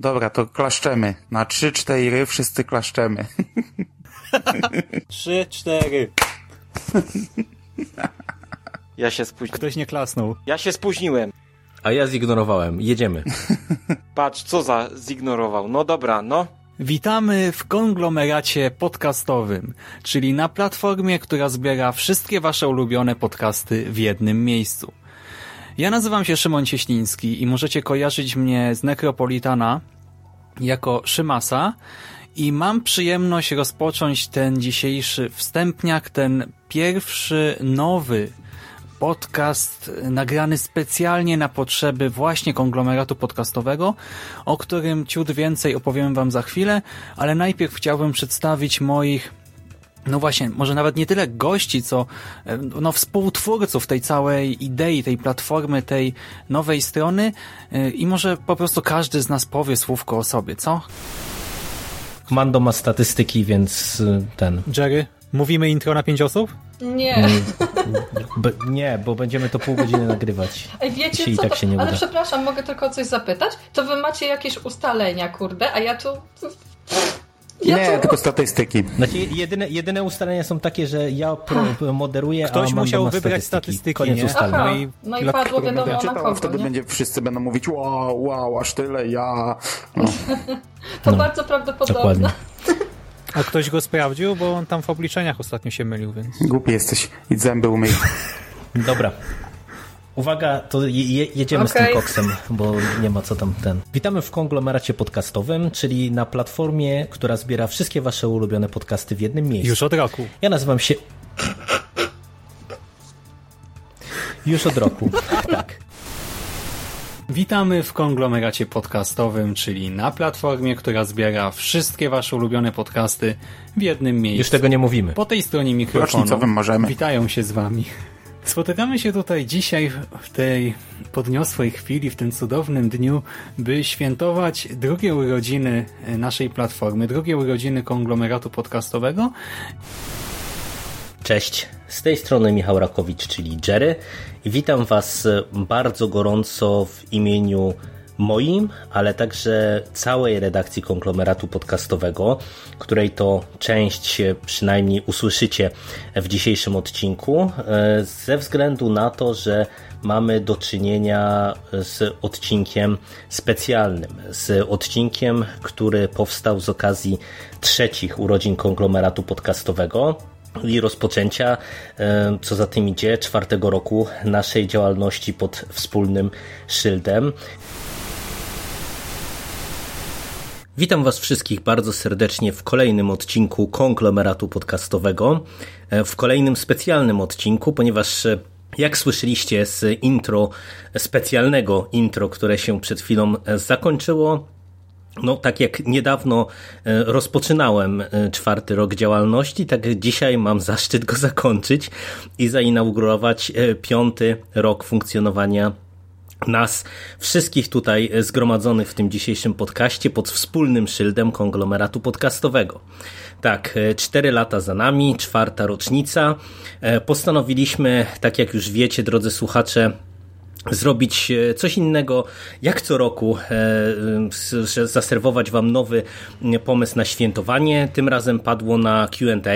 Dobra, to klaszczemy. Na trzy, cztery wszyscy klaszczemy. Trzy, cztery. Ja się spóźniłem. Ktoś nie klasnął. Ja się spóźniłem. A ja zignorowałem. Jedziemy. Patrz, co za zignorował. No dobra, no. Witamy w konglomeracie podcastowym, czyli na platformie, która zbiera wszystkie wasze ulubione podcasty w jednym miejscu. Ja nazywam się Szymon Cieśliński i możecie kojarzyć mnie z Necropolitana jako Szymasa i mam przyjemność rozpocząć ten dzisiejszy wstępniak, ten pierwszy nowy podcast nagrany specjalnie na potrzeby właśnie konglomeratu podcastowego, o którym ciut więcej opowiem Wam za chwilę, ale najpierw chciałbym przedstawić moich no właśnie, może nawet nie tyle gości, co no, współtwórców tej całej idei, tej platformy, tej nowej strony i może po prostu każdy z nas powie słówko o sobie, co? Mando ma statystyki, więc y, ten... Jerry, mówimy intro na pięć osób? Nie. B nie, bo będziemy to pół godziny nagrywać. Ej, wiecie Jeśli co? tak to... się nie Ale uda. przepraszam, mogę tylko o coś zapytać? To wy macie jakieś ustalenia, kurde, a ja tu... Ja Nie, tylko statystyki. Znaczy, jedyne, jedyne ustalenia są takie, że ja pro, moderuję, Ktoś musiał wybrać statystyki. nie? ustaleń. Aha. i No i padło wiadomo będę na Czytał, kogo, wtedy nie? będzie, wszyscy będą mówić wow, wow, aż tyle, ja... No. To No, bardzo prawdopodobne. Dokładnie. A ktoś go sprawdził, bo on tam w obliczeniach ostatnio się mylił, więc... Głupi jesteś. Idź zęby umyj. Dobra. Uwaga, to je, je, jedziemy z tym koksem, bo nie ma co tam ten. Witamy w konglomeracie podcastowym, czyli na platformie, która zbiera wszystkie wasze ulubione podcasty w jednym miejscu. Już od roku. Ja nazywam się. Już od roku. Tak. Witamy w konglomeracie podcastowym, czyli na platformie, która zbiera wszystkie wasze ulubione podcasty w jednym miejscu. Już tego nie mówimy. Po tej stronie mikrofonu możemy. witają się z wami. Spotykamy się tutaj dzisiaj w tej podniosłej chwili, w tym cudownym dniu, by świętować drugie urodziny naszej platformy, drugie urodziny konglomeratu podcastowego. Cześć, z tej strony Michał Rakowicz, czyli Jerry witam Was bardzo gorąco w imieniu moim, ale także całej redakcji konglomeratu podcastowego, której to część przynajmniej usłyszycie w dzisiejszym odcinku, e, ze względu na to, że mamy do czynienia z odcinkiem specjalnym, z odcinkiem, który powstał z okazji trzecich urodzin konglomeratu podcastowego i rozpoczęcia, e, co za tym idzie, czwartego roku naszej działalności pod wspólnym szyldem. Witam Was wszystkich bardzo serdecznie w kolejnym odcinku konglomeratu podcastowego, e, w kolejnym specjalnym odcinku, ponieważ e, jak słyszeliście z intro, specjalnego intro, które się przed chwilą e, zakończyło, no, tak jak niedawno rozpoczynałem czwarty rok działalności, tak dzisiaj mam zaszczyt go zakończyć i zainaugurować piąty rok funkcjonowania nas wszystkich tutaj zgromadzonych w tym dzisiejszym podcaście pod wspólnym szyldem konglomeratu podcastowego. Tak, e, cztery lata za nami, czwarta rocznica. E, Postanowiliśmy, tak jak już wiecie, drodzy słuchacze, zrobić e, coś innego, jak co roku, zaserwować Wam nowy pomysł na świętowanie. Tym razem padło na QA.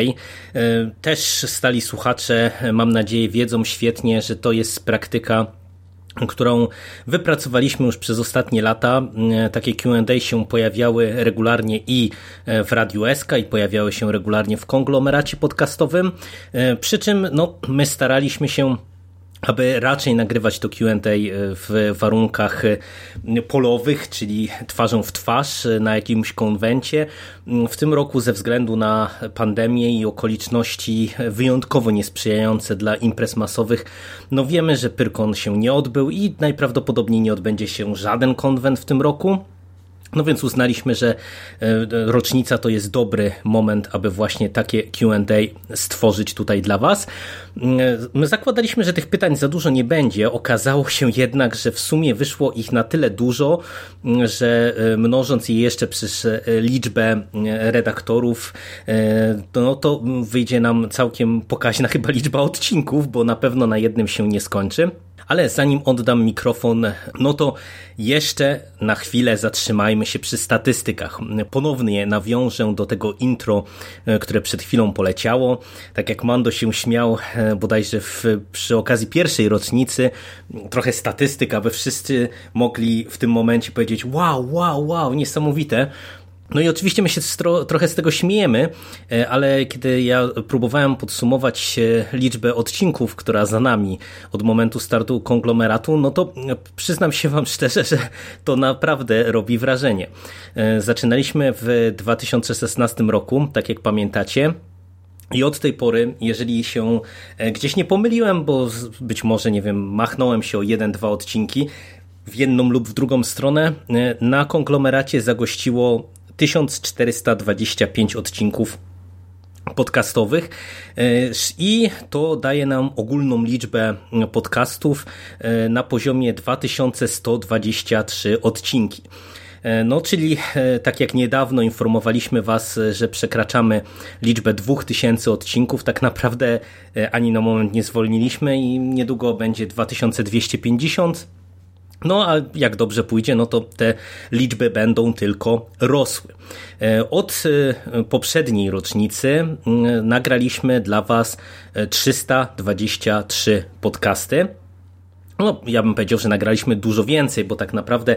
Też stali słuchacze, mam nadzieję, wiedzą świetnie, że to jest praktyka którą wypracowaliśmy już przez ostatnie lata. E, Takie Q&A się pojawiały regularnie i e, w Radiu SK i pojawiały się regularnie w konglomeracie podcastowym. E, Przy czym no, my staraliśmy się aby raczej nagrywać to Q&A w warunkach e, polowych, czyli twarzą w twarz e, na jakimś konwencie. W tym roku ze względu na pandemię i okoliczności wyjątkowo niesprzyjające dla imprez masowych, no wiemy, że Pyrkon się nie odbył i najprawdopodobniej nie odbędzie się żaden konwent w tym roku. No więc uznaliśmy, że e, rocznica to jest dobry moment, aby właśnie takie QA stworzyć tutaj dla Was. Mm, My zakładaliśmy, że tych pytań za dużo nie będzie. Okazało się jednak, że w sumie wyszło ich na tyle dużo, mm, że e, mnożąc je jeszcze przez e, liczbę e, redaktorów, e, no to wyjdzie nam całkiem pokaźna chyba liczba odcinków, bo na pewno na jednym się nie skończy. Ale zanim oddam mikrofon, no to jeszcze na chwilę zatrzymajmy się przy statystykach. Ponownie nawiążę do tego intro, e, które przed chwilą poleciało. Tak jak Mando się śmiał e, bodajże w, przy okazji pierwszej rocznicy, trochę statystyk, aby wszyscy mogli w tym momencie powiedzieć wow, wow, wow, niesamowite. No i oczywiście my się trochę z tego śmiejemy, e, ale kiedy ja próbowałem podsumować e, liczbę odcinków, która za nami od momentu startu konglomeratu, no to przyznam się wam szczerze, że to naprawdę robi wrażenie. E, zaczynaliśmy w 2016 roku, tak jak pamiętacie. I od tej pory, jeżeli się gdzieś nie pomyliłem, bo być może, nie wiem, machnąłem się o jeden, dwa odcinki w jedną lub w drugą stronę, na konglomeracie zagościło 1425 odcinków podcastowych e, i to daje nam ogólną liczbę podcastów e, na poziomie 2123 odcinki. E, no, czyli tak jak niedawno informowaliśmy Was, że przekraczamy liczbę 2000 odcinków, tak naprawdę ani na moment nie zwolniliśmy i niedługo będzie 2250 no a jak dobrze pójdzie, no to te liczby będą tylko rosły. E, od e, poprzedniej rocznicy nagraliśmy dla Was 323 e, podcasty. No, ja bym powiedział, że nagraliśmy dużo więcej, bo tak naprawdę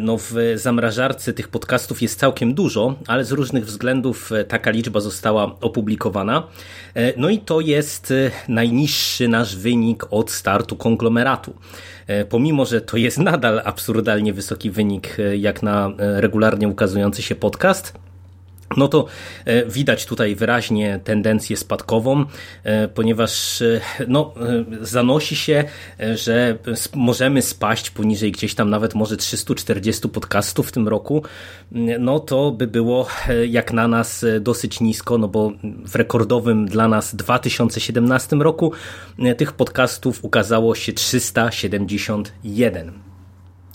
no, w zamrażarce tych podcastów jest całkiem dużo, ale z różnych względów taka liczba została opublikowana. No i to jest najniższy nasz wynik od startu konglomeratu. E, pomimo, że to jest nadal absurdalnie wysoki wynik e, jak na e, regularnie ukazujący się podcast, no to e, widać tutaj wyraźnie tendencję spadkową, e, ponieważ e, no, zanosi się, że możemy spaść poniżej gdzieś tam nawet może 340 podcastów w tym roku, no to by było jak na nas dosyć nisko, no bo w rekordowym dla nas 2017 roku tych podcastów ukazało się 371.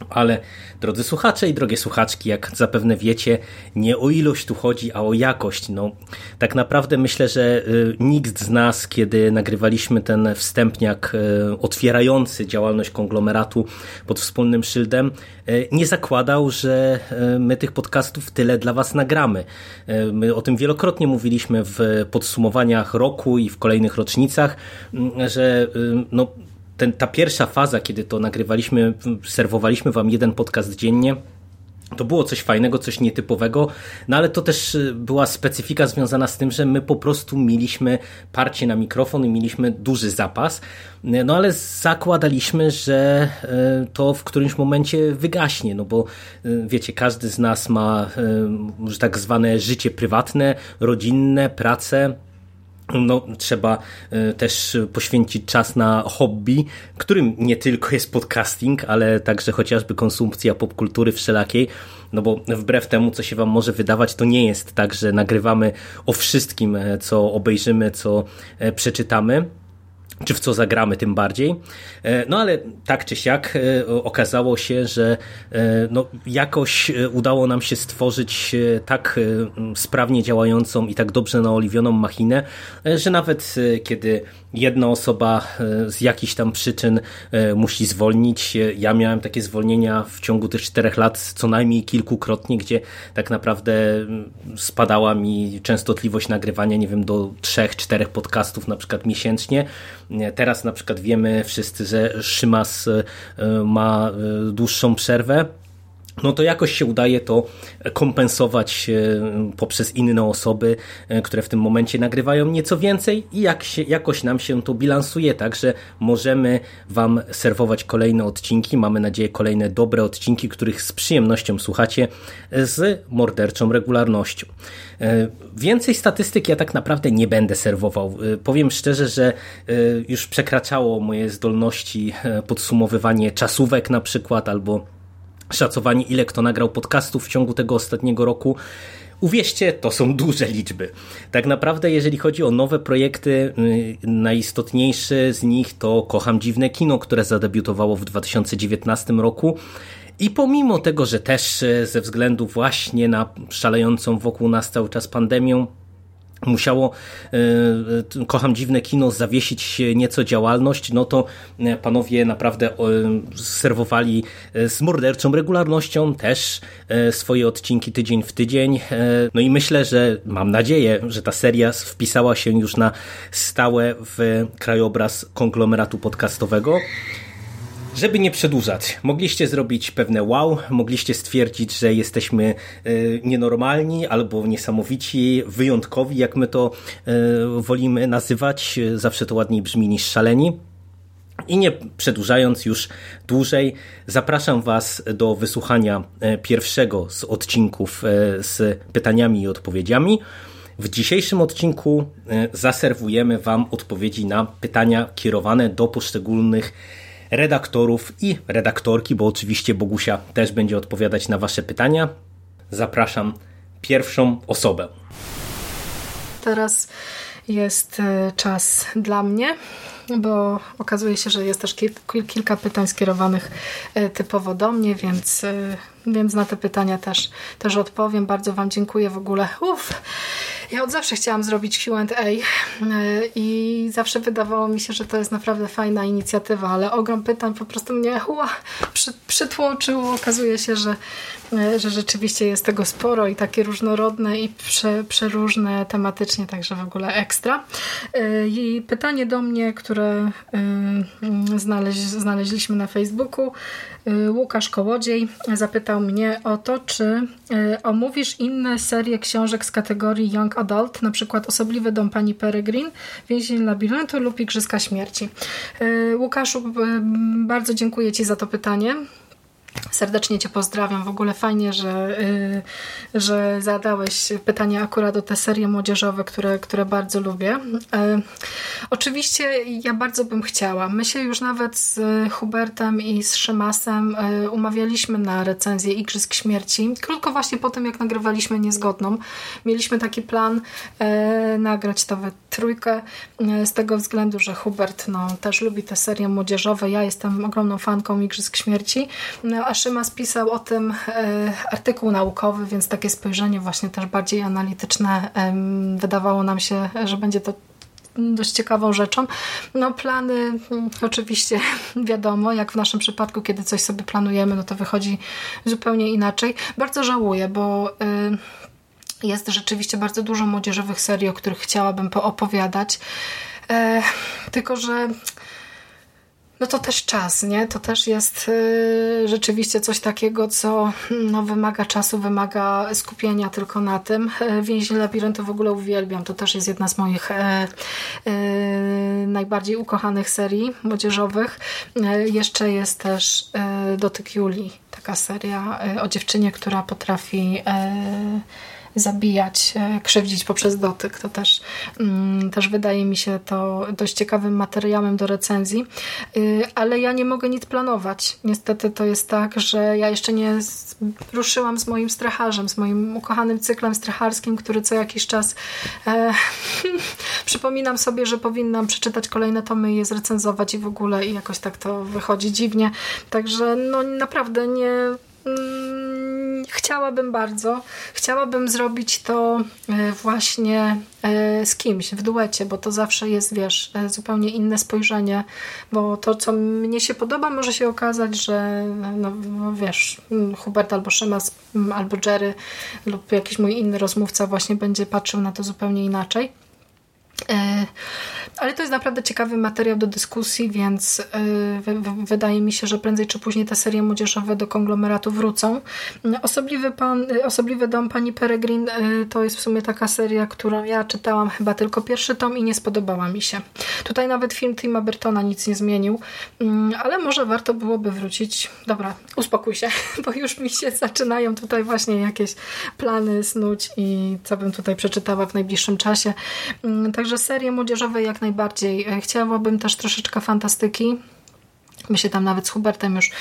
Ale drodzy słuchacze i drogie słuchaczki, jak zapewne wiecie, nie o ilość tu chodzi, a o jakość. No, tak naprawdę myślę, że y, nikt z nas, kiedy nagrywaliśmy ten wstępniak y, otwierający działalność konglomeratu pod wspólnym szyldem, y, nie zakładał, że my tych podcastów tyle dla Was nagramy. My o tym wielokrotnie mówiliśmy w podsumowaniach roku i w kolejnych rocznicach, że no, ten, ta pierwsza faza, kiedy to nagrywaliśmy, serwowaliśmy wam jeden podcast dziennie, to było coś fajnego, coś nietypowego, no ale to też y, była specyfika związana z tym, że my po prostu mieliśmy parcie na mikrofon i mieliśmy duży zapas, no ale zakładaliśmy, że y, to w którymś momencie wygaśnie, no bo y, wiecie, każdy z nas ma tak zwane życie prywatne, rodzinne, pracę, no, trzeba e, też poświęcić czas na hobby, którym nie tylko jest podcasting, ale także chociażby konsumpcja popkultury wszelakiej. No bo wbrew temu, co się Wam może wydawać, to nie jest tak, że nagrywamy o wszystkim, e, co obejrzymy, co e, przeczytamy czy w co zagramy tym bardziej. E, no ale tak czy siak e, okazało się, że e, no, jakoś udało nam się stworzyć tak sprawnie działającą i tak dobrze naoliwioną machinę, że nawet kiedy jedna osoba z jakichś tam przyczyn musi zwolnić, ja miałem takie zwolnienia w ciągu tych czterech lat co najmniej kilkukrotnie, gdzie tak naprawdę spadała mi częstotliwość nagrywania, nie wiem, do trzech, czterech podcastów na przykład miesięcznie, Teraz na przykład wiemy wszyscy, że Szymas e, ma e, dłuższą przerwę no to jakoś się udaje to kompensować e, poprzez inne osoby, które w tym momencie nagrywają nieco więcej i jak się, jakoś nam się to bilansuje, także możemy Wam serwować kolejne odcinki, mamy nadzieję kolejne dobre odcinki, których z przyjemnością słuchacie z morderczą regularnością. E, więcej statystyk ja tak naprawdę nie będę serwował. E, powiem szczerze, że e, już przekraczało moje zdolności podsumowywanie czasówek na przykład albo szacowanie ile kto nagrał podcastów w ciągu tego ostatniego roku. Uwierzcie, to są duże liczby. Tak naprawdę, jeżeli chodzi o nowe projekty, najistotniejszy z nich to Kocham Dziwne Kino, które zadebiutowało w 2019 roku i pomimo tego, że też e, ze względu właśnie na szalejącą wokół nas cały czas pandemię, musiało, e, kocham dziwne kino, zawiesić nieco działalność, no to e, panowie naprawdę serwowali e, z morderczą regularnością też swoje odcinki tydzień w tydzień. No i myślę, że mam nadzieję, że ta seria wpisała się już na stałe w krajobraz konglomeratu podcastowego. Żeby nie przedłużać, mogliście zrobić pewne wow, mogliście stwierdzić, że jesteśmy e, nienormalni albo niesamowici, wyjątkowi, jak my to e, wolimy nazywać. Zawsze to ładniej brzmi niż szaleni. I nie przedłużając już dłużej, zapraszam Was do wysłuchania e, pierwszego z odcinków z pytaniami i odpowiedziami. W dzisiejszym odcinku zaserwujemy Wam odpowiedzi na pytania kierowane do poszczególnych redaktorów i redaktorki, bo oczywiście Bogusia też będzie odpowiadać na Wasze pytania. Zapraszam pierwszą osobę. Teraz jest e, czas dla mnie, bo okazuje się, że jest też kilka pytań skierowanych e, typowo do mnie, więc, e, więc na te pytania też, też odpowiem. Bardzo Wam dziękuję w ogóle. Uf, ja od zawsze chciałam zrobić QA e, i zawsze wydawało mi się, że to jest naprawdę fajna inicjatywa, ale ogrom pytań po prostu mnie ua, przy, przytłoczył. Okazuje się, że, e, że rzeczywiście jest tego sporo i takie różnorodne i prze, przeróżne tematycznie, także w ogóle ekstra. E, I pytanie do mnie, które znaleź, znaleźliśmy na Facebooku, Łukasz Kołodziej zapytał mnie o to, czy omówisz inne serie książek z kategorii Young Adult, na przykład Osobliwy dom pani Peregrine, Więzień labiryntu lub Igrzyska śmierci. Y, Łukaszu, bardzo dziękuję Ci za to pytanie. Serdecznie Cię pozdrawiam. W ogóle fajnie, że, yy, że zadałeś pytanie akurat o te serie młodzieżowe, które, które bardzo lubię. Yy, oczywiście ja bardzo bym chciała. My się już nawet z Hubertem i z Szymasem yy, umawialiśmy na recenzję Igrzysk Śmierci. Krótko właśnie po tym, jak nagrywaliśmy Niezgodną. Mieliśmy taki plan y, nagrać to we trójkę z tego względu, że Hubert no, też lubi te serie młodzieżowe. Ja jestem ogromną fanką Igrzysk Śmierci. No, a Szymas pisał o tym e, artykuł naukowy, więc takie spojrzenie właśnie też bardziej analityczne wydawało nam się, że będzie to dość ciekawą rzeczą. No plany mm, oczywiście wiadomo, jak w naszym przypadku, kiedy coś sobie planujemy, no to wychodzi zupełnie inaczej. Bardzo żałuję, bo y, jest rzeczywiście bardzo dużo młodzieżowych serii, o których chciałabym poopowiadać. E, tylko, że no to też czas, nie? To też jest y, rzeczywiście coś takiego, co no, wymaga czasu, wymaga skupienia tylko na tym. Więzień labiryntu w ogóle uwielbiam. To też jest jedna z moich e, e, najbardziej ukochanych serii młodzieżowych. E, jeszcze jest też Dotyk Julii, taka seria o dziewczynie, która potrafi zabijać, e, krzywdzić poprzez dotyk. To też, mm, też wydaje mi się to dość ciekawym materiałem do recenzji, y, ale ja nie mogę nic planować. Niestety to jest tak, że ja jeszcze nie ruszyłam z moim stracharzem, z moim ukochanym cyklem stracharskim, który co jakiś czas e, przypominam sobie, że powinnam przeczytać kolejne tomy i je zrecenzować i w ogóle i jakoś tak to wychodzi dziwnie. Także no naprawdę nie Mm, chciałabym bardzo, chciałabym zrobić to e, właśnie e, z kimś w duecie, bo to zawsze jest, wiesz, e, zupełnie inne spojrzenie, bo to, co mnie się podoba, może się okazać, że no, no wiesz, Hubert albo Szymas, albo Jerry lub jakiś mój inny rozmówca właśnie będzie patrzył na to zupełnie inaczej. Ale to jest naprawdę ciekawy materiał do dyskusji, więc yy, wydaje mi się, że prędzej czy później te serie młodzieżowe do konglomeratu wrócą. Osobliwy, pan, y, Osobliwy dom pani Peregrin yy, to jest w sumie taka seria, którą ja czytałam chyba tylko pierwszy tom i nie spodobała mi się. Tutaj nawet film Tima Burtona nic nie zmienił, yy, ale może warto byłoby wrócić. Dobra, uspokój się, bo już mi się zaczynają tutaj właśnie jakieś plany snuć i co bym tutaj przeczytała w najbliższym czasie. Mm, także serie młodzieżowe jak najbardziej. E, chciałabym też troszeczkę fantastyki. My się tam nawet z Hubertem już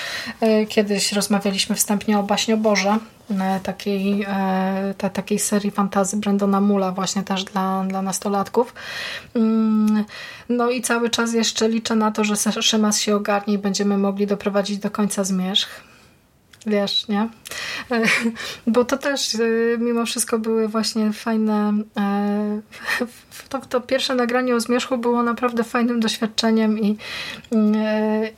e, kiedyś rozmawialiśmy wstępnie o Baśnioborze, e, takiej, ta, takiej serii fantazy Brandona Mula właśnie też dla, dla nastolatków. Mm, no i cały czas jeszcze liczę na to, że Szymas się ogarnie i będziemy mogli doprowadzić do końca Zmierzch wiesz, nie? Bo to też mimo wszystko były właśnie fajne to, to pierwsze nagranie o zmierzchu było naprawdę fajnym doświadczeniem i,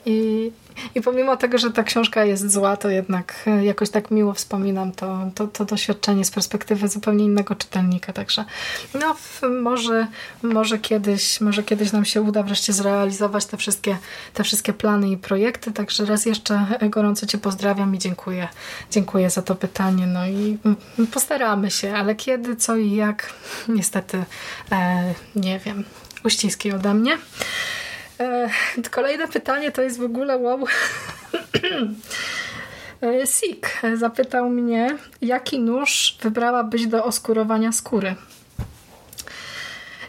i, i pomimo tego, że ta książka jest zła, to jednak e, jakoś tak miło wspominam to, to, to doświadczenie z perspektywy zupełnie innego czytelnika. Także no, może, może, kiedyś, może kiedyś nam się uda wreszcie zrealizować te wszystkie, te wszystkie plany i projekty. Także raz jeszcze gorąco Cię pozdrawiam i dziękuję. Dziękuję za to pytanie. No i postaramy się, ale kiedy, co i jak, niestety e, nie wiem. Uściski ode mnie. E, kolejne pytanie to jest w ogóle wow. E, Sik zapytał mnie, jaki nóż wybrałabyś do oskurowania skóry?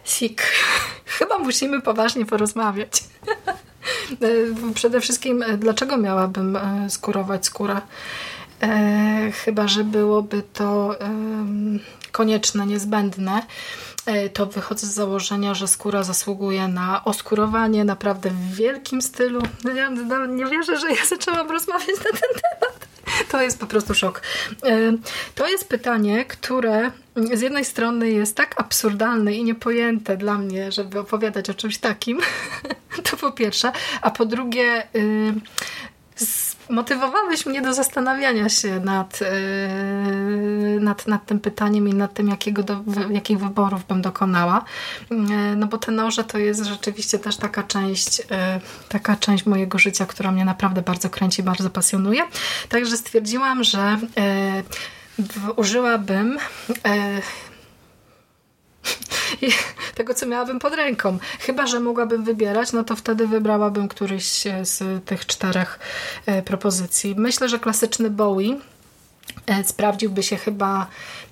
Sik, chyba musimy poważnie porozmawiać. E, przede wszystkim, dlaczego miałabym skurować skórę? Chyba, że byłoby to konieczne, niezbędne. E, to wychodzę z założenia, że skóra zasługuje na oskurowanie naprawdę w wielkim stylu. Ja nie wierzę, że ja zaczęłam rozmawiać na ten temat. To jest po prostu szok. E, to jest pytanie, które z jednej strony jest tak absurdalne i niepojęte dla mnie, żeby opowiadać o czymś takim. To po pierwsze. A po drugie, y, motywowałeś mnie do zastanawiania się nad, yy, nad, nad tym pytaniem i nad tym, jakiego do, jakich wyborów bym dokonała. Yy, no bo te noże to jest rzeczywiście też taka część, yy, taka część mojego życia, która mnie naprawdę bardzo kręci, bardzo pasjonuje. Także stwierdziłam, że użyłabym tego, co miałabym pod ręką. Chyba, że mogłabym wybierać, no to wtedy wybrałabym któryś z tych czterech e, propozycji. Myślę, że klasyczny Bowie e, sprawdziłby się chyba E,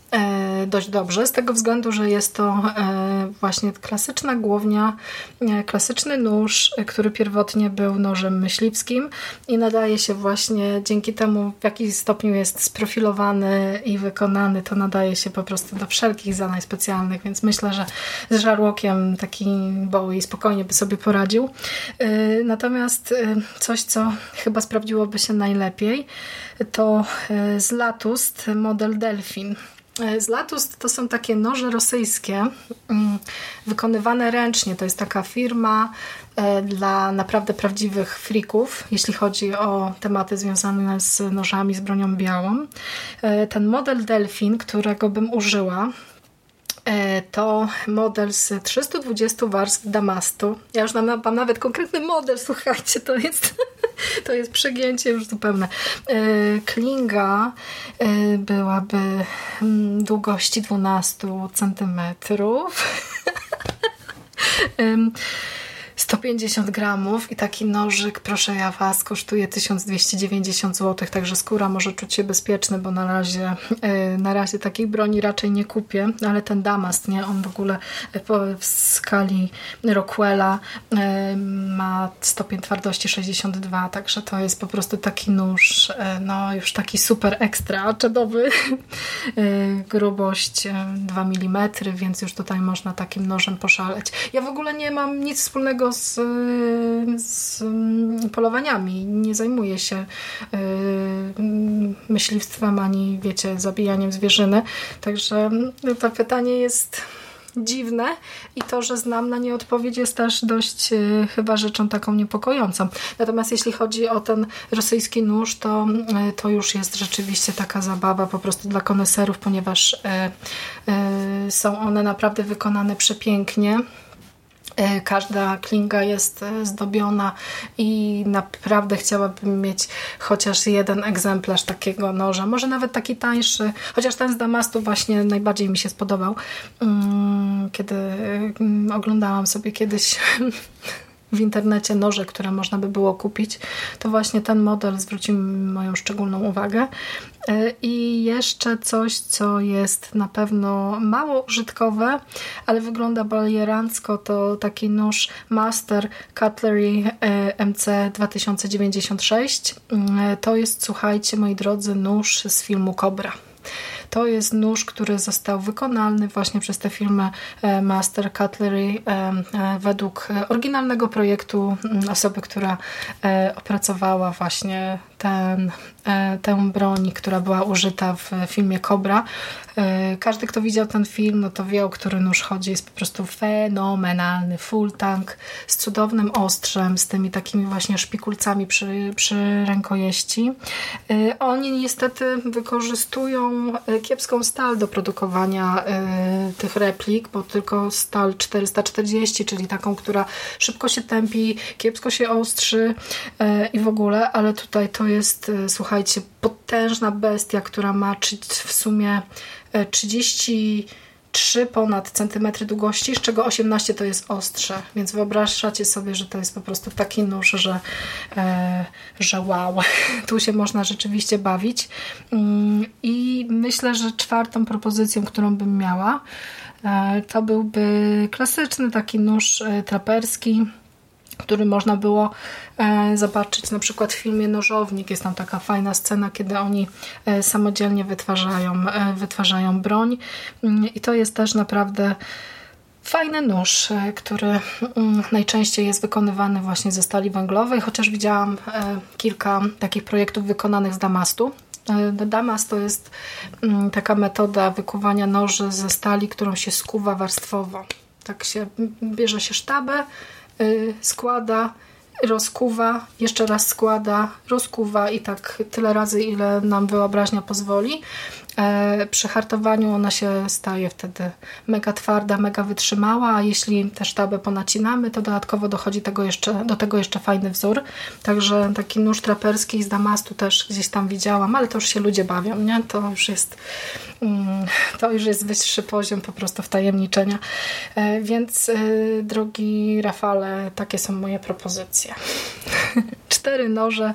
dość dobrze, z tego względu, że jest to e, właśnie klasyczna głownia, e, klasyczny nóż, który pierwotnie był nożem myśliwskim i nadaje się właśnie dzięki temu, w jaki stopniu jest sprofilowany i wykonany, to nadaje się po prostu do wszelkich zadań specjalnych, więc myślę, że z żarłokiem taki Bowie spokojnie by sobie poradził. Natomiast coś, co chyba sprawdziłoby się najlepiej, to z Latust model Delfin. E, z Latust to są takie noże rosyjskie, mm, wykonywane ręcznie. To jest taka firma e, dla naprawdę prawdziwych frików, jeśli chodzi o tematy związane z nożami, z bronią białą. E, ten model Delfin, którego bym użyła, to model z 320 warstw damastu. Ja już mam, mam nawet konkretny model, słuchajcie, to jest, to jest przegięcie już zupełne. E, klinga e, byłaby mm, długości 12 centymetrów. 150 gramów i taki nożyk, proszę ja Was, kosztuje 1290 zł, także skóra może czuć się bezpieczny, bo na razie, e, na razie takiej broni raczej nie kupię, ale ten damast, nie, on w ogóle w skali Rockwella e, ma stopień twardości 62, także to jest po prostu taki nóż, e, no już taki super ekstra czedowy, grubość 2 mm, więc już tutaj można takim nożem poszaleć. Ja w ogóle nie mam nic wspólnego z, z polowaniami. Nie zajmuję się y, myśliwstwem ani, wiecie, zabijaniem zwierzyny. Także to pytanie jest dziwne i to, że znam na nie odpowiedź jest też dość y, chyba rzeczą taką niepokojącą. Natomiast jeśli chodzi o ten rosyjski nóż, to, y, to już jest rzeczywiście taka zabawa po prostu dla koneserów, ponieważ są one naprawdę wykonane przepięknie. E, każda klinga jest e, zdobiona i naprawdę chciałabym mieć chociaż jeden egzemplarz takiego noża. Może nawet taki tańszy, chociaż ten z Damastu właśnie najbardziej mi się spodobał. Mm, kiedy mm, oglądałam sobie kiedyś w internecie noże, które można by było kupić, to właśnie ten model zwrócił moją szczególną uwagę. E, I jeszcze coś, co jest na pewno mało użytkowe, ale wygląda balierancko, to taki nóż Master Cutlery e, MC 2096. E, to jest, słuchajcie, moi drodzy, nóż z filmu Cobra. To jest nóż, który został wykonany właśnie przez te firmy e, Master Cutlery e, e, według oryginalnego projektu osoby, która opracowała właśnie ten, e, tę broń, która była użyta w filmie Cobra. E, każdy, kto widział ten film, no to wie, o który nóż chodzi. Jest po prostu fenomenalny full tank z cudownym ostrzem, z tymi takimi właśnie szpikulcami przy, przy rękojeści. E, oni niestety wykorzystują kiepską stal do produkowania tych replik, bo tylko stal 440, czyli taką, która szybko się tępi, kiepsko się ostrzy i w ogóle, ale tutaj to jest, e, słuchajcie, potężna bestia, która ma w sumie 33 e, ponad centymetry długości, z czego 18 to jest ostrze, więc wyobrażacie sobie, że to jest po prostu taki nóż, że, e, że wow, tu się można rzeczywiście bawić. Mm, i myślę, że czwartą propozycją, którą bym miała, to byłby klasyczny taki nóż traperski, który można było e, zobaczyć na przykład w filmie Nożownik. Jest tam taka fajna scena, kiedy oni e, samodzielnie wytwarzają, e, wytwarzają broń mm, i to jest też naprawdę fajny nóż, który mm, najczęściej jest wykonywany właśnie ze stali węglowej, chociaż widziałam kilka takich projektów wykonanych z damastu. Damast to jest mm, taka metoda wykuwania noży ze stali, którą się skuwa warstwowo. Tak się bierze się sztabę, składa, rozkuwa, jeszcze raz składa, rozkuwa i tak tyle razy, ile nam wyobraźnia pozwoli. E, przy hartowaniu ona się staje wtedy mega twarda, mega wytrzymała, a jeśli tę sztabę ponacinamy, to dodatkowo dochodzi tego jeszcze, do tego jeszcze fajny wzór. Także taki nóż traperski z damastu też gdzieś tam widziałam, ale to już się ludzie bawią, nie? To już jest mm, to już jest wyższy poziom po prostu wtajemniczenia. E, więc e, drogi Rafale, takie są moje propozycje. Cztery noże.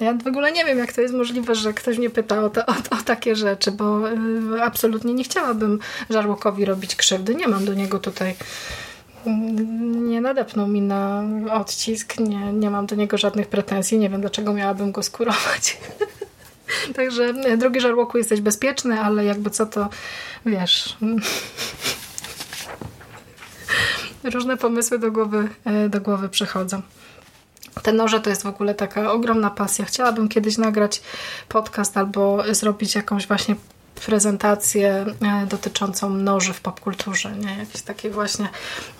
Ja w ogóle nie wiem, jak to jest możliwe, że ktoś mnie pyta o, to, o, o tak takie rzeczy, bo y, absolutnie nie chciałabym Żarłokowi robić krzywdy. Nie mam do niego tutaj mm, nie nadepnął mi na odcisk, nie, nie mam do niego żadnych pretensji, nie wiem dlaczego miałabym go skurować. Także y, drogi Żarłoku jesteś bezpieczny, ale jakby co to wiesz... Różne pomysły do głowy, y, do głowy przychodzą. Te noże to jest w ogóle taka ogromna pasja. Chciałabym kiedyś nagrać podcast albo zrobić jakąś właśnie prezentację e, dotyczącą noży w popkulturze, nie? Jakichś takich właśnie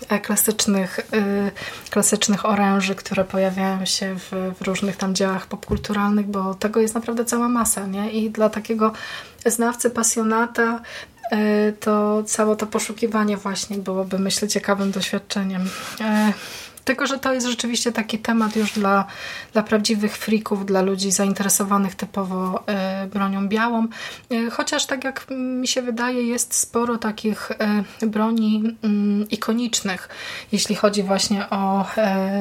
e, klasycznych, e, klasycznych oręży, które pojawiają się w, w, różnych tam dziełach popkulturalnych, bo tego jest naprawdę cała masa, nie? I dla takiego znawcy, pasjonata to całe to poszukiwanie właśnie byłoby, myślę, ciekawym doświadczeniem. Tylko, że to jest rzeczywiście taki temat już dla, dla prawdziwych frików, dla ludzi zainteresowanych typowo e, bronią białą. E, chociaż tak jak mi się wydaje, jest sporo takich e, broni mm, ikonicznych, jeśli chodzi właśnie o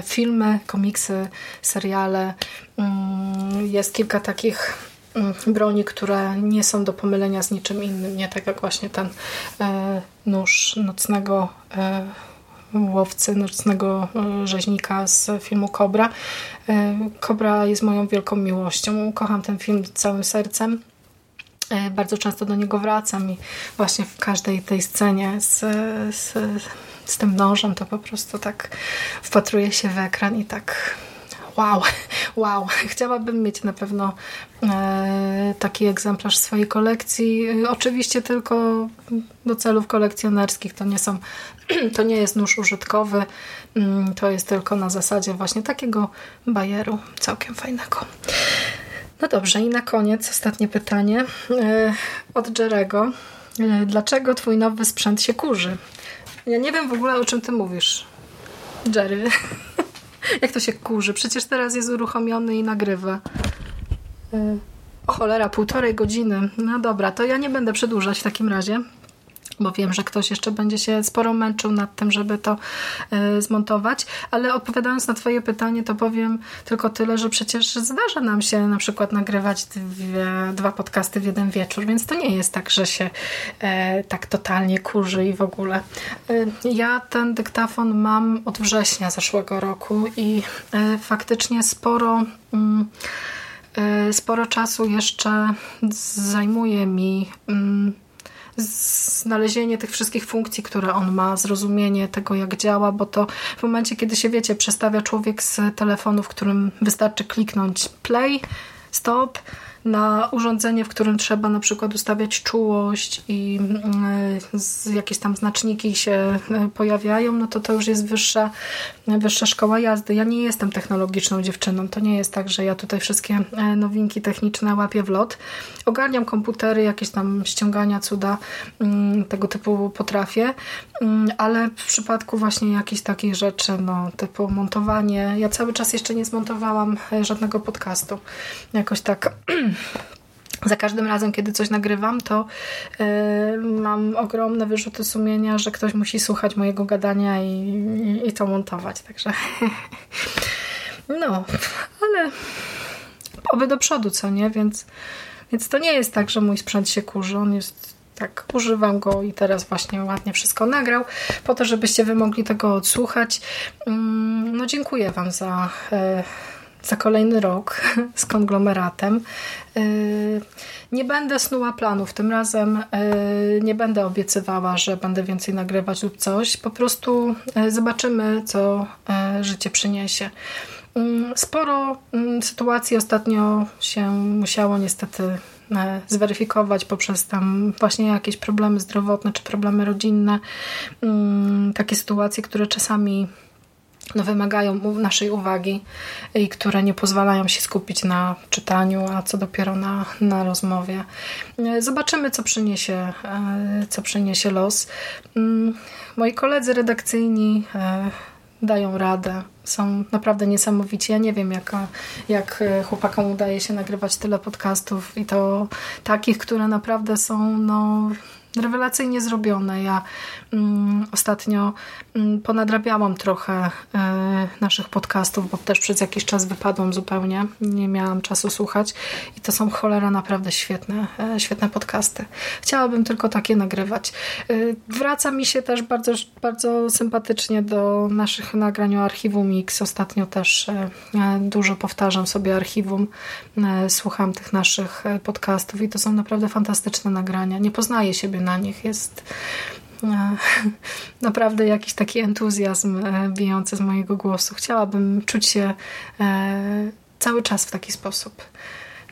filmy, komiksy, seriale. Mm, jest kilka takich mm, broni, które nie są do pomylenia z niczym innym, nie tak jak właśnie ten nóż nocnego łowcy nocnego e, rzeźnika z filmu Kobra. Kobra jest moją wielką miłością. Kocham ten film całym sercem. E, bardzo często do niego wracam i właśnie w każdej tej scenie z, z, z tym nożem to po prostu tak wpatruję się w ekran i tak wow, wow. Chciałabym mieć na pewno e, taki egzemplarz swojej kolekcji. Oczywiście tylko do celów kolekcjonerskich. To nie są, to nie jest nóż użytkowy. Mm, to jest tylko na zasadzie właśnie takiego bajeru całkiem fajnego. No dobrze, i na koniec ostatnie pytanie e, od Jerego. E, dlaczego twój nowy sprzęt się kurzy? Ja nie wiem w ogóle o czym ty mówisz. Jerry. Jak to się kurzy? Przecież teraz jest uruchomiony i nagrywa. Y, o cholera, półtorej godziny. No dobra, to ja nie będę przedłużać w takim razie bo wiem, że ktoś jeszcze będzie się sporo męczył nad tym, żeby to y, zmontować, ale odpowiadając na twoje pytanie, to powiem tylko tyle, że przecież zdarza nam się na przykład nagrywać dwie, dwa podcasty w jeden wieczór, więc to nie jest tak, że się y, tak totalnie kurzy i w ogóle. Y, ja ten dyktafon mam od września zeszłego roku i faktycznie sporo mm, sporo czasu jeszcze zajmuje mi mm, znalezienie tych wszystkich funkcji, które on ma, zrozumienie tego, jak działa, bo to w momencie, kiedy się, wiecie, przestawia człowiek z telefonu, w którym wystarczy kliknąć play, stop, na urządzenie, w którym trzeba na przykład ustawiać czułość i y, jakieś tam znaczniki się y, pojawiają, no to to już jest wyższa, wyższa szkoła jazdy. Ja nie jestem technologiczną dziewczyną. To nie jest tak, że ja tutaj wszystkie e, nowinki techniczne łapię w lot. Ogarniam komputery, jakieś tam ściągania, cuda, mm, tego typu potrafię, mm, ale w przypadku właśnie jakichś takich rzeczy, no typu montowanie, ja cały czas jeszcze nie zmontowałam e, żadnego podcastu. Jakoś tak za każdym razem, kiedy coś nagrywam, to yy, mam ogromne wyrzuty sumienia, że ktoś musi słuchać mojego gadania i, i, i to montować. Także no, ale oby do przodu, co nie? Więc, więc to nie jest tak, że mój sprzęt się kurzy. On jest tak, używam go i teraz właśnie ładnie wszystko nagrał, po to, żebyście wy mogli tego odsłuchać. No dziękuję wam za... Yy, za kolejny rok z konglomeratem. Y, nie będę snuła planów. Tym razem y, nie będę obiecywała, że będę więcej nagrywać lub coś. Po prostu y, zobaczymy, co życie przyniesie. Mm, sporo mm, sytuacji ostatnio się musiało niestety zweryfikować poprzez tam właśnie jakieś problemy zdrowotne czy problemy rodzinne. Mm, takie sytuacje, które czasami no, wymagają naszej uwagi i które nie pozwalają się skupić na czytaniu, a co dopiero na, na rozmowie. E, zobaczymy, co przyniesie, e, co przyniesie los. Mm, moi koledzy redakcyjni e, dają radę. Są naprawdę niesamowici. Ja nie wiem, jaka, jak chłopakom udaje się nagrywać tyle podcastów i to takich, które naprawdę są no, rewelacyjnie zrobione. Ja ostatnio mm, ponadrabiałam trochę y, naszych podcastów, bo też przez jakiś czas wypadłam zupełnie. Nie miałam czasu słuchać i to są cholera naprawdę świetne, y, świetne podcasty. Chciałabym tylko takie nagrywać. Y, wraca mi się też bardzo, bardzo sympatycznie do naszych nagrań o archiwum Mix. Ostatnio też dużo powtarzam sobie archiwum. Słucham tych naszych podcastów i to są naprawdę fantastyczne nagrania. Nie poznaję siebie na nich jest e, naprawdę jakiś taki entuzjazm e, bijący z mojego głosu. Chciałabym czuć się e, cały czas w taki sposób,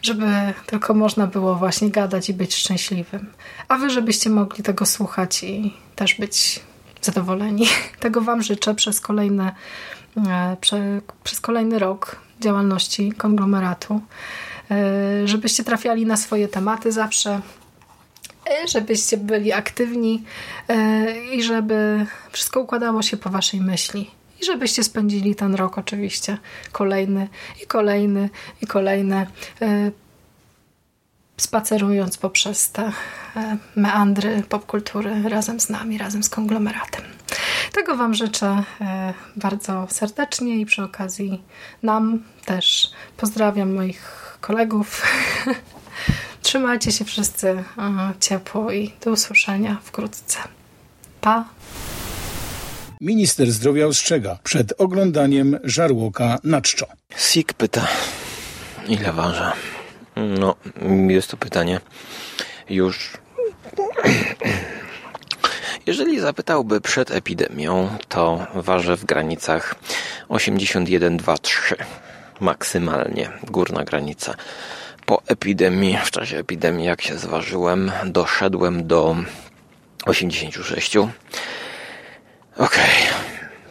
żeby tylko można było właśnie gadać i być szczęśliwym. A wy, żebyście mogli tego słuchać i też być zadowoleni. Tego wam życzę przez kolejne, prze, przez kolejny rok działalności konglomeratu. Żebyście trafiali na swoje tematy zawsze, E, żebyście byli aktywni e, i żeby wszystko układało się po waszej myśli. I żebyście spędzili ten rok oczywiście kolejny i kolejny i kolejny e, spacerując poprzez te meandry popkultury razem z nami, razem z konglomeratem. Tego Wam życzę bardzo serdecznie i przy okazji nam też pozdrawiam moich kolegów Trzymajcie się wszyscy ciepło i do usłyszenia wkrótce. Pa! Minister zdrowia ostrzega przed oglądaniem żarłoka na czczo. Sik pyta, ile waży? No, jest to pytanie już... Jeżeli zapytałby przed epidemią, to waży w granicach 81,23 maksymalnie, górna granica po epidemii, w czasie epidemii, jak się zważyłem, doszedłem do 86. Okej, okay.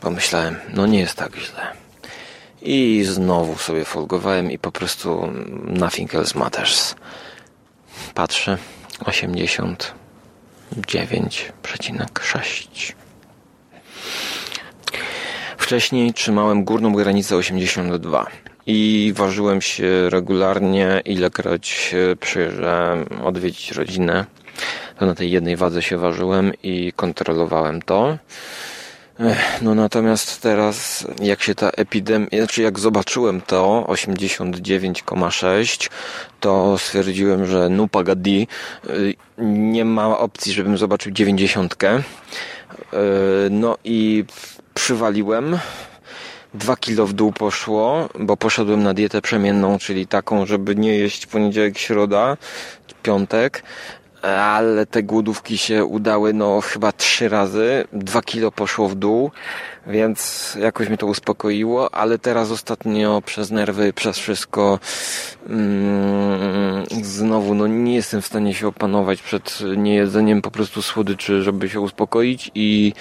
pomyślałem, no nie jest tak źle. I znowu sobie folgowałem i po prostu nothing else matters. Patrzę, 89,6. Wcześniej trzymałem górną granicę 82 i ważyłem się regularnie, ilekroć przyjeżdżałem odwiedzić rodzinę. To na tej jednej wadze się ważyłem i kontrolowałem to. No natomiast teraz, jak się ta epidemia, znaczy jak zobaczyłem to 89,6, to stwierdziłem, że no pagadi, y, nie ma opcji, żebym zobaczył 90. Y, no i przywaliłem Dwa kilo w dół poszło, bo poszedłem na dietę przemienną, czyli taką, żeby nie jeść poniedziałek, środa, piątek. ale te głodówki się udały no chyba trzy razy. Dwa kilo poszło w dół, więc jakoś mnie to uspokoiło, ale teraz ostatnio przez nerwy, przez wszystko mm, znowu no nie jestem w stanie się opanować przed niejedzeniem po prostu słodyczy, żeby się uspokoić i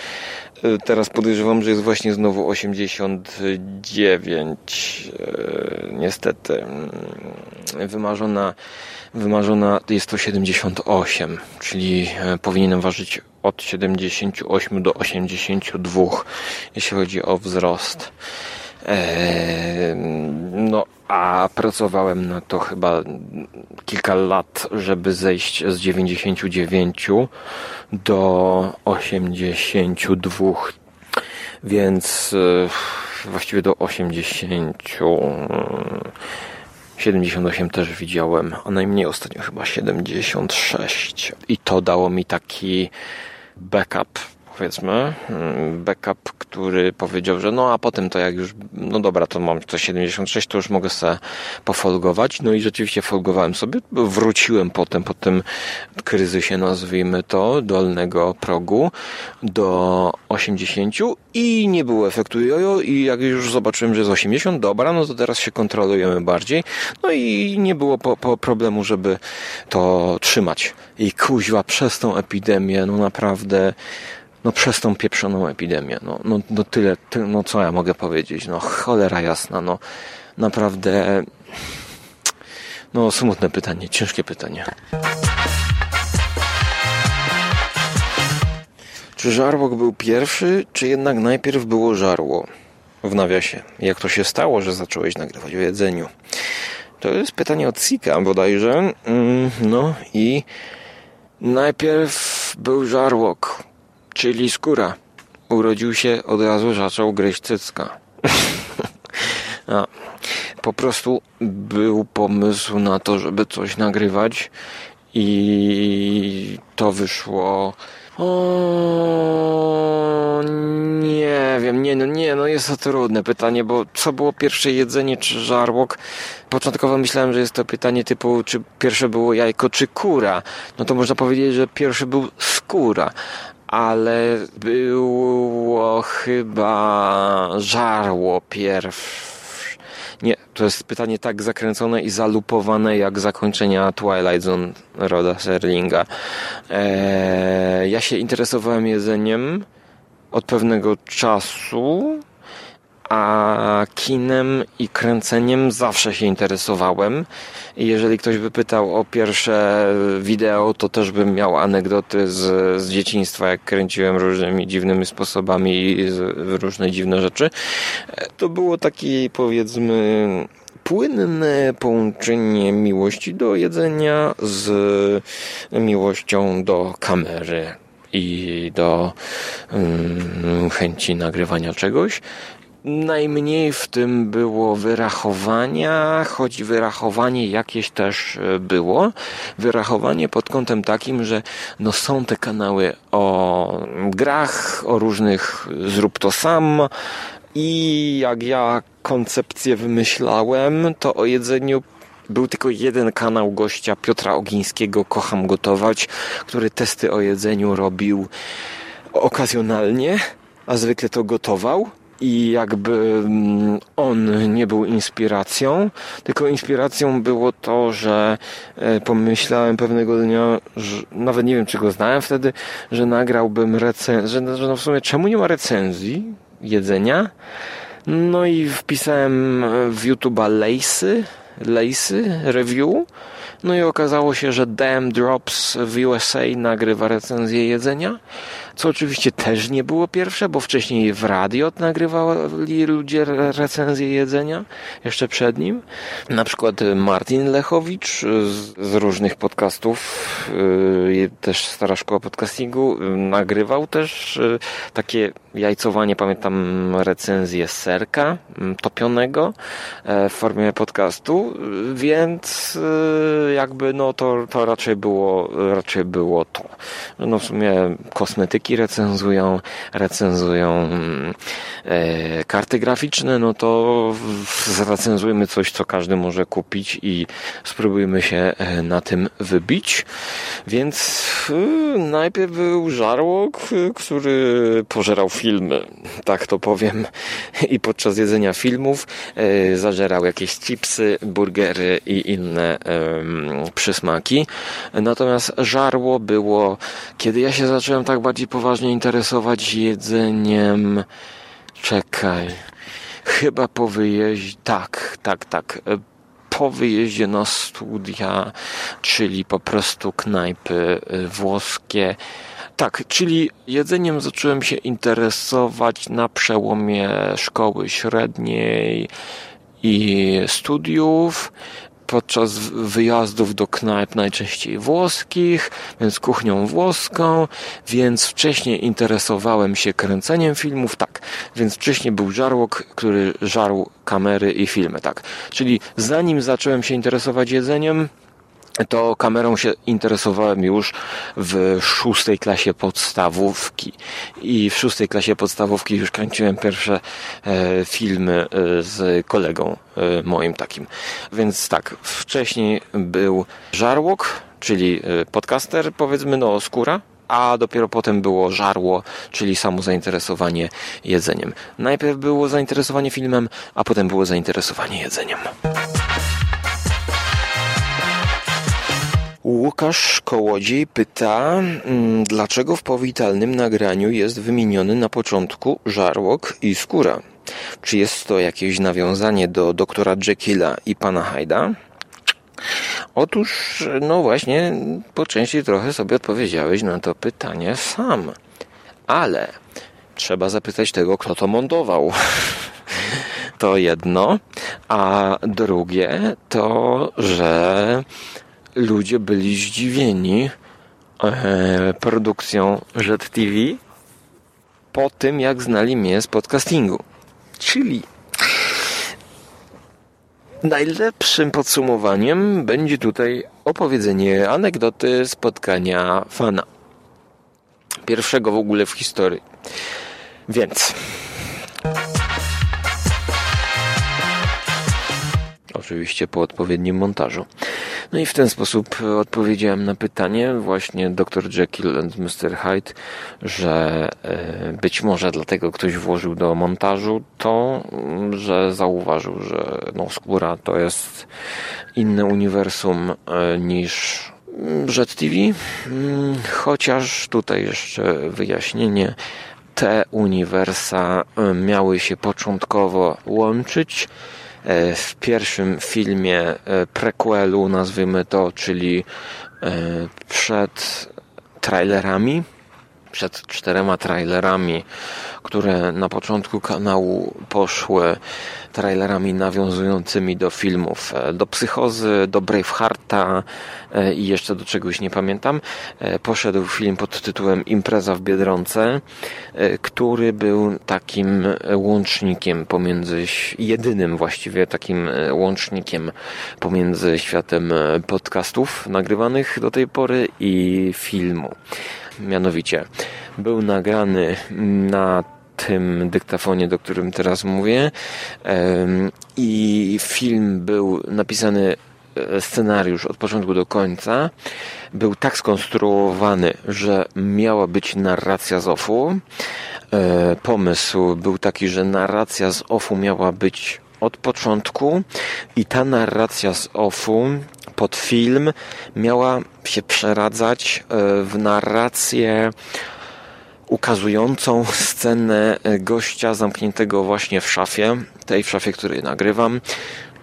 teraz podejrzewam, że jest właśnie znowu 89 y, niestety mm, wymarzona wymarzona jest to 78, czyli e, powinienem ważyć od 78 do 82, jeśli chodzi o wzrost. Eee, no, a pracowałem na to chyba kilka lat, żeby zejść z 99 do 82, więc e, właściwie do 80. 78 też widziałem, a najmniej ostatnio chyba 76. I to dało mi taki backup powiedzmy, mm, backup, który powiedział, że no a potem to jak już, no dobra, to mam to 76, to już mogę sobie pofolgować. No i rzeczywiście folgowałem sobie, wróciłem potem po tym kryzysie, nazwijmy to, dolnego progu do 80 i nie było efektu jojo i jak już zobaczyłem, że jest 80, dobra, no to teraz się kontrolujemy bardziej. No i nie było po, po problemu, żeby to trzymać. I kuźwa przez tą epidemię, no naprawdę no przez tą pieprzoną epidemię. No, no, no tyle, ty, no co ja mogę powiedzieć? No cholera jasna, no naprawdę no smutne pytanie, ciężkie pytanie. Czy żarłok był pierwszy, czy jednak najpierw było żarło? W nawiasie. Jak to się stało, że zacząłeś nagrywać o jedzeniu? To jest pytanie od Sika bodajże. Mm, no i najpierw był żarłok czyli skóra. Urodził się, od razu zaczął gryźć cycka. no, po prostu był pomysł na to, żeby coś nagrywać i to wyszło o, nie wiem, nie, no nie, no jest to trudne pytanie, bo co było pierwsze jedzenie czy żarłok? Początkowo myślałem, że jest to pytanie typu, czy pierwsze było jajko czy kura. No to można powiedzieć, że pierwszy był skóra, ale było chyba żarło pierw. Nie, to jest pytanie tak zakręcone i zalupowane jak zakończenia Twilight Zone Roda Serlinga. Eee, ja się interesowałem jedzeniem od pewnego czasu a kinem i kręceniem zawsze się interesowałem. Jeżeli ktoś by pytał o pierwsze wideo, to też bym miał anegdoty z, z dzieciństwa, jak kręciłem różnymi dziwnymi sposobami różne dziwne rzeczy. To było takie, powiedzmy, płynne połączenie miłości do jedzenia z miłością do kamery i do um, chęci nagrywania czegoś. Najmniej w tym było wyrachowania, choć wyrachowanie jakieś też e, było. Wyrachowanie pod kątem takim, że no są te kanały o grach, o różnych zrób to sam, i jak ja koncepcję wymyślałem, to o jedzeniu był tylko jeden kanał gościa Piotra Ogińskiego, Kocham Gotować, który testy o jedzeniu robił okazjonalnie, a zwykle to gotował i jakby mm, on nie był inspiracją, tylko inspiracją było to, że e, pomyślałem pewnego dnia, nawet nie wiem, czy go znałem wtedy, że nagrałbym recenzję, że, że no w sumie czemu nie ma recenzji jedzenia? No i wpisałem w YouTube'a Lacey, Lacey Review, no i okazało się, że Damn Drops w USA nagrywa recenzję jedzenia co oczywiście też nie było pierwsze, bo wcześniej w radio nagrywali ludzie recenzje jedzenia, jeszcze przed nim. Na przykład Martin Lechowicz z, różnych podcastów, yy, też Stara Szkoła Podcastingu, yy, nagrywał też yy, takie jajcowanie, pamiętam recenzję serka topionego w formie podcastu, więc jakby no to, to raczej było, raczej było to. no w sumie kosmetyki recenzują, recenzują mm, e, karty graficzne, no to zrecenzujmy coś, co każdy może kupić i spróbujmy się e, na tym wybić. Więc y, najpierw był żarłok, y, który pożerał filmy, tak to powiem, i podczas jedzenia filmów e, zażerał jakieś chipsy, burgery i inne przysmaki. Natomiast żarło było, kiedy ja się zacząłem tak bardziej poważnie interesować jedzeniem. Czekaj. Chyba po wyjeździe. Tak, tak, tak. Po wyjeździe na studia, czyli po prostu knajpy y, włoskie. Tak, czyli jedzeniem zacząłem się interesować na przełomie szkoły średniej i studiów podczas wyjazdów do knajp najczęściej włoskich, więc kuchnią włoską, więc wcześniej interesowałem się kręceniem filmów, tak, więc wcześniej był żarłok, który żarł kamery i filmy, tak. Czyli zanim zacząłem się interesować jedzeniem, to kamerą się interesowałem już w szóstej klasie podstawówki. I w szóstej klasie podstawówki już kręciłem pierwsze e, filmy e, z kolegą e, moim takim. Więc tak, wcześniej był Żarłok, czyli e, podcaster, powiedzmy, no, skóra, a dopiero potem było żarło, czyli samo zainteresowanie jedzeniem. Najpierw było zainteresowanie filmem, a potem było zainteresowanie jedzeniem. Łukasz Kołodziej pyta, mm, dlaczego w powitalnym nagraniu jest wymieniony na początku żarłok i skóra? Czy jest to jakieś nawiązanie do doktora Jekylla i pana Hyda? Otóż, no właśnie, po części trochę sobie odpowiedziałeś na to pytanie sam. Ale trzeba zapytać tego, kto to montował. To jedno. A drugie to, że ludzie byli zdziwieni e, produkcją Jet TV po tym, jak znali mnie z podcastingu. Czyli najlepszym podsumowaniem będzie tutaj opowiedzenie anegdoty spotkania fana. Pierwszego w ogóle w historii. Więc oczywiście po odpowiednim montażu. No i w ten sposób odpowiedziałem na pytanie właśnie dr Jekyll and Mr. Hyde, że e, być może dlatego ktoś włożył do montażu to, że zauważył, że no, skóra to jest inne uniwersum e, niż Jet TV, mm, chociaż tutaj jeszcze wyjaśnienie te uniwersa e, miały się początkowo łączyć w pierwszym filmie e, prequelu, nazwijmy to, czyli e, przed trailerami, przed czterema trailerami, które na początku kanału poszły trailerami nawiązującymi do filmów, e, do Psychozy, do Bravehearta e, i jeszcze do czegoś nie pamiętam. E, poszedł film pod tytułem Impreza w Biedronce, który był takim łącznikiem pomiędzy, jedynym właściwie takim łącznikiem pomiędzy światem podcastów nagrywanych do tej pory i filmu. Mianowicie był nagrany na tym dyktafonie, do którym teraz mówię. I film był napisany e, scenariusz od początku do końca był tak skonstruowany, że miała być narracja z OFU. E, pomysł był taki, że narracja z OFU miała być od początku i ta narracja z OFU pod film miała się przeradzać e, w narrację ukazującą scenę gościa zamkniętego właśnie w szafie, tej w szafie, której nagrywam.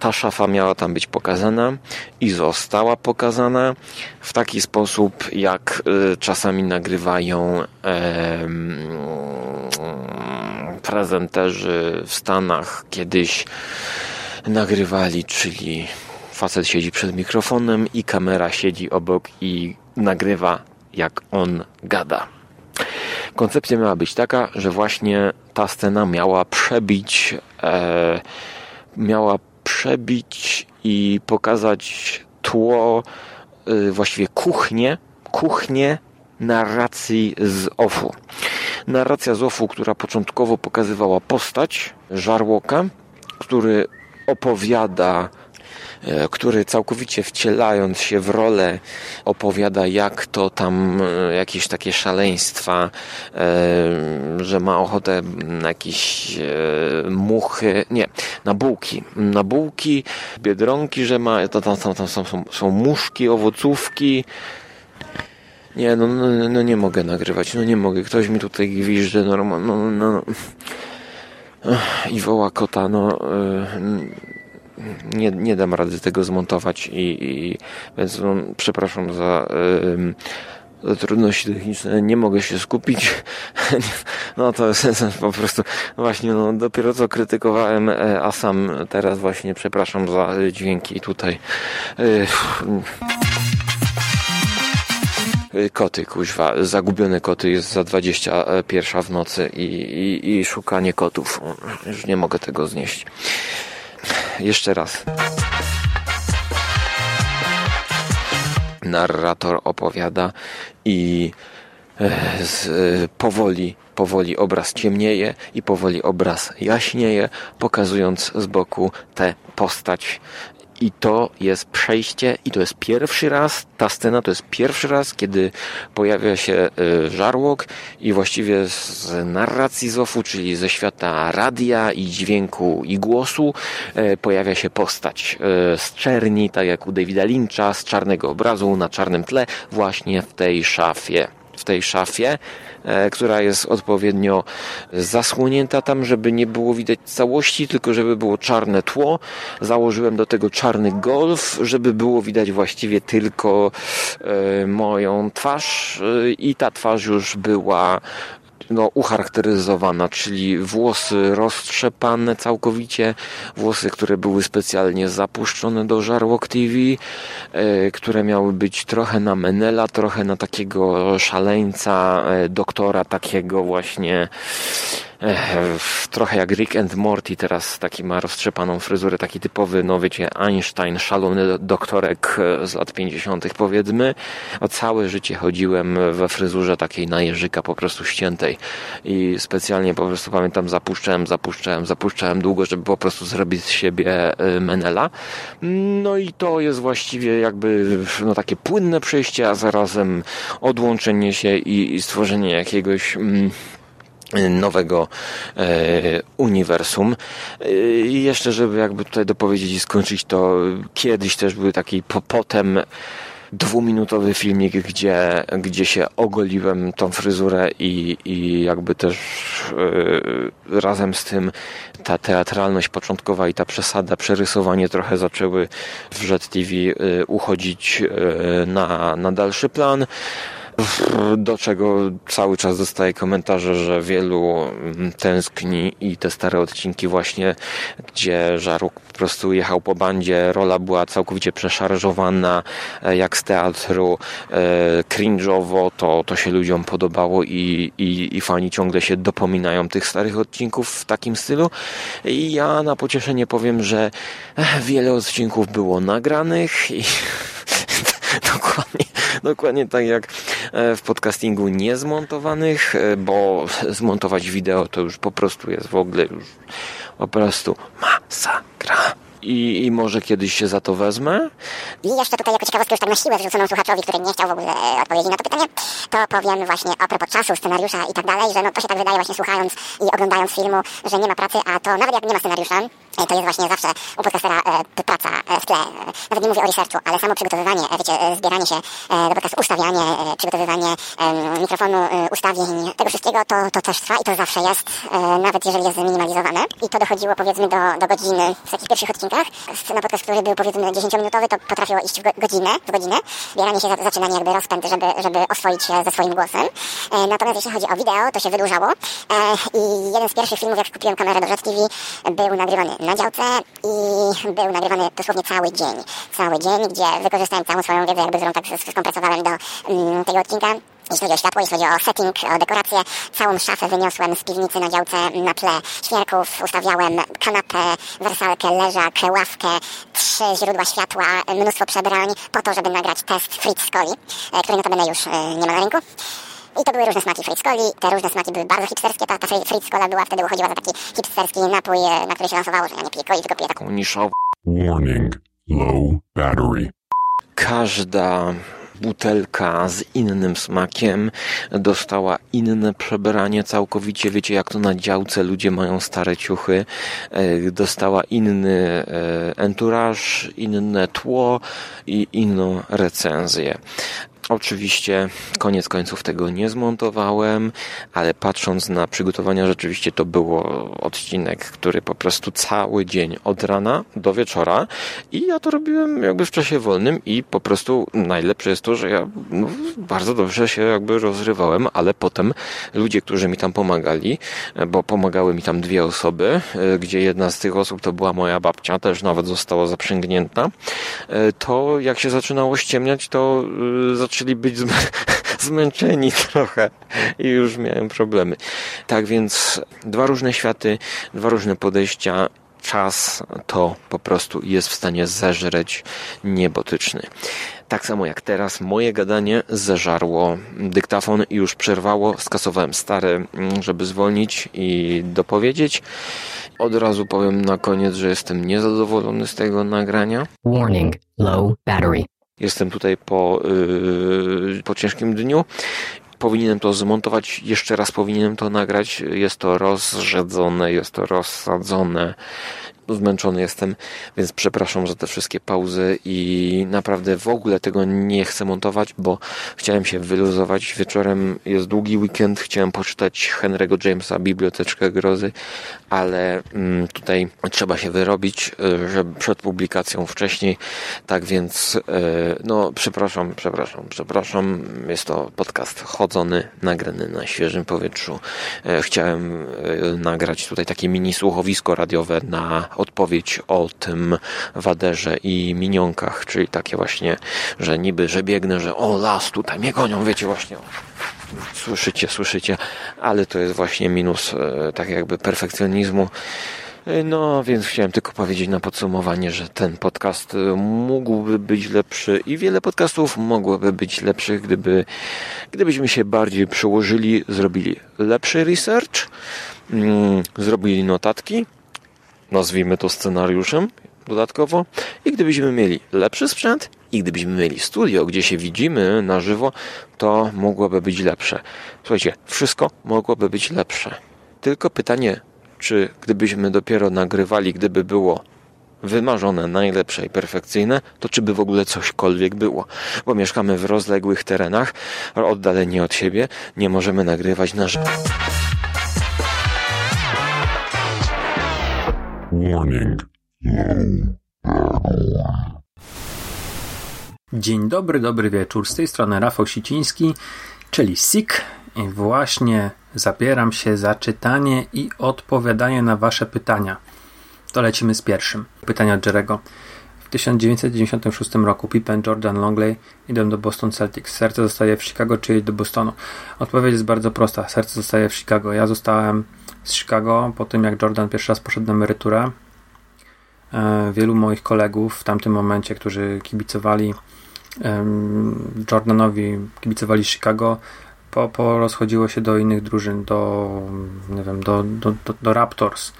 Ta szafa miała tam być pokazana i została pokazana w taki sposób, jak y, czasami nagrywają prezenterzy w Stanach kiedyś nagrywali, czyli facet siedzi przed mikrofonem i kamera siedzi obok i nagrywa jak on gada. Koncepcja miała być taka, że właśnie ta scena miała przebić, e, miała przebić i pokazać tło, e, właściwie kuchnię, kuchnię narracji z OFU. Narracja z OFU, która początkowo pokazywała postać Żarłoka, który opowiada który całkowicie wcielając się w rolę opowiada, jak to tam e, jakieś takie szaleństwa, e, że ma ochotę na jakieś muchy, nie, na bułki, na bułki, biedronki, że ma, to tam, tam, tam są, są, są muszki, owocówki, nie, no, no, no, nie mogę nagrywać, no nie mogę. Ktoś mi tutaj gwizdże normalnie, no, no, no. I woła kota, no nie, nie dam rady tego zmontować i, i więc no, przepraszam za, za trudności techniczne, nie mogę się skupić. No to jest po prostu, właśnie, no dopiero co krytykowałem, e, a sam teraz właśnie przepraszam za dźwięki tutaj. E, koty, kuźwa, zagubione koty jest za 21 w nocy i, i, i szukanie kotów. Już nie mogę tego znieść. Jeszcze raz. Narrator opowiada i e, z, e, powoli, powoli obraz ciemnieje i powoli obraz jaśnieje, pokazując z boku tę postać i to jest przejście, i to jest pierwszy raz, ta scena to jest pierwszy raz, kiedy pojawia się y, żarłok i właściwie z narracji Zofu, czyli ze świata radia i dźwięku i głosu, y, pojawia się postać y, z czerni, tak jak u Davida Lyncha, z czarnego obrazu na czarnym tle, właśnie w tej szafie. W tej szafie, e, która jest odpowiednio zasłonięta tam, żeby nie było widać całości, tylko żeby było czarne tło. Założyłem do tego czarny golf, żeby było widać właściwie tylko e, moją twarz e, i ta twarz już była no, ucharakteryzowana, czyli włosy roztrzepane całkowicie, włosy, które były specjalnie zapuszczone do Żarłok TV, e, które miały być trochę na Menela, trochę na takiego szaleńca, e, doktora takiego właśnie trochę jak Rick and Morty teraz taki ma roztrzepaną fryzurę, taki typowy, no wiecie, Einstein, szalony doktorek e, z lat 50. powiedzmy. O całe życie chodziłem we fryzurze takiej na jeżyka po prostu ściętej i specjalnie po prostu pamiętam zapuszczałem, zapuszczałem, zapuszczałem długo, żeby po prostu zrobić z siebie e, Menela. No i to jest właściwie jakby no takie płynne przejście, a zarazem odłączenie się i, i stworzenie jakiegoś mm, nowego e, uniwersum. E, I jeszcze, żeby jakby tutaj dopowiedzieć i skończyć, to kiedyś też były taki po, potem dwuminutowy filmik, gdzie, gdzie się ogoliłem tą fryzurę i, i jakby też e, razem z tym ta teatralność początkowa i ta przesada, przerysowanie trochę zaczęły w Red TV e, uchodzić e, na, na dalszy plan do czego cały czas dostaję komentarze, że wielu mm, tęskni i te stare odcinki właśnie, gdzie Żaruk po prostu jechał po bandzie, rola była całkowicie przeszarżowana, e, jak z teatru, e, cringe'owo, to, to się ludziom podobało i, i, i fani ciągle się dopominają tych starych odcinków w takim stylu. I ja na pocieszenie powiem, że e, wiele odcinków było nagranych i dokładnie, dokładnie tak jak e, w podcastingu niezmontowanych, e, bo zmontować wideo to już po prostu jest w ogóle już po prostu masakra. I, I może kiedyś się za to wezmę. I jeszcze tutaj jako ciekawostkę już tak na siłę wrzuconą słuchaczowi, który nie chciał w ogóle e, odpowiedzi na to pytanie, to powiem właśnie a propos czasu, scenariusza i tak dalej, że no to się tak wydaje właśnie słuchając i oglądając filmu, że nie ma pracy, a to nawet jak nie ma scenariusza, to jest właśnie zawsze u podcastera e, praca e, w tle. Nawet nie mówię o researchu, ale samo przygotowywanie, wiecie, zbieranie się do podcastu, ustawianie, przygotowywanie mikrofonu, ustawień, tego wszystkiego, to, to też trwa i to zawsze jest, nawet jeżeli jest zminimalizowane. I to dochodziło powiedzmy do, do godziny w takich pierwszych odcinkach. Na podcast, który był powiedzmy 10-minutowy, to potrafiło iść w godzinę, w godzinę. Zbieranie się, zaczynanie jakby rozpęd, żeby, żeby oswoić się ze swoim głosem. Natomiast jeśli chodzi o wideo, to się wydłużało. I jeden z pierwszych filmów, jak kupiłem kamerę do Red TV, był nagrywany na działce i był nagrywany dosłownie cały dzień. Cały dzień, gdzie wykorzystałem całą swoją wiedzę, jakby którą tak skompresowałem do mm, tego odcinka jeśli chodzi o światło, jeśli chodzi o setting, o dekorację. Całą szafę wyniosłem z piwnicy na działce na tle świerków. Ustawiałem kanapę, wersalkę, leżak, ławkę, trzy źródła światła, mnóstwo przebrań po to, żeby nagrać test Fritz Coli, e, który notabene już e, nie ma na rynku. I to były różne smaki Fritz Coli. Te różne smaki były bardzo hipsterskie. Ta, ta była wtedy uchodziła za taki hipsterski napój, e, na który się lansowało, że ja nie piję coli, tylko piję taką Taką niszową. Warning. Low battery. Każda butelka z innym smakiem dostała inne przebranie całkowicie. Wiecie, jak to na działce ludzie mają stare ciuchy. E, Dostała inny e, enturaż, inne tło i inną recenzję. Oczywiście koniec końców tego nie zmontowałem, ale patrząc na przygotowania, rzeczywiście to było odcinek, który po prostu cały dzień od rana do wieczora. I ja to robiłem jakby w czasie wolnym i po prostu najlepsze jest to, że ja no, bardzo dobrze się jakby rozrywałem, ale potem ludzie, którzy mi tam pomagali, bo pomagały mi tam dwie osoby, e, gdzie jedna z tych osób to była moja babcia, też nawet została zaprzęgnięta, e, to jak się zaczynało ściemniać, to e, zaczęli być zmę- zmęczeni trochę i już miałem problemy. Tak więc dwa różne światy, dwa różne podejścia. Czas to po prostu jest w stanie zeżreć niebotyczny. Tak samo jak teraz, moje gadanie zeżarło dyktafon i już przerwało. Skasowałem stary, mm, żeby zwolnić i dopowiedzieć. Od razu powiem na koniec, że jestem niezadowolony z tego nagrania. Warning. Low battery. Jestem tutaj po, yy, po ciężkim dniu. Powinienem to zmontować, jeszcze raz powinienem to nagrać. Jest to rozrzedzone, jest to rozsadzone. Zmęczony jestem, więc przepraszam za te wszystkie pauzy i naprawdę w ogóle tego nie chcę montować, bo chciałem się wyluzować. Wieczorem jest długi weekend, chciałem poczytać Henry'ego Jamesa, Biblioteczkę Grozy, ale mm, tutaj trzeba się wyrobić, y, żeby przed publikacją wcześniej. Tak więc, y, no, przepraszam, przepraszam, przepraszam. Jest to podcast chodzony, nagrany na świeżym powietrzu. E, Chciałem y, nagrać tutaj takie mini słuchowisko radiowe na odpowiedź o tym waderze i minionkach, czyli takie właśnie, że niby, że biegnę, że o las, tutaj mnie gonią, wiecie właśnie. Słyszycie, słyszycie, ale to jest właśnie minus e, tak jakby perfekcjonizmu. E, No, więc chciałem tylko powiedzieć na podsumowanie, że ten podcast e, mógłby być lepszy i wiele podcastów mogłoby być lepszych, gdyby, gdybyśmy się bardziej przyłożyli, zrobili lepszy research, mm, zrobili notatki, nazwijmy to scenariuszem dodatkowo i gdybyśmy mieli lepszy sprzęt i gdybyśmy mieli studio, gdzie się widzimy na żywo, to mogłoby być lepsze. Słuchajcie, wszystko mogłoby być lepsze. Tylko pytanie, czy gdybyśmy dopiero nagrywali, gdyby było wymarzone, najlepsze i perfekcyjne, to czy by w ogóle cośkolwiek było? Bo mieszkamy w rozległych terenach, oddaleni od siebie, nie możemy nagrywać na żywo. Warning. Dzień dobry, dobry wieczór. Z tej strony Rafał Siciński, czyli SIK i właśnie zabieram się za czytanie i odpowiadanie na Wasze pytania. To lecimy z pierwszym. Pytania od Jerego. W 1996 roku Pippen, Jordan, Longley idą do Boston Celtics. Serce zostaje w Chicago czy do Bostonu? Odpowiedź jest bardzo prosta. Serce zostaje w Chicago. Ja zostałem z Chicago po tym, jak Jordan pierwszy raz poszedł na emeryturę. E, Wielu moich kolegów w tamtym momencie, którzy kibicowali Jordanowi, kibicowali Chicago, po, po rozchodziło się do innych drużyn, do, nie wiem, do, do, do, do Raptors,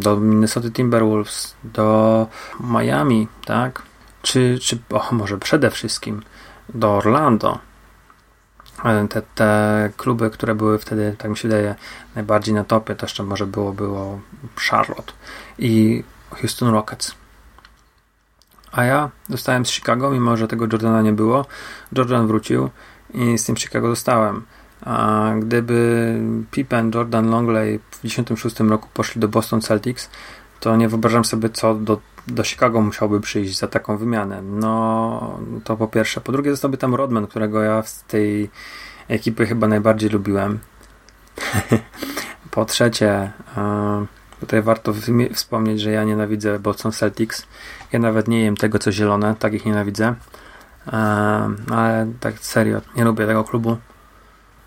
do Minnesota Timberwolves, do Miami, tak? Czy, czy o, może przede wszystkim do Orlando. Te, te kluby, które były wtedy, tak mi się wydaje, najbardziej na topie, to jeszcze może było, było Charlotte i Houston Rockets. A ja zostałem z Chicago, mimo że tego Jordana nie było. Jordan wrócił i z tym Chicago zostałem. A gdyby Pippen, Jordan, Longley w 1996 roku poszli do Boston Celtics, to nie wyobrażam sobie, co do, do Chicago musiałby przyjść za taką wymianę. No, to po pierwsze. Po drugie, zostałby tam Rodman, którego ja z tej ekipy chyba najbardziej lubiłem. po trzecie, e, tutaj warto wspomnieć, że ja nienawidzę Boston Celtics. Ja nawet nie jem tego, co zielone, tak ich nienawidzę. ale tak serio, nie lubię tego klubu.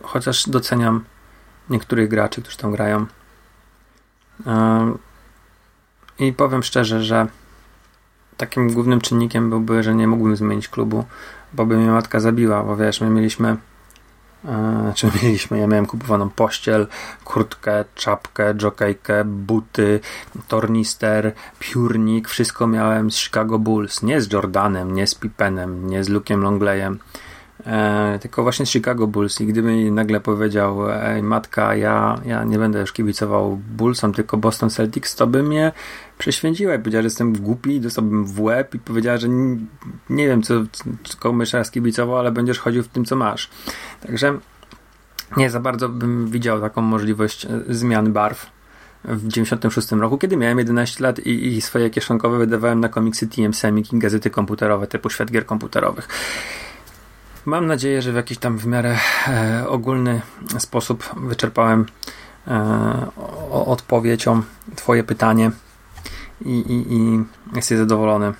Chociaż doceniam niektórych graczy, którzy tam grają. I powiem szczerze, że takim głównym czynnikiem byłby, że nie mógłbym zmienić klubu, bo by mnie matka zabiła, bo wiesz, my mieliśmy e, czy mieliśmy, ja miałem kupowaną pościel, kurtkę, czapkę, jokejkę, buty, tornister, piórnik, wszystko miałem z Chicago Bulls, nie z Jordanem, nie z Pippenem, nie z Luke'em Longleyem, E, tylko właśnie z Chicago Bulls i gdyby mi nagle powiedział ej matka, ja, ja nie będę już kibicował Bullsom, tylko Boston Celtics, to by mnie prześwięciła i powiedziała, że jestem głupi, dostałbym w łeb i powiedziała, że nie, nie wiem, co, co komu jeszcze raz kibicował, ale będziesz chodził w tym, co masz. Także nie za bardzo bym widział taką możliwość e, zmian barw w 96 roku, kiedy miałem 11 lat i, i swoje kieszonkowe wydawałem na komiksy TM Semik i gazety komputerowe typu Świat Gier Komputerowych. Mam nadzieję, że w jakiś tam w miarę e, ogólny sposób wyczerpałem e, odpowiedzią Twoje pytanie i, i, i jesteś zadowolony.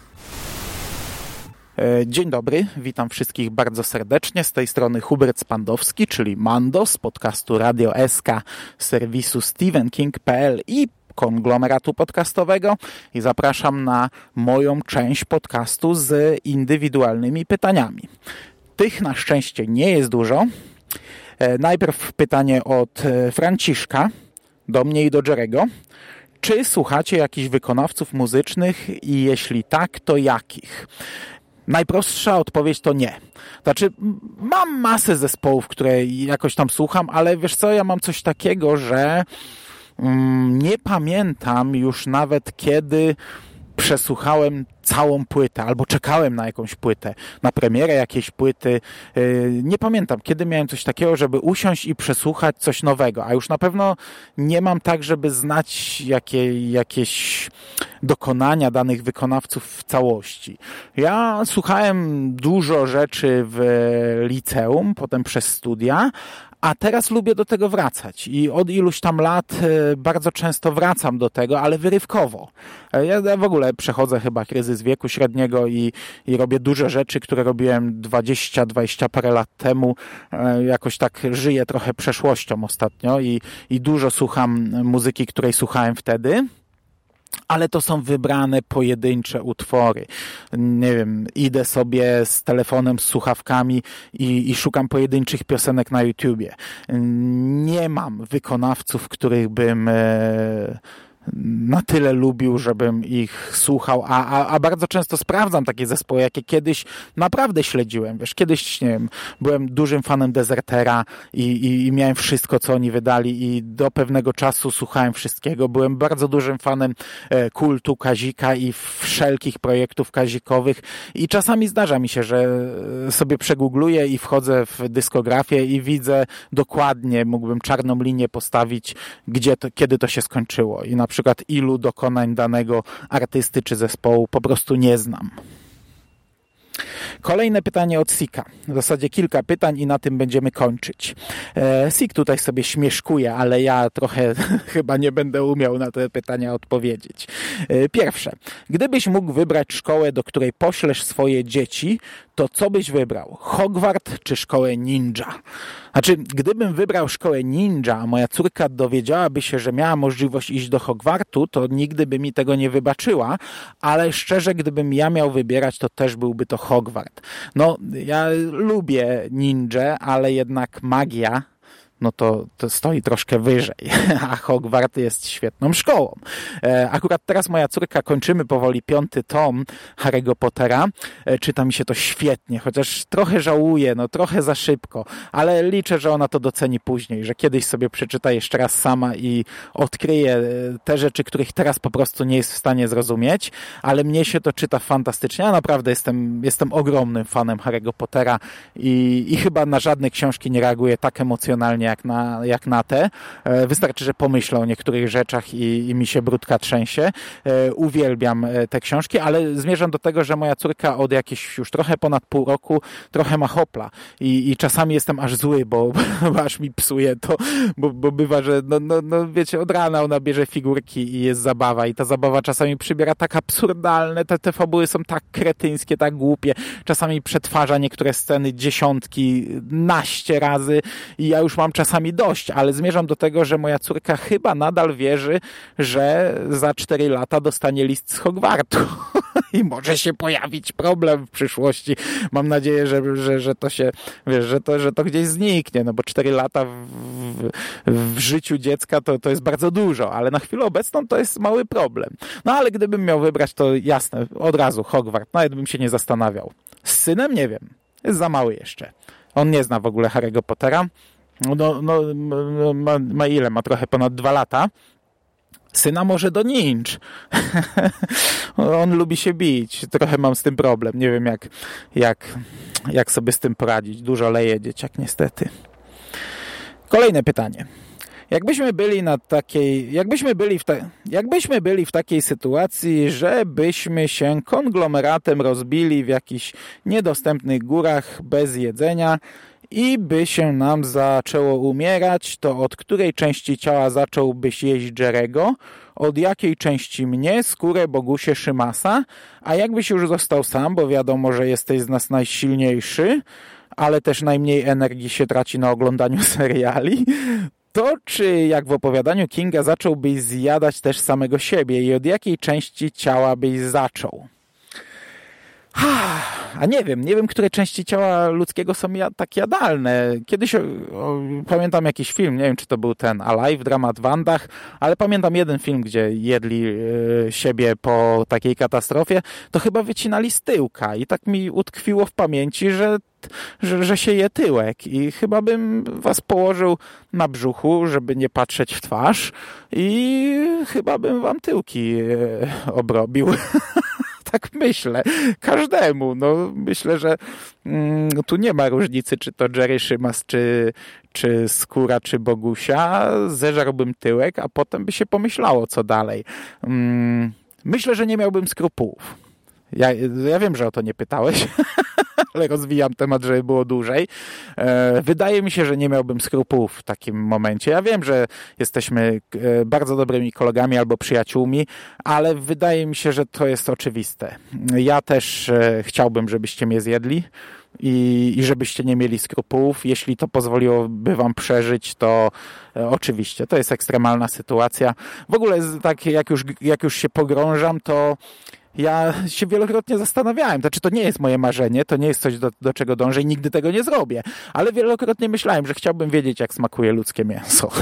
E, dzień dobry, witam wszystkich bardzo serdecznie. Z tej strony Hubert Spandowski, czyli Mando z podcastu Radio SK serwisu StephenKing.pl i konglomeratu podcastowego i zapraszam na moją część podcastu z indywidualnymi pytaniami. Tych na szczęście nie jest dużo. E, najpierw pytanie od e, Franciszka do mnie i do Jerego. Czy słuchacie jakichś wykonawców muzycznych i jeśli tak, to jakich? Najprostsza odpowiedź to nie. Znaczy, mam masę zespołów, które jakoś tam słucham, ale wiesz co, ja mam coś takiego, że mm, nie pamiętam już nawet kiedy przesłuchałem całą płytę, albo czekałem na jakąś płytę, na premierę jakiejś płyty. Y, nie pamiętam, kiedy miałem coś takiego, żeby usiąść i przesłuchać coś nowego, a już na pewno nie mam tak, żeby znać jakie, jakieś dokonania danych wykonawców w całości. Ja słuchałem dużo rzeczy w liceum, potem przez studia, a teraz lubię do tego wracać i od iluś tam lat e, bardzo często wracam do tego, ale wyrywkowo. E, ja w ogóle przechodzę chyba kryzys wieku średniego i, i robię duże rzeczy, które robiłem 20-20 parę lat temu. E, jakoś tak żyję trochę przeszłością ostatnio i, i dużo słucham muzyki, której słuchałem wtedy ale to są wybrane pojedyncze utwory. Nie wiem, idę sobie z telefonem, z słuchawkami i, i, szukam pojedynczych piosenek na YouTubie. Nie mam wykonawców, których bym e, na tyle lubił, żebym ich słuchał, a, a, a bardzo często sprawdzam takie zespoły, jakie kiedyś naprawdę śledziłem. Wiesz, kiedyś, nie wiem, byłem dużym fanem Desertera i, i, i miałem wszystko, co oni wydali i do pewnego czasu słuchałem wszystkiego. Byłem bardzo dużym fanem e, kultu Kazika i wszelkich projektów kazikowych i czasami zdarza mi się, że e, sobie przegugluję i wchodzę w dyskografię i widzę dokładnie, mógłbym czarną linię postawić, gdzie to, kiedy to się skończyło i na przykład ilu dokonań danego artysty czy zespołu po prostu nie znam. Kolejne pytanie od Sika. W zasadzie kilka pytań i na tym będziemy kończyć. E, Sik tutaj sobie śmieszkuje, ale ja trochę chyba nie będę umiał na te pytania odpowiedzieć. E, pierwsze. Gdybyś mógł wybrać szkołę, do której poślesz swoje dzieci, to co byś wybrał? Hogwart czy szkołę ninja? Znaczy, gdybym wybrał szkołę ninja, a moja córka dowiedziałaby się, że miała możliwość iść do Hogwartu, to nigdy by mi tego nie wybaczyła, ale szczerze, gdybym ja miał wybierać, to też byłby to Hogwart. No, ja lubię ninja, ale jednak magia no to, to stoi troszkę wyżej, a Hogwart jest świetną szkołą. E, akurat teraz moja córka, kończymy powoli piąty tom Harry'ego Pottera, e, czyta mi się to świetnie, chociaż trochę żałuję, no trochę za szybko, ale liczę, że ona to doceni później, że kiedyś sobie przeczyta jeszcze raz sama i odkryje e, te rzeczy, których teraz po prostu nie jest w stanie zrozumieć, ale mnie się to czyta fantastycznie, ja naprawdę jestem, jestem ogromnym fanem Harry'ego Pottera i, i chyba na żadne książki nie reaguję tak emocjonalnie jak na, jak na te. E, wystarczy, że pomyślę o niektórych rzeczach i, i mi się brudka trzęsie. E, uwielbiam e, te książki, ale zmierzam do tego, że moja córka od jakieś już trochę ponad pół roku trochę ma hopla i, i czasami jestem aż zły, bo, bo aż mi psuje to, bo, bo bywa, że no, no, no wiecie, od rana ona bierze figurki i jest zabawa i ta zabawa czasami przybiera tak absurdalne, te, te fabuły są tak kretyńskie, tak głupie, czasami przetwarza niektóre sceny dziesiątki, naście razy i ja już mam czasami dość, ale zmierzam do tego, że moja córka chyba nadal wierzy, że za cztery lata dostanie list z Hogwartu i może się pojawić problem w przyszłości. Mam nadzieję, że, że, że to się, wiesz, że to, że to gdzieś zniknie, no bo cztery lata w, w, w życiu dziecka to, to jest bardzo dużo, ale na chwilę obecną to jest mały problem. No ale gdybym miał wybrać, to jasne, od razu Hogwart, nawet bym się nie zastanawiał. Z synem nie wiem, jest za mały jeszcze. On nie zna w ogóle Harry'ego Pottera. No, no, ma, ma ile? Ma trochę ponad dwa lata. Syna może do ninj. On lubi się bić. Trochę mam z tym problem. Nie wiem, jak, jak, jak sobie z tym poradzić. Dużo leje dzieciak, niestety. Kolejne pytanie. Jakbyśmy byli na takiej, jakbyśmy byli w, ta, jakbyśmy byli w takiej sytuacji, żebyśmy się konglomeratem rozbili w jakichś niedostępnych górach bez jedzenia i by się nam zaczęło umierać, to od której części ciała zacząłbyś jeść Jerego? Od jakiej części mnie, skórę Bogusie Szymasa? A jakbyś już został sam, bo wiadomo, że jesteś z nas najsilniejszy, ale też najmniej energii się traci na oglądaniu seriali, to czy jak w opowiadaniu Kinga zacząłbyś zjadać też samego siebie i od jakiej części ciała byś zaczął? A nie wiem, nie wiem, które części ciała ludzkiego są tak jadalne. Kiedyś o, o, pamiętam jakiś film, nie wiem, czy to był ten Alive, dramat w Andach, ale pamiętam jeden film, gdzie jedli y, siebie po takiej katastrofie, to chyba wycinali z tyłka i tak mi utkwiło w pamięci, że że, że się je tyłek i chyba bym was położył na brzuchu, żeby nie patrzeć w twarz i chyba bym wam tyłki e, obrobił. tak myślę. Każdemu. No, myślę, że mm, tu nie ma różnicy, czy to Jerry Szymas, czy, czy Skóra, czy Bogusia. Zeżarłbym tyłek, a potem by się pomyślało, co dalej. Mm, myślę, że nie miałbym skrupułów. Ja, ja wiem, że o to nie pytałeś, ale rozwijam temat, żeby było dłużej. E, wydaje mi się, że nie miałbym skrupułów w takim momencie. Ja wiem, że jesteśmy e, bardzo dobrymi kolegami albo przyjaciółmi, ale wydaje mi się, że to jest oczywiste. Ja też e, chciałbym, żebyście mnie zjedli. I, i żebyście nie mieli skrupułów. Jeśli to pozwoliłoby wam przeżyć, to oczywiście to jest ekstremalna sytuacja. W ogóle tak jak już, jak już się pogrążam, to ja się wielokrotnie zastanawiałem, to czy to nie jest moje marzenie, to nie jest coś, do, do czego dążę i nigdy tego nie zrobię, ale wielokrotnie myślałem, że chciałbym wiedzieć, jak smakuje ludzkie mięso.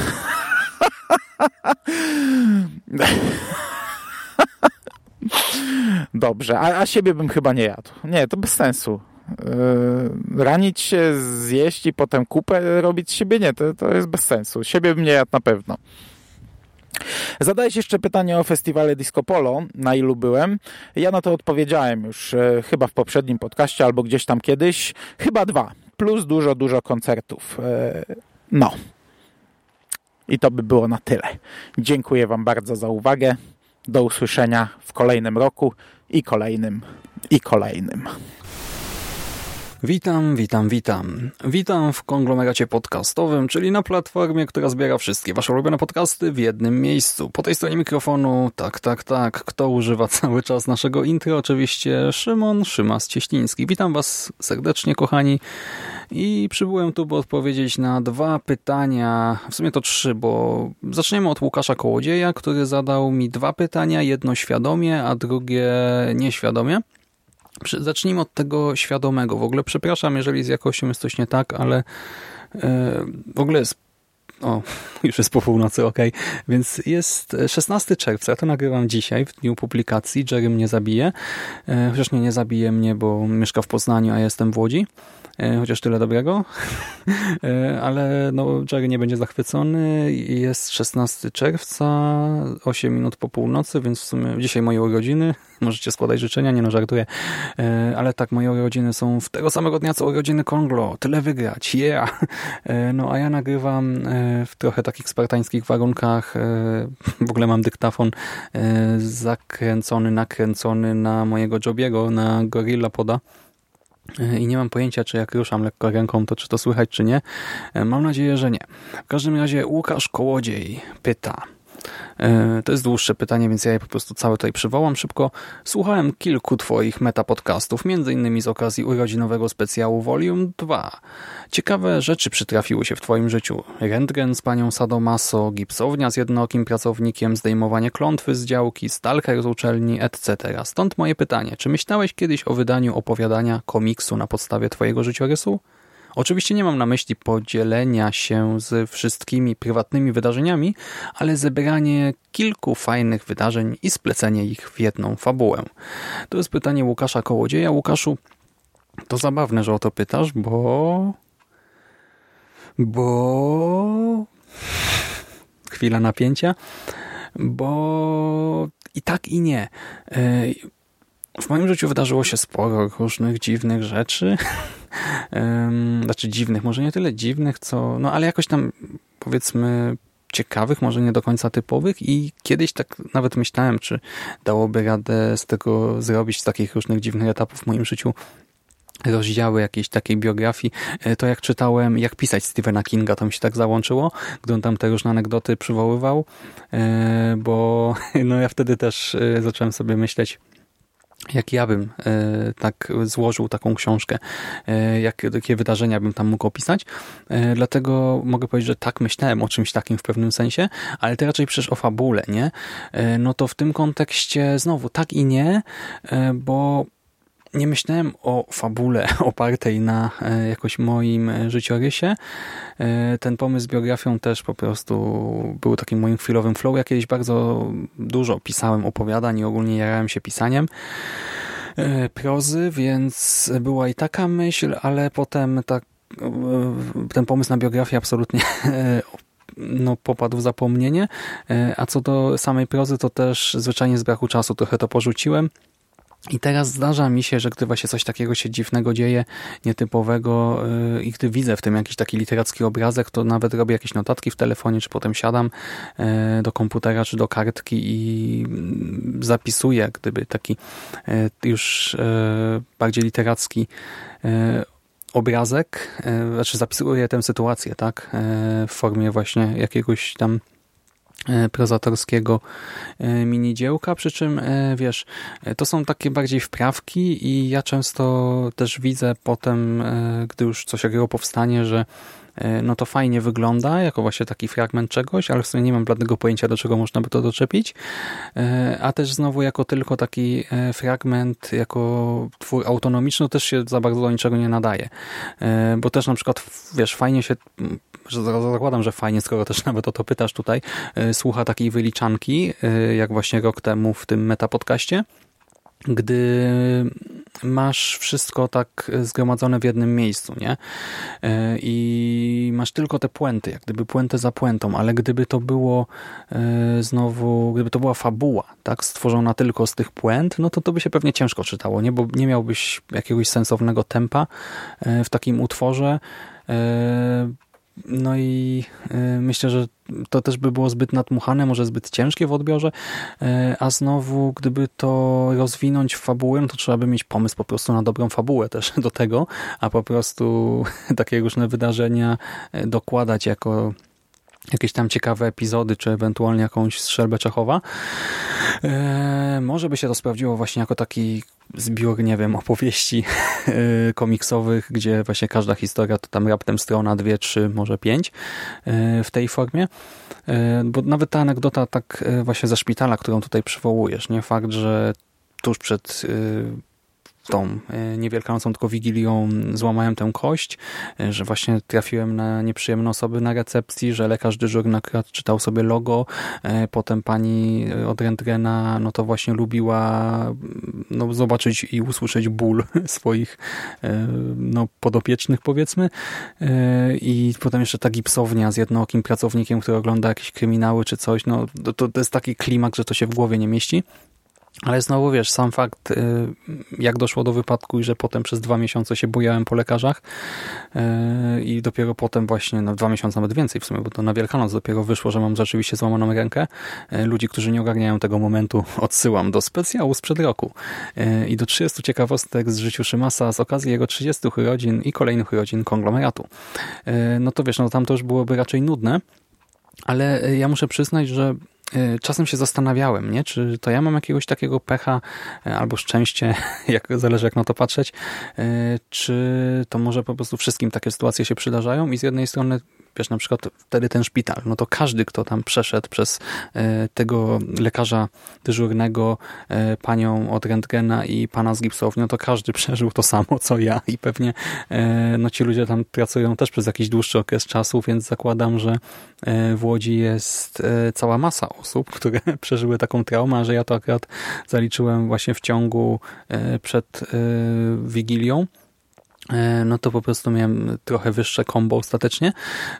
Dobrze, a, a siebie bym chyba nie jadł. Nie, to bez sensu. Yy, ranić się, zjeść i potem kupę robić siebie, nie, to, to jest bez sensu. Siebie bym nie jadł na pewno. Zadałeś jeszcze pytanie o festiwale Disco Polo, na ilu byłem. Ja na to odpowiedziałem już e, chyba w poprzednim podcaście albo gdzieś tam kiedyś. Chyba dwa, plus dużo, dużo koncertów. E, no. I to by było na tyle. Dziękuję Wam bardzo za uwagę. Do usłyszenia w kolejnym roku i kolejnym, i kolejnym. Witam, witam, witam. Witam w konglomeracie podcastowym, czyli na platformie, która zbiera wszystkie wasze ulubione podcasty w jednym miejscu. Po tej stronie mikrofonu, tak, tak, tak, kto używa cały czas naszego intro? Oczywiście Szymon Szymas-Cieśliński. Witam was serdecznie, kochani. I przybyłem tu, by odpowiedzieć na dwa pytania, w sumie to trzy, bo zaczniemy od Łukasza Kołodzieja, który zadał mi dwa pytania, jedno świadomie, a drugie nieświadomie. Zacznijmy od tego świadomego. W ogóle przepraszam, jeżeli z jakością jest coś nie tak, ale e, w ogóle jest o, już jest po północy, ok. Więc jest 16 czerwca, ja to nagrywam dzisiaj, w dniu publikacji. Jerry mnie zabije. E, chociaż nie, nie zabije mnie, bo mieszka w Poznaniu, a jestem w Łodzi. Chociaż tyle dobrego, ale no, Jerry nie będzie zachwycony. Jest 16 czerwca, 8 minut po północy, więc w sumie dzisiaj moje urodziny. Możecie składać życzenia, nie no, żartuję. Ale tak, moje urodziny są w tego samego dnia, co urodziny Konglo. Tyle wygrać, yeah! No, a ja nagrywam w trochę takich spartańskich warunkach. W ogóle mam dyktafon zakręcony, nakręcony na mojego Jobiego, na Gorilla Poda i nie mam pojęcia, czy jak ruszam lekko ręką, to czy to słychać, czy nie. Mam nadzieję, że nie. W każdym razie Łukasz Kołodziej pyta – E, to jest dłuższe pytanie, więc ja je po prostu całe tutaj przywołam szybko. Słuchałem kilku twoich metapodcastów, innymi z okazji urodzinowego specjału Volume 2. Ciekawe rzeczy przytrafiły się w twoim życiu. Rentgen z panią Sadomaso, gipsownia z jednookim pracownikiem, zdejmowanie klątwy z działki, stalker z uczelni, etc. Stąd moje pytanie, czy myślałeś kiedyś o wydaniu opowiadania komiksu na podstawie twojego życiorysu? Oczywiście nie mam na myśli podzielenia się z wszystkimi prywatnymi wydarzeniami, ale zebranie kilku fajnych wydarzeń i splecenie ich w jedną fabułę. To jest pytanie Łukasza Kołodzieja. Łukaszu, to zabawne, że o to pytasz, bo... Bo... Chwila napięcia. Bo i tak i nie. W moim życiu wydarzyło się sporo różnych dziwnych rzeczy. znaczy dziwnych, może nie tyle dziwnych, co, no ale jakoś tam powiedzmy ciekawych, może nie do końca typowych. I kiedyś tak nawet myślałem, czy dałoby radę z tego zrobić, z takich różnych dziwnych etapów w moim życiu rozdziały jakiejś takiej biografii, e, to jak czytałem, jak pisać Stephena Kinga, to mi się tak załączyło, gdy on tam te różne anegdoty przywoływał, e, bo no ja wtedy też e, zacząłem sobie myśleć, jak ja bym e, tak złożył taką książkę, e, jak, jakie wydarzenia bym tam mógł opisać. E, dlatego mogę powiedzieć, że tak myślałem o czymś takim w pewnym sensie, ale to raczej przecież o fabule, nie? No to w tym kontekście znowu tak i nie, bo nie myślałem o fabule opartej na e, jakoś moim e, życiorysie. E, ten pomysł z biografią też po prostu był takim moim chwilowym flow. Ja kiedyś bardzo dużo pisałem opowiadań i ogólnie jarałem się pisaniem prozy, więc była i taka myśl, ale potem tak ten pomysł na biografię absolutnie no, popadł w zapomnienie. A co do samej prozy, to też zwyczajnie z braku czasu trochę to porzuciłem. I teraz zdarza mi się, że gdy właśnie coś takiego się dziwnego dzieje, nietypowego yy, i gdy widzę w tym jakiś taki literacki obrazek, to nawet robię jakieś notatki w telefonie, czy potem siadam yy, do komputera, czy do kartki i yy, zapisuję gdyby taki yy, już bardziej literacki obrazek, znaczy zapisuję tę sytuację, tak, w formie właśnie jakiegoś tam prozatorskiego e, minidziełka, przy czym e, wiesz, to są takie bardziej wprawki i ja często też widzę potem, gdy już coś takiego powstanie, że no to fajnie wygląda, jako właśnie taki fragment czegoś, ale w sumie nie mam żadnego pojęcia, do czego można by to doczepić, a też znowu jako tylko taki fragment, jako twór autonomiczny, też się za bardzo do niczego nie nadaje, bo też na przykład, wiesz, fajnie się że zakładam, że fajnie, skoro też nawet o to pytasz tutaj, e, słucha takiej wyliczanki, e, jak właśnie rok temu w tym metapodcaście, gdy masz wszystko tak zgromadzone w jednym miejscu, nie? E, I masz tylko te puenty, jak gdyby puentę za puentą, ale gdyby to było znowu, gdyby to była fabuła, tak, stworzona tylko z tych puent, no to to by się pewnie ciężko czytało, nie? Bo nie miałbyś jakiegoś sensownego tempa w takim utworze, no i y, myślę, że to też by było zbyt natmuchane, może zbyt ciężkie w odbiorze, y, a znowu gdyby to rozwinąć w fabułę, no to trzeba by mieć pomysł po prostu na dobrą fabułę też do tego, a po prostu takie różne wydarzenia dokładać jako jakieś tam ciekawe epizody, czy ewentualnie jakąś strzelbę Czechowa. E, może by się to sprawdziło właśnie jako taki zbiór, nie wiem, opowieści e, komiksowych, gdzie właśnie każda historia to tam raptem strona, dwie, trzy, może pięć e, w tej formie. Bo nawet ta anegdota tak właśnie ze szpitala, którą tutaj przywołujesz, nie? Fakt, że tuż przed tą e, niewielkanocą, tylko Wigilią złamałem tę kość, e, że właśnie trafiłem na nieprzyjemne osoby na recepcji, że lekarz dyżurny akurat czytał sobie logo, e, potem pani od rentgena, no to właśnie lubiła no, zobaczyć i usłyszeć ból swoich no, podopiecznych powiedzmy i potem jeszcze ta gipsownia z jednookim pracownikiem, który ogląda jakieś kryminały czy coś, no to, to jest taki klimat, że to się w głowie nie mieści. Ale znowu wiesz, sam fakt, y, jak doszło do wypadku i że potem przez dwa miesiące się bujałem po lekarzach y, i dopiero potem właśnie, no dwa miesiące, nawet więcej w sumie, bo to na Wielkanoc dopiero wyszło, że mam rzeczywiście złamaną rękę. Y, ludzi, którzy nie ogarniają tego momentu, odsyłam do specjału sprzed roku i do 30 ciekawostek z życiu Szymasa z okazji jego 30 urodzin i kolejnych urodzin konglomeratu. No to wiesz, no tam to już byłoby raczej nudne, ale ja muszę przyznać, że czasem się zastanawiałem, nie? czy to ja mam jakiegoś takiego pecha e, albo szczęście, jak, zależy jak na to patrzeć, e, czy to może po prostu wszystkim takie sytuacje się przydarzają i z jednej strony wiesz, na przykład wtedy ten szpital, no to każdy, kto tam przeszedł przez e, tego lekarza dyżurnego, e, panią od rentgena i pana z gipsowni, no to każdy przeżył to samo, co ja. I pewnie e, no ci ludzie tam pracują też przez jakiś dłuższy okres czasu, więc zakładam, że w Łodzi jest cała masa osób, które przeżyły taką traumę, że ja to akurat zaliczyłem właśnie w ciągu przed Wigilią, no to po prostu miałem trochę wyższe kombo ostatecznie,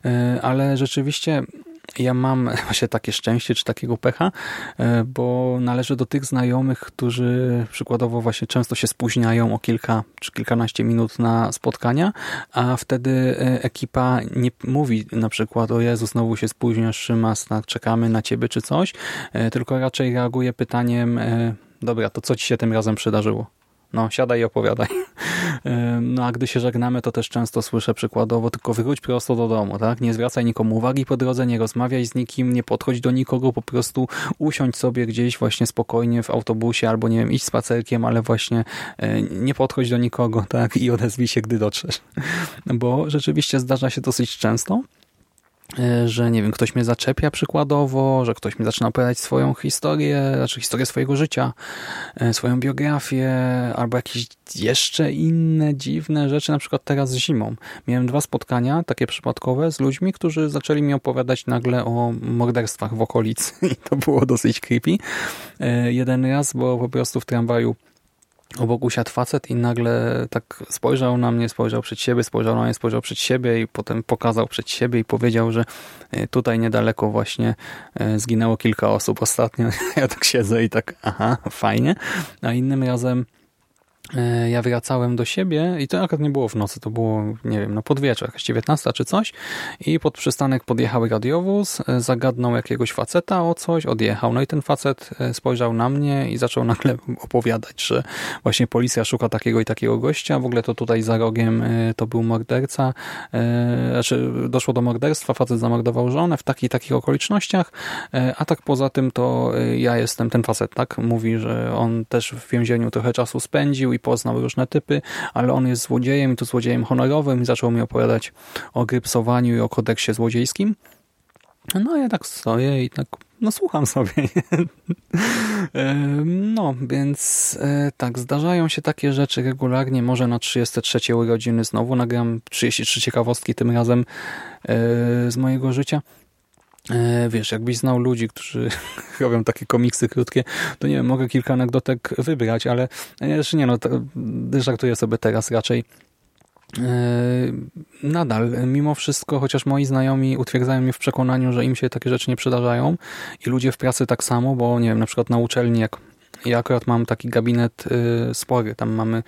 e, ale rzeczywiście ja mam właśnie takie szczęście czy takiego pecha, e, bo należę do tych znajomych, którzy przykładowo właśnie często się spóźniają o kilka czy kilkanaście minut na spotkania, a wtedy ekipa nie mówi na przykład o Jezu, znowu się spóźniasz, Szymas, czekamy na ciebie czy coś, tylko raczej reaguje pytaniem dobra, to co ci się tym razem przydarzyło? No, siadaj i opowiadaj. No, a gdy się żegnamy, to też często słyszę przykładowo, tylko wróć prosto do domu, tak? Nie zwracaj nikomu uwagi po drodze, nie rozmawiaj z nikim, nie podchodź do nikogo, po prostu usiądź sobie gdzieś właśnie spokojnie w autobusie albo, nie wiem, iść spacerkiem, ale właśnie e, nie podchodź do nikogo, tak? I odezwij się, gdy dotrzesz. Bo rzeczywiście zdarza się dosyć często, że nie wiem, ktoś mnie zaczepia przykładowo, że ktoś mi zaczyna opowiadać swoją historię, znaczy historię swojego życia, e, swoją biografię, albo jakieś jeszcze inne dziwne rzeczy, na przykład teraz zimą. Miałem dwa spotkania, takie przypadkowe, z ludźmi, którzy zaczęli mi opowiadać nagle o morderstwach w okolicy i to było dosyć creepy. E, jeden raz, bo po prostu w tramwaju obok usiadł facet i nagle tak spojrzał na mnie, spojrzał przed siebie, spojrzał na mnie, spojrzał przed siebie i potem pokazał przed siebie i powiedział, że e, tutaj niedaleko właśnie e, zginęło kilka osób ostatnio. Ja tak siedzę i tak, aha, fajnie. A innym razem ja wracałem do siebie i to akurat nie było w nocy, to było, nie wiem, no podwieczór, jakaś 19 czy coś i pod przystanek podjechał radiowóz, e, zagadnął jakiegoś faceta o coś, odjechał. No i ten facet e, spojrzał na mnie i zaczął nagle opowiadać, że właśnie policja szuka takiego i takiego gościa, w ogóle to tutaj za rogiem to był morderca, znaczy doszło do morderstwa, facet zamordował żonę w takich takich okolicznościach, a tak poza tym to ja jestem ten facet, tak? Mówi, że on też w więzieniu trochę czasu spędził i poznał różne typy, ale on jest złodziejem i to złodziejem honorowym i zaczął mi opowiadać o grypsowaniu i o kodeksie złodziejskim. No ja tak stoję i tak no słucham sobie. no, więc e, tak, zdarzają się takie rzeczy regularnie. Może na 33 urodziny znowu nagram 33 ciekawostki tym razem e, z mojego życia. E, wiesz, jakbyś znał ludzi, którzy robią takie komiksy krótkie, to nie wiem, mogę kilka anegdotek wybrać, ale jeszcze nie, no, żartuję sobie teraz raczej. E, nadal, mimo wszystko, chociaż moi znajomi utwierdzają mnie w przekonaniu, że im się takie rzeczy nie przydarzają i ludzie w pracy tak samo, bo nie wiem, na przykład na uczelni, jak ja akurat mam taki gabinet y, spory. Tam mamy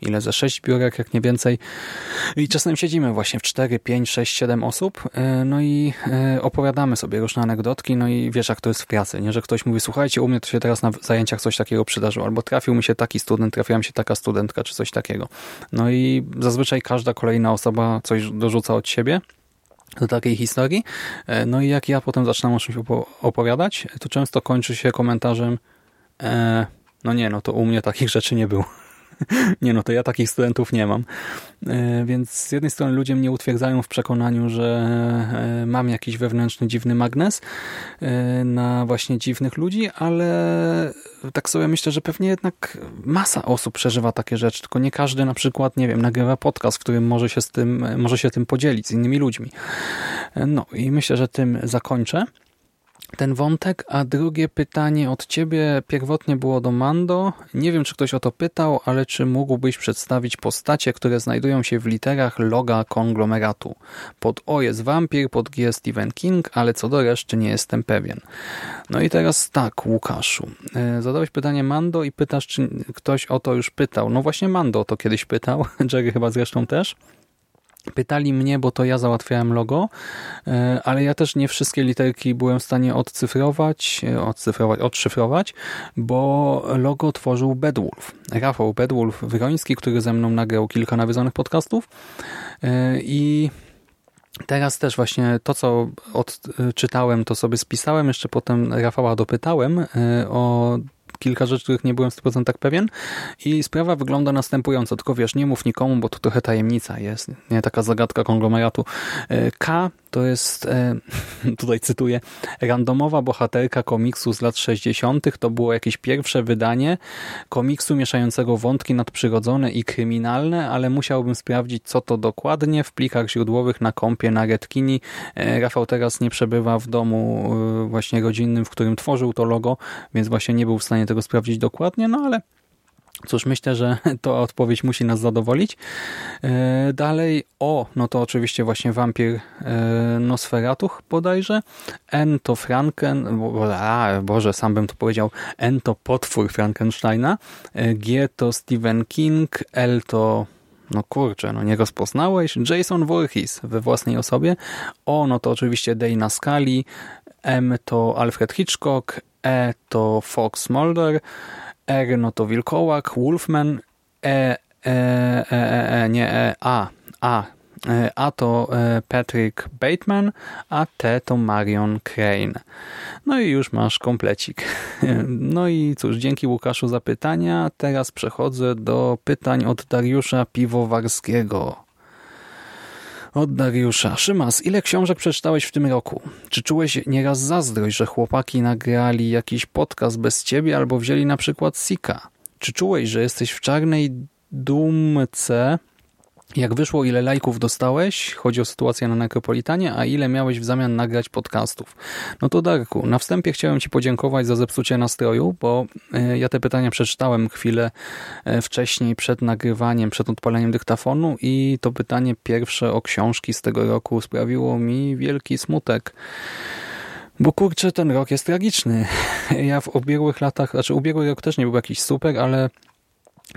ile ze sześć biurek, jak nie więcej. I czasem siedzimy właśnie w 4, 5, 6, 7 osób. Y, no i y, opowiadamy sobie różne anegdotki. No i wiesz, jak to jest w pracy, nie? że ktoś mówi, słuchajcie, u mnie to się teraz na zajęciach coś takiego przydarzyło. Albo trafił mi się taki student, trafiła mi się taka studentka, czy coś takiego. No i zazwyczaj każda kolejna osoba coś dorzuca od siebie do takiej historii. Y, no i jak ja potem zaczynam o czymś opowiadać, to często kończy się komentarzem E, no nie, no to u mnie takich rzeczy nie było. nie no, to ja takich studentów nie mam. E, więc z jednej strony ludzie mnie utwierdzają w przekonaniu, że e, mam jakiś wewnętrzny dziwny magnes e, na właśnie dziwnych ludzi, ale tak sobie myślę, że pewnie jednak masa osób przeżywa takie rzeczy, tylko nie każdy na przykład, nie wiem, nagrywa podcast, w którym może się z tym, może się tym podzielić z innymi ludźmi. No i myślę, że tym zakończę ten wątek, a drugie pytanie od ciebie pierwotnie było do Mando. Nie wiem, czy ktoś o to pytał, ale czy mógłbyś przedstawić postacie, które znajdują się w literach loga konglomeratu? Pod O jest wampir, pod G Stephen King, ale co do reszty nie jestem pewien. No i teraz tak, Łukaszu. E, zadałeś pytanie Mando i pytasz, czy ktoś o to już pytał. No właśnie Mando o to kiedyś pytał, Jerry chyba zresztą też. Pytali mnie, bo to ja załatwiałem logo, e, ale ja też nie wszystkie literki byłem w stanie odcyfrować, e, odcyfrować, odszyfrować, bo logo tworzył Bedwulf. Rafał Bedwulf Wyroński, który ze mną nagrał kilka nawiedzonych podcastów e, i Teraz też właśnie to, co odczytałem, to sobie spisałem. Jeszcze potem Rafała dopytałem o kilka rzeczy, których nie byłem w 100% pewien. I sprawa wygląda następująco, tylko wiesz, nie mów nikomu, bo to trochę tajemnica jest, nie? Taka zagadka konglomeratu. E, K to jest, e, tutaj cytuję, randomowa bohaterka komiksu z lat 60. To było jakieś pierwsze wydanie komiksu mieszającego wątki nadprzyrodzone i kryminalne, ale musiałbym sprawdzić, co to dokładnie w plikach źródłowych na kompie na Redkini. E, Rafał teraz nie przebywa w domu właśnie rodzinnym, w którym tworzył to logo, więc właśnie nie był w stanie tego sprawdzić dokładnie, no ale Cóż, myślę, że to odpowiedź musi nas zadowolić. E, dalej, o, no to oczywiście właśnie wampir e, Nosferatuch bodajże. N to Franken, a, Boże, sam bym to powiedział, N to potwór Frankensteina. E, G to Stephen King, L to no kurczę, no nie rozpoznałeś. Jason Voorhees we własnej osobie. O, no to oczywiście Dana Scully. M to Alfred Hitchcock. E to Fox Mulder. R no to Wilkołak, Wolfman, E, E, E, E, e nie E, A, A, e, a to e, Patrick Bateman, a T to Marion Crane. No i już masz komplecik. No i cóż, dzięki Łukaszu za pytania. Teraz przechodzę do pytań od Dariusza Piwowarskiego. Od Dariusza. Szymas, ile książek przeczytałeś w tym roku? Czy czułeś nieraz zazdrość, że chłopaki nagrali jakiś podcast bez ciebie albo wzięli na przykład Sika? Czy czułeś, że jesteś w czarnej dumce jak wyszło, ile lajków dostałeś? Chodzi o sytuację na Nekropolitanie, a ile miałeś w zamian nagrać podcastów? No to Darku, na wstępie chciałem Ci podziękować za zepsucie nastroju, bo e, ja te pytania przeczytałem chwilę e, wcześniej, przed nagrywaniem, przed odpaleniem dyktafonu i to pytanie pierwsze o książki z tego roku sprawiło mi wielki smutek. Bo kurczę, ten rok jest tragiczny. Ja w ubiegłych latach, znaczy ubiegły rok też nie był jakiś super, ale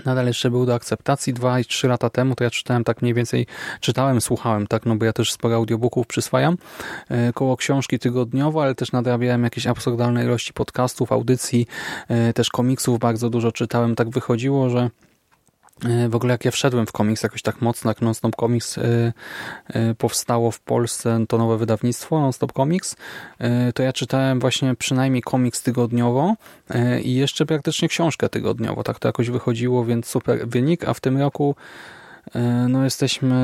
nadal jeszcze był do akceptacji. Dwa i trzy lata temu to ja czytałem tak mniej więcej, czytałem, słuchałem, tak, no bo ja też sporo audiobooków przyswajam, e, koło książki tygodniowo, ale też nadrabiałem jakieś absurdalne ilości podcastów, audycji, e, też komiksów bardzo dużo czytałem. Tak wychodziło, że w ogóle jak ja wszedłem w komiks jakoś tak mocno, jak Nonstop Comics e, e, powstało w Polsce, to nowe wydawnictwo Nonstop Comics, to ja czytałem właśnie przynajmniej komiks tygodniowo i jeszcze praktycznie książkę tygodniowo. Tak to jakoś wychodziło, więc super wynik, a w tym roku no jesteśmy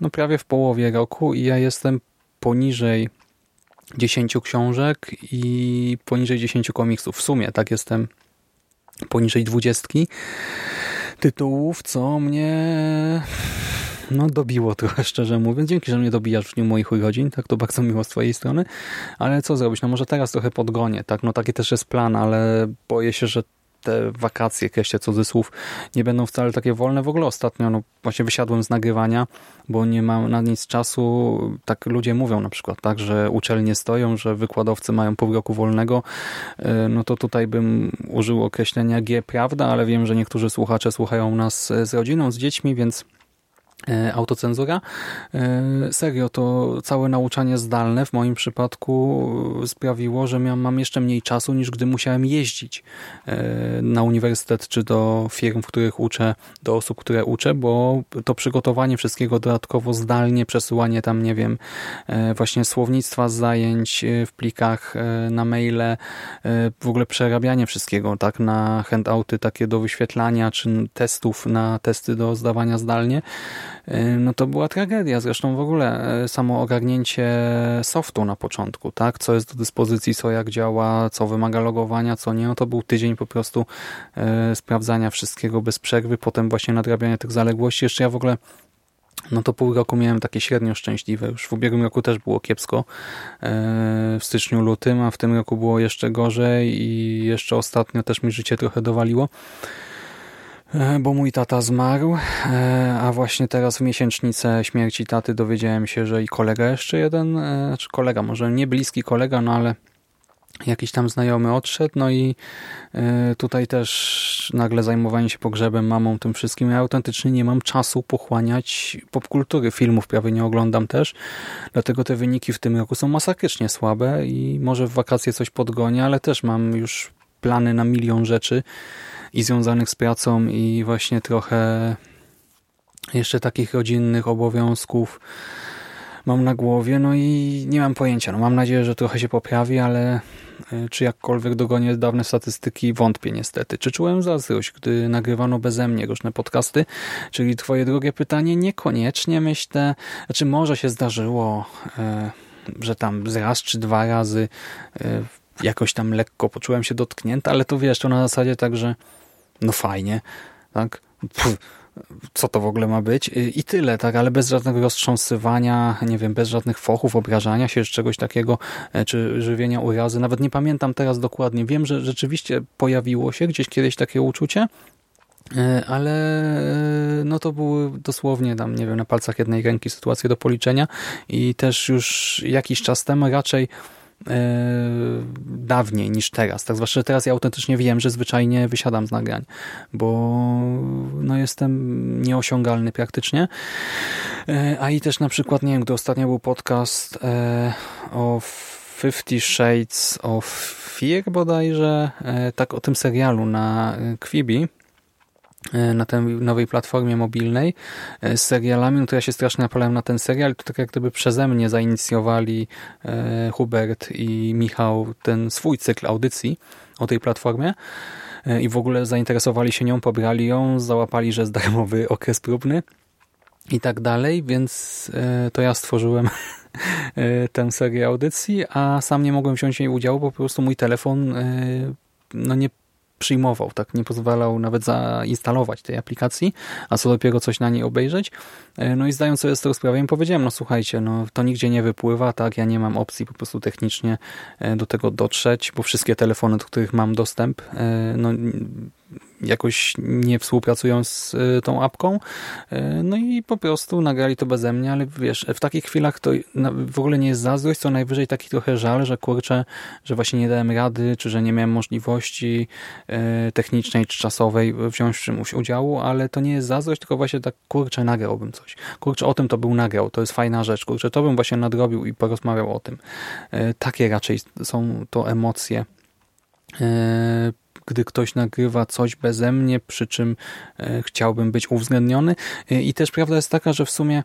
no prawie w połowie roku i ja jestem poniżej 10 książek i poniżej 10 komiksów. W sumie tak jestem poniżej 20 tytułów, co mnie no dobiło trochę, szczerze mówiąc. Dzięki, że mnie dobijasz w dniu moich urodzin, tak to bardzo miło z twojej strony. Ale co zrobić? No może teraz trochę podgonię, tak? No taki też jest plan, ale boję się, że te wakacje, kreście cudzysłów, nie będą wcale takie wolne. W ogóle ostatnio no, właśnie wysiadłem z nagrywania, bo nie mam na nic czasu. Tak ludzie mówią na przykład, tak, że uczelnie stoją, że wykładowcy mają pół roku wolnego. E, no to tutaj bym użył określenia G prawda, ale wiem, że niektórzy słuchacze słuchają nas z rodziną, z dziećmi, więc E, autocenzura. E, serio, to całe nauczanie zdalne w moim przypadku sprawiło, że mam jeszcze mniej czasu niż gdy musiałem jeździć e, na uniwersytet czy do firm, w których uczę, do osób, które uczę, bo to przygotowanie wszystkiego dodatkowo zdalnie, przesyłanie tam, nie wiem, właśnie słownictwa z zajęć w plikach na maile, w ogóle przerabianie wszystkiego tak na handouty takie do wyświetlania, czy testów na testy do zdawania zdalnie, no to była tragedia. Zresztą w ogóle y, samo ogarnięcie softu na początku, tak? Co jest do dyspozycji, co jak działa, co wymaga logowania, co nie. No to był tydzień po prostu y, sprawdzania wszystkiego bez przerwy, potem właśnie nadrabiania tych zaległości. Jeszcze ja w ogóle no to pół roku miałem takie średnio szczęśliwe. Już w ubiegłym roku też było kiepsko w styczniu, lutym, a w tym roku było jeszcze gorzej i jeszcze ostatnio też mi życie trochę dowaliło. E, bo mój tata zmarł, e, a właśnie teraz w miesięcznicę śmierci taty dowiedziałem się, że i kolega jeszcze jeden, e, znaczy kolega, może nie bliski kolega, no ale jakiś tam znajomy odszedł, no i tutaj też nagle zajmowanie się pogrzebem, mamą, tym wszystkim. Ja autentycznie nie mam czasu pochłaniać popkultury, filmów prawie nie oglądam też, dlatego te wyniki w tym roku są masakrycznie słabe i może w wakacje coś podgonię, ale też mam już plany na milion rzeczy, i związanych z pracą i właśnie trochę jeszcze takich rodzinnych obowiązków mam na głowie, no i nie mam pojęcia. No mam nadzieję, że trochę się poprawi, ale e, czy jakkolwiek dogonię dawne statystyki, wątpię niestety. Czy czułem zazdrość, gdy nagrywano beze mnie różne podcasty? Czyli twoje drugie pytanie, niekoniecznie myślę, znaczy może się zdarzyło, e, że tam z raz czy dwa razy e, jakoś tam lekko poczułem się dotknięty, ale to wiesz, to na zasadzie tak, że no fajnie, tak? Pff, co to w ogóle ma być? I tyle, tak, ale bez żadnego roztrząsywania, nie wiem, bez żadnych fochów, obrażania się, czy czegoś takiego, e, czy żywienia urazy. Nawet nie pamiętam teraz dokładnie. Wiem, że rzeczywiście pojawiło się gdzieś kiedyś takie uczucie, e, ale e, no to były dosłownie tam, nie wiem, na palcach jednej ręki sytuacje do policzenia i też już jakiś czas temu raczej dawniej niż teraz. Tak zwłaszcza, że teraz ja autentycznie wiem, że zwyczajnie wysiadam z nagrań, bo no jestem nieosiągalny praktycznie. E, a i też na przykład, nie wiem, gdy ostatnio był podcast e, o Fifty Shades of Fear bodajże, tak o tym serialu na Quibi, E, na tej nowej platformie mobilnej e, z serialami, no to ja się strasznie napalałem na ten serial, to tak jak gdyby przeze mnie zainicjowali e, Hubert i Michał ten swój cykl audycji o tej platformie i w ogóle zainteresowali się nią, pobrali ją, załapali, że jest darmowy okres próbny i tak dalej, więc to ja stworzyłem tę serię audycji, a sam nie mogłem wziąć niej udziału, bo po prostu mój telefon no nie przyjmował, tak nie pozwalał nawet zainstalować tej aplikacji, a co dopiero coś na niej obejrzeć. E, no i zdając sobie z tego sprawę, powiedziałem, no słuchajcie, no to nigdzie nie wypływa, tak, ja nie mam opcji po prostu technicznie e, do tego dotrzeć, bo wszystkie telefony, do których mam dostęp, e, no jakoś nie współpracują z y, tą apką. Y, no i po prostu nagrali to beze mnie, ale wiesz, w takich chwilach to w ogóle nie jest zazdrość, co najwyżej taki trochę żal, że kurczę, że właśnie nie dałem rady, czy że nie miałem możliwości y, technicznej czy czasowej wziąć w czymś udziału, ale to nie jest zazdrość, tylko właśnie tak kurczę, nagrałbym coś. Kurczę, o tym to był nagrał, to jest fajna rzecz, kurczę, to bym właśnie nadrobił i porozmawiał o tym. Takie raczej są to emocje gdy ktoś nagrywa coś beze mnie, przy czym e, chciałbym być uwzględniony. E, I też prawda jest taka, że w sumie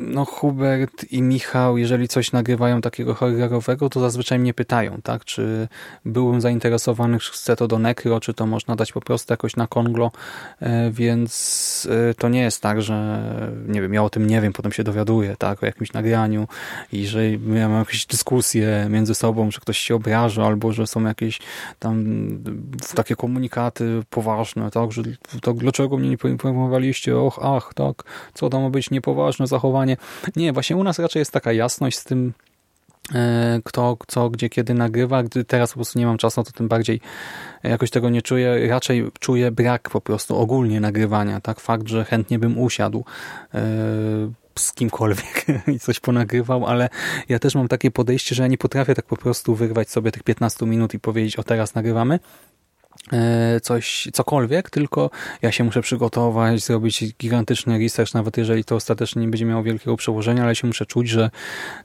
no Hubert i Michał, jeżeli coś nagrywają takiego horrorowego, to zazwyczaj mnie pytają, tak, czy byłbym zainteresowany, czy chcę to do Necro, czy to można dać po prostu jakoś na Konglo, e, więc e, to nie jest tak, że nie wiem, ja o tym nie wiem, potem się dowiaduję, tak, o jakimś nagraniu i że ja mam jakieś dyskusje między sobą, że ktoś się obraża, albo że są jakieś tam takie komunikaty poważne, tak, że to dlaczego mnie nie poinformowaliście, och, ach, tak, co tam być niepoważne zachowanie. Nie, właśnie u nas raczej jest taka jasność z tym, e, kto, co, gdzie, kiedy nagrywa. Gdy teraz po prostu nie mam czasu, to tym bardziej jakoś tego nie czuję. Raczej czuję brak po prostu ogólnie nagrywania. Tak, fakt, że chętnie bym usiadł e, z kimkolwiek i coś ponagrywał, ale ja też mam takie podejście, że ja nie potrafię tak po prostu wyrwać sobie tych 15 minut i powiedzieć, o teraz nagrywamy, coś, cokolwiek, tylko ja się muszę przygotować, zrobić gigantyczny research, nawet jeżeli to ostatecznie nie będzie miało wielkiego przełożenia, ale się muszę czuć, że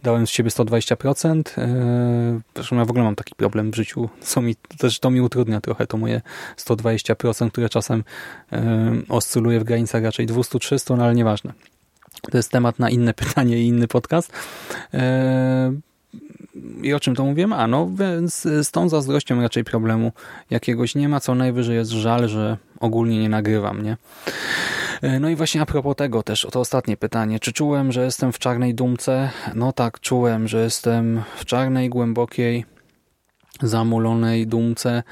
dałem z siebie 120%. E, zresztą ja w ogóle mam taki problem w życiu, co mi, też to mi utrudnia trochę to moje 120%, które czasem e, oscyluje w granicach raczej 200-300, no ale nieważne. To jest temat na inne pytanie i inny podcast. I o czym to mówiłem? A no, więc z tą zazdrością raczej problemu jakiegoś nie ma, co najwyżej jest żal, że ogólnie nie nagrywam, nie? E, no i właśnie a propos tego też, to ostatnie pytanie. Czy czułem, że jestem w czarnej dumce? No tak, czułem, że jestem w czarnej, głębokiej zamulonej dumce,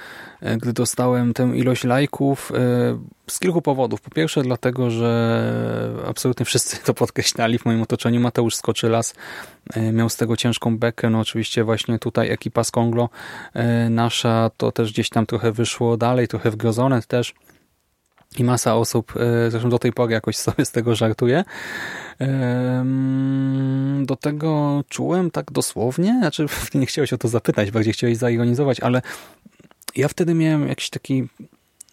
e, gdy dostałem tę ilość lajków e, z kilku powodów. Po pierwsze dlatego, że absolutnie wszyscy to podkreślali w moim otoczeniu. Mateusz Skoczylas e, miał z tego ciężką bekę. No oczywiście właśnie tutaj ekipa z Konglo nasza to też gdzieś tam trochę wyszło dalej, trochę wgrozone też i masa osób, zresztą do tej pory jakoś sobie z tego żartuje. Do tego czułem tak dosłownie, znaczy nie chciałeś o to zapytać, bardziej chciałeś zaironizować, ale ja wtedy miałem jakiś taki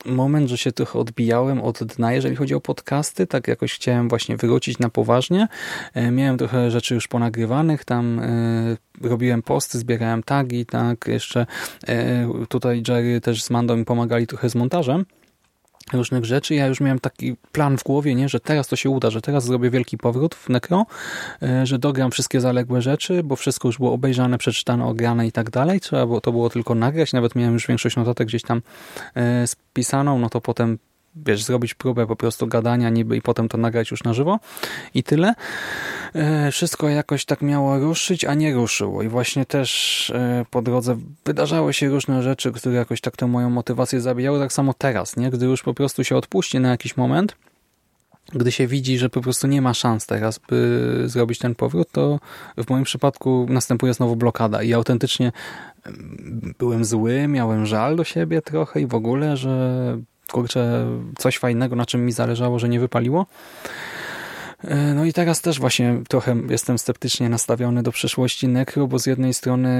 moment, że się trochę odbijałem od dna, jeżeli chodzi o podcasty, tak jakoś chciałem właśnie wrócić na poważnie. E, miałem trochę rzeczy już ponagrywanych, tam e, robiłem posty, zbierałem tagi, tak, jeszcze e, tutaj Jerry też z Mandą mi pomagali trochę z montażem różnych rzeczy. Ja już miałem taki plan w głowie, nie, że teraz to się uda, że teraz zrobię wielki powrót w Necro, e, że dogram wszystkie zaległe rzeczy, bo wszystko już było obejrzane, przeczytane, ograne i tak dalej. Trzeba było, to było tylko nagrać, nawet miałem już większość notatek gdzieś tam e, spisaną, no to potem wiesz, zrobić próbę po prostu gadania niby i potem to nagrać już na żywo i tyle. E, wszystko jakoś tak miało ruszyć, a nie ruszyło i właśnie też e, po drodze wydarzały się różne rzeczy, które jakoś tak tę moją motywację zabijały, tak samo teraz, nie? Gdy już po prostu się odpuści na jakiś moment, gdy się widzi, że po prostu nie ma szans teraz, by zrobić ten powrót, to w moim przypadku następuje znowu blokada i autentycznie byłem zły, miałem żal do siebie trochę i w ogóle, że kurczę, coś fajnego, na czym mi zależało, że nie wypaliło. E, no i teraz też właśnie trochę jestem sceptycznie nastawiony do przyszłości Nekro, bo z jednej strony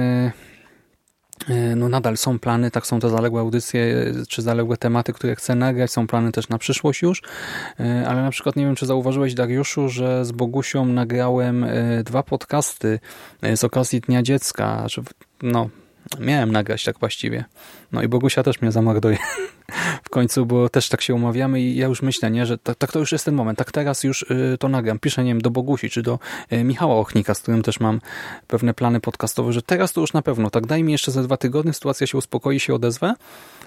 e, no nadal są plany, tak są te zaległe audycje, czy zaległe tematy, które chcę nagrać, są plany też na przyszłość już, e, ale na przykład nie wiem, czy zauważyłeś Dariuszu, że z Bogusią nagrałem dwa podcasty z okazji Dnia Dziecka, że no miałem nagrać tak właściwie. No i Bogusia też mnie zamorduje w końcu, bo też tak się umawiamy i ja już myślę, nie, że tak, tak to już jest ten moment, tak teraz już y, to nagram. Piszę, nie wiem, do Bogusi czy do y, Michała Ochnika, z którym też mam pewne plany podcastowe, że teraz to już na pewno, tak daj mi jeszcze za dwa tygodnie, sytuacja się uspokoi, się odezwę.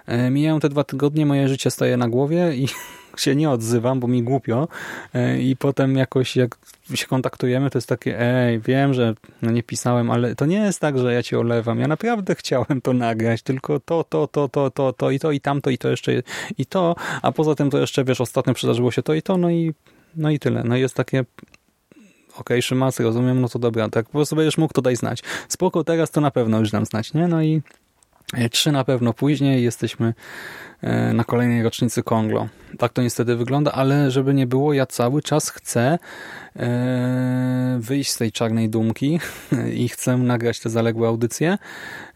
Y, mijają te dwa tygodnie, moje życie staje na głowie i się nie odzywam, bo mi głupio e, i potem jakoś jak się kontaktujemy, to jest takie, ej, wiem, że no nie pisałem, ale to nie jest tak, że ja cię olewam. Ja naprawdę chciałem to nagrać, tylko to, to, to, to, to, to i to, i tamto, i to jeszcze, i to, a poza tym to jeszcze, wiesz, ostatnio przydarzyło się to i to, no i, no i tyle. No i jest takie, okej, okay, Szymas, rozumiem, no to dobra, tak po prostu będziesz mógł to daj znać. Spoko, teraz to na pewno już dam znać, nie? No i e, trzy na pewno później jesteśmy E, na kolejnej rocznicy Konglo. Tak to niestety wygląda, ale żeby nie było, ja cały czas chcę e, wyjść z tej czarnej dumki i chcę nagrać te zaległe audycje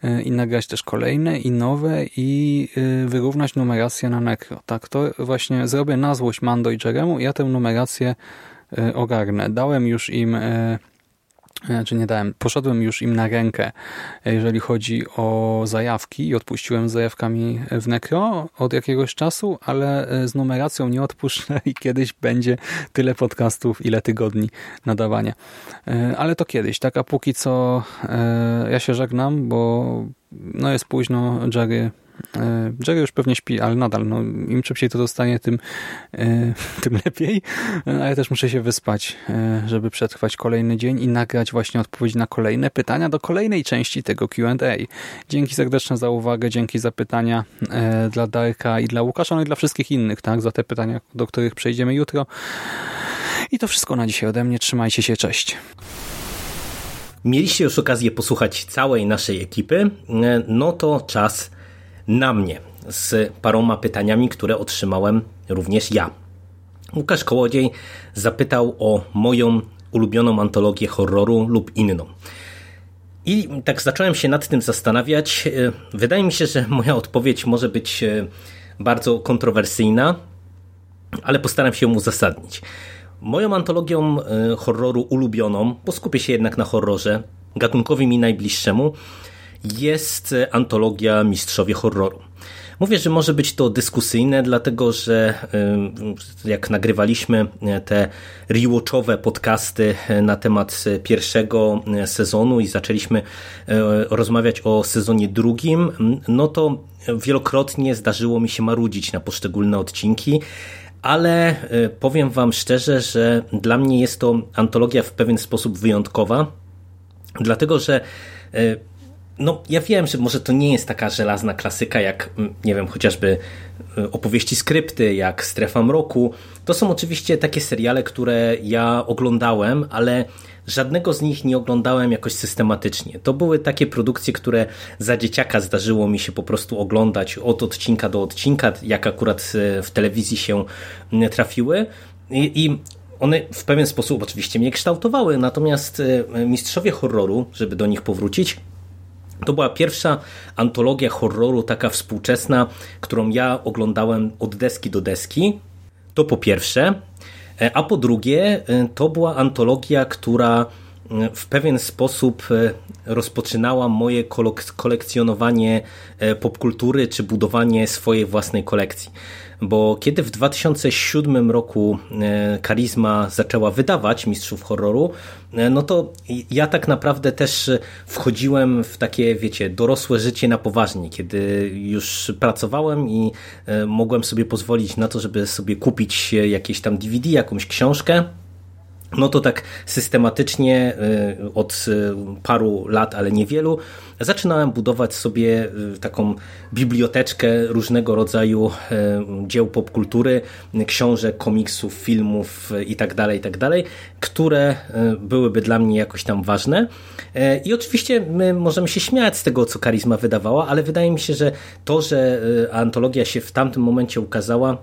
e, i nagrać też kolejne i nowe i wyrównać numerację na Necro. Tak, to właśnie zrobię na złość Mando i Jeremu ja tę numerację ogarnę. Dałem już im czy nie dałem, poszedłem już im na rękę, jeżeli chodzi o zajawki i odpuściłem z zajawkami w Necro od jakiegoś czasu, ale z numeracją nie odpuszczę i kiedyś będzie tyle podcastów, ile tygodni nadawania. Ale to kiedyś, tak, a póki co e, ja się żegnam, bo no jest późno, Jerry E, Jerry już pewnie śpi, ale nadal, no, im szybciej to dostanie, tym, e, tym lepiej. E, a ja też muszę się wyspać, żeby przetrwać kolejny dzień i nagrać właśnie odpowiedzi na kolejne pytania do kolejnej części tego Q&A. Dzięki serdeczne za uwagę, dzięki za pytania dla Darka i dla Łukasza, no i dla wszystkich innych, tak, za te pytania, do których przejdziemy jutro. I to wszystko na dzisiaj ode mnie. Trzymajcie się, cześć. Mieliście już okazję posłuchać całej naszej ekipy, no to czas na mnie z paroma pytaniami, które otrzymałem również ja. Łukasz Kołodziej zapytał o moją ulubioną antologię horroru lub inną. I tak zacząłem się nad tym zastanawiać. Wydaje mi się, że moja odpowiedź może być bardzo kontrowersyjna, ale postaram się ją uzasadnić. Moją antologią horroru ulubioną, bo skupię się jednak na horrorze, gatunkowi mi najbliższemu, jest antologia Mistrzowie Horroru. Mówię, że może być to dyskusyjne, dlatego że jak nagrywaliśmy te rewatchowe podcasty na temat pierwszego sezonu i zaczęliśmy rozmawiać o sezonie drugim, no to wielokrotnie zdarzyło mi się marudzić na poszczególne odcinki, ale powiem Wam szczerze, że dla mnie jest to antologia w pewien sposób wyjątkowa, dlatego że no, ja wiem, że może to nie jest taka żelazna klasyka jak, mm, nie wiem, chociażby y, opowieści skrypty, jak Strefa Mroku. To są oczywiście takie seriale, które ja oglądałem, ale żadnego z nich nie oglądałem jakoś systematycznie. To były takie produkcje, które za dzieciaka zdarzyło mi się po prostu oglądać od odcinka do odcinka, jak akurat y, w telewizji się y, trafiły. I, i one w pewien sposób oczywiście mnie kształtowały, natomiast mistrzowie horroru, żeby do nich powrócić, to była pierwsza antologia horroru, taka współczesna, którą ja oglądałem od deski do deski. To po pierwsze. E, a po drugie, e, to była antologia, która e, w pewien sposób rozpoczynała moje kolekcjonowanie popkultury czy budowanie swojej własnej kolekcji bo kiedy w 2007 roku Karizma zaczęła wydawać Mistrzów Horroru, E, no to ja tak naprawdę też wchodziłem w takie, wiecie, dorosłe życie na poważnie, kiedy już pracowałem i e, mogłem sobie pozwolić na to, żeby sobie kupić jakieś tam DVD, jakąś książkę no to tak systematycznie y, od y, paru lat, ale niewielu, zaczynałem budować sobie y, taką biblioteczkę różnego rodzaju dzieł popkultury, książek, komiksów, filmów itd., tak itd., tak które byłyby dla mnie jakoś tam ważne. I oczywiście my możemy się śmiać z tego, co Karizma wydawała, ale wydaje mi się, że to, że antologia się w tamtym momencie ukazała,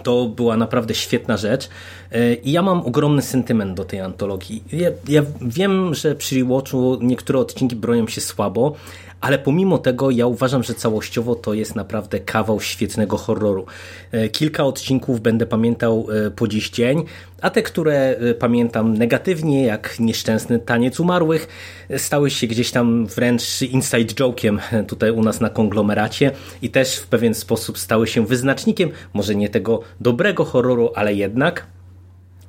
to była naprawdę świetna rzecz e, i ja mam ogromny sentyment do tej antologii. Ja, ja wiem, że przy rewatchu niektóre odcinki bronią się słabo, ale pomimo tego ja uważam, że całościowo to jest naprawdę kawał świetnego horroru. E, kilka odcinków będę pamiętał e, po dziś dzień, a te, które e, pamiętam negatywnie, jak nieszczęsny taniec umarłych, stały się gdzieś tam wręcz inside joke'iem tutaj u nas na konglomeracie i też w pewien sposób stały się wyznacznikiem, może nie tego dobrego horroru, ale jednak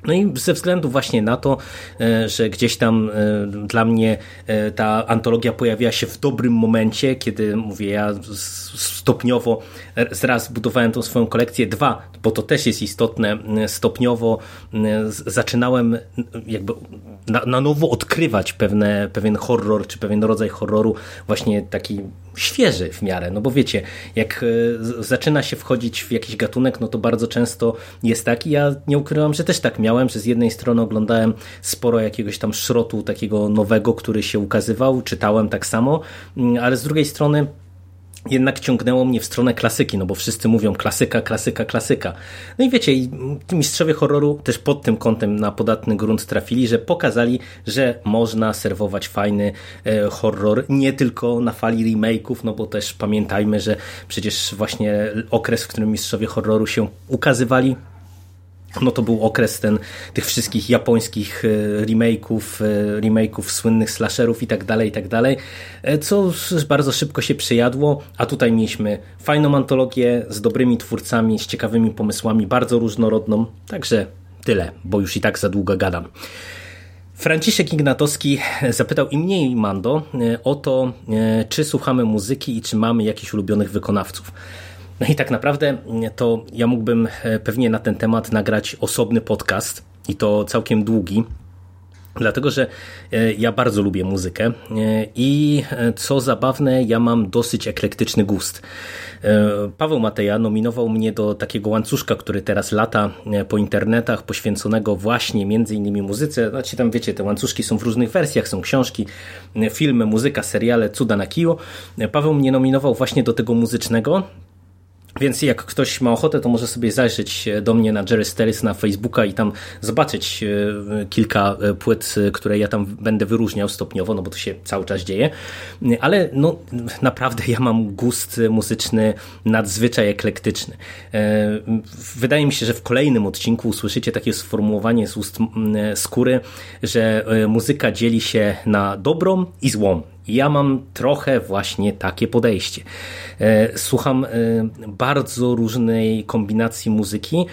no i ze względu właśnie na to, e, że gdzieś tam e, dla mnie e, ta antologia pojawiła się w dobrym momencie, kiedy mówię, ja stopniowo raz budowałem tą swoją kolekcję, dwa, bo to też jest istotne, stopniowo zaczynałem jakby na, na nowo odkrywać pewne, pewien horror, czy pewien rodzaj horroru, właśnie taki świeży w miarę, no bo wiecie, jak zaczyna się wchodzić w jakiś gatunek, no to bardzo często jest tak i ja nie ukrywam, że też tak miałem, że z jednej strony oglądałem sporo jakiegoś tam szrotu takiego nowego, który się ukazywał, czytałem tak samo, mm, ale z drugiej strony jednak ciągnęło mnie w stronę klasyki, no bo wszyscy mówią klasyka, klasyka, klasyka. No i wiecie, mistrzowie horroru też pod tym kątem na podatny grunt trafili, że pokazali, że można serwować fajny e, horror nie tylko na fali remake'ów, no bo też pamiętajmy, że przecież właśnie okres, w którym mistrzowie horroru się ukazywali, no to był okres ten tych wszystkich japońskich e, remake'ów, e, remake'ów słynnych slasherów i tak dalej, i tak dalej, e, co bardzo szybko się przejadło, a tutaj mieliśmy fajną antologię z dobrymi twórcami, z ciekawymi pomysłami, bardzo różnorodną, także tyle, bo już i tak za długo gadam. Franciszek Ignatowski zapytał i mnie i Mando o to, czy słuchamy muzyki i czy mamy jakichś ulubionych wykonawców. No i tak naprawdę to ja mógłbym e, pewnie na ten temat nagrać osobny podcast i to całkiem długi. Dlatego, że e, ja bardzo lubię muzykę e, i co zabawne, ja mam dosyć eklektyczny gust. Paweł Mateja nominował mnie do takiego łańcuszka, który teraz lata po internetach, poświęconego właśnie między innymi muzyce. Znaczy tam wiecie, te łańcuszki są w różnych wersjach, są książki, filmy, muzyka, seriale, cuda na kiju. Paweł mnie nominował właśnie do tego muzycznego Więc jak ktoś ma ochotę, to może sobie zajrzeć do mnie na Jerry Stellis na Facebooka i tam zobaczyć e, kilka e, płyt, które ja tam będę wyróżniał stopniowo, no bo to się cały czas dzieje. Ale no naprawdę ja mam gust muzyczny nadzwyczaj eklektyczny. E, wydaje mi się, że w kolejnym odcinku usłyszycie takie sformułowanie z ust skóry, że muzyka dzieli się na dobrą i złą. Ja mam trochę właśnie takie podejście. E, słucham e, bardzo różnej kombinacji muzyki,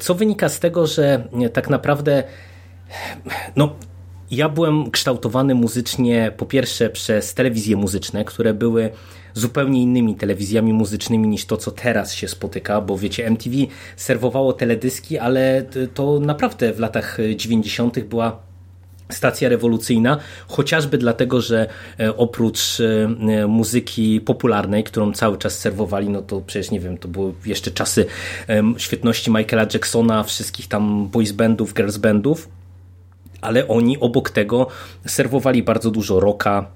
co wynika z tego, że tak naprawdę no, ja byłem kształtowany muzycznie po pierwsze przez telewizje muzyczne, które były zupełnie innymi telewizjami muzycznymi niż to, co teraz się spotyka, bo wiecie, MTV serwowało teledyski, ale to naprawdę w latach 90. była stacja rewolucyjna, chociażby dlatego, że e, oprócz e, muzyki popularnej, którą cały czas serwowali, no to przecież nie wiem, to były jeszcze czasy świetności Michaela Jacksona, wszystkich tam boys bandów, girls bandów, ale oni obok tego serwowali bardzo dużo rocka,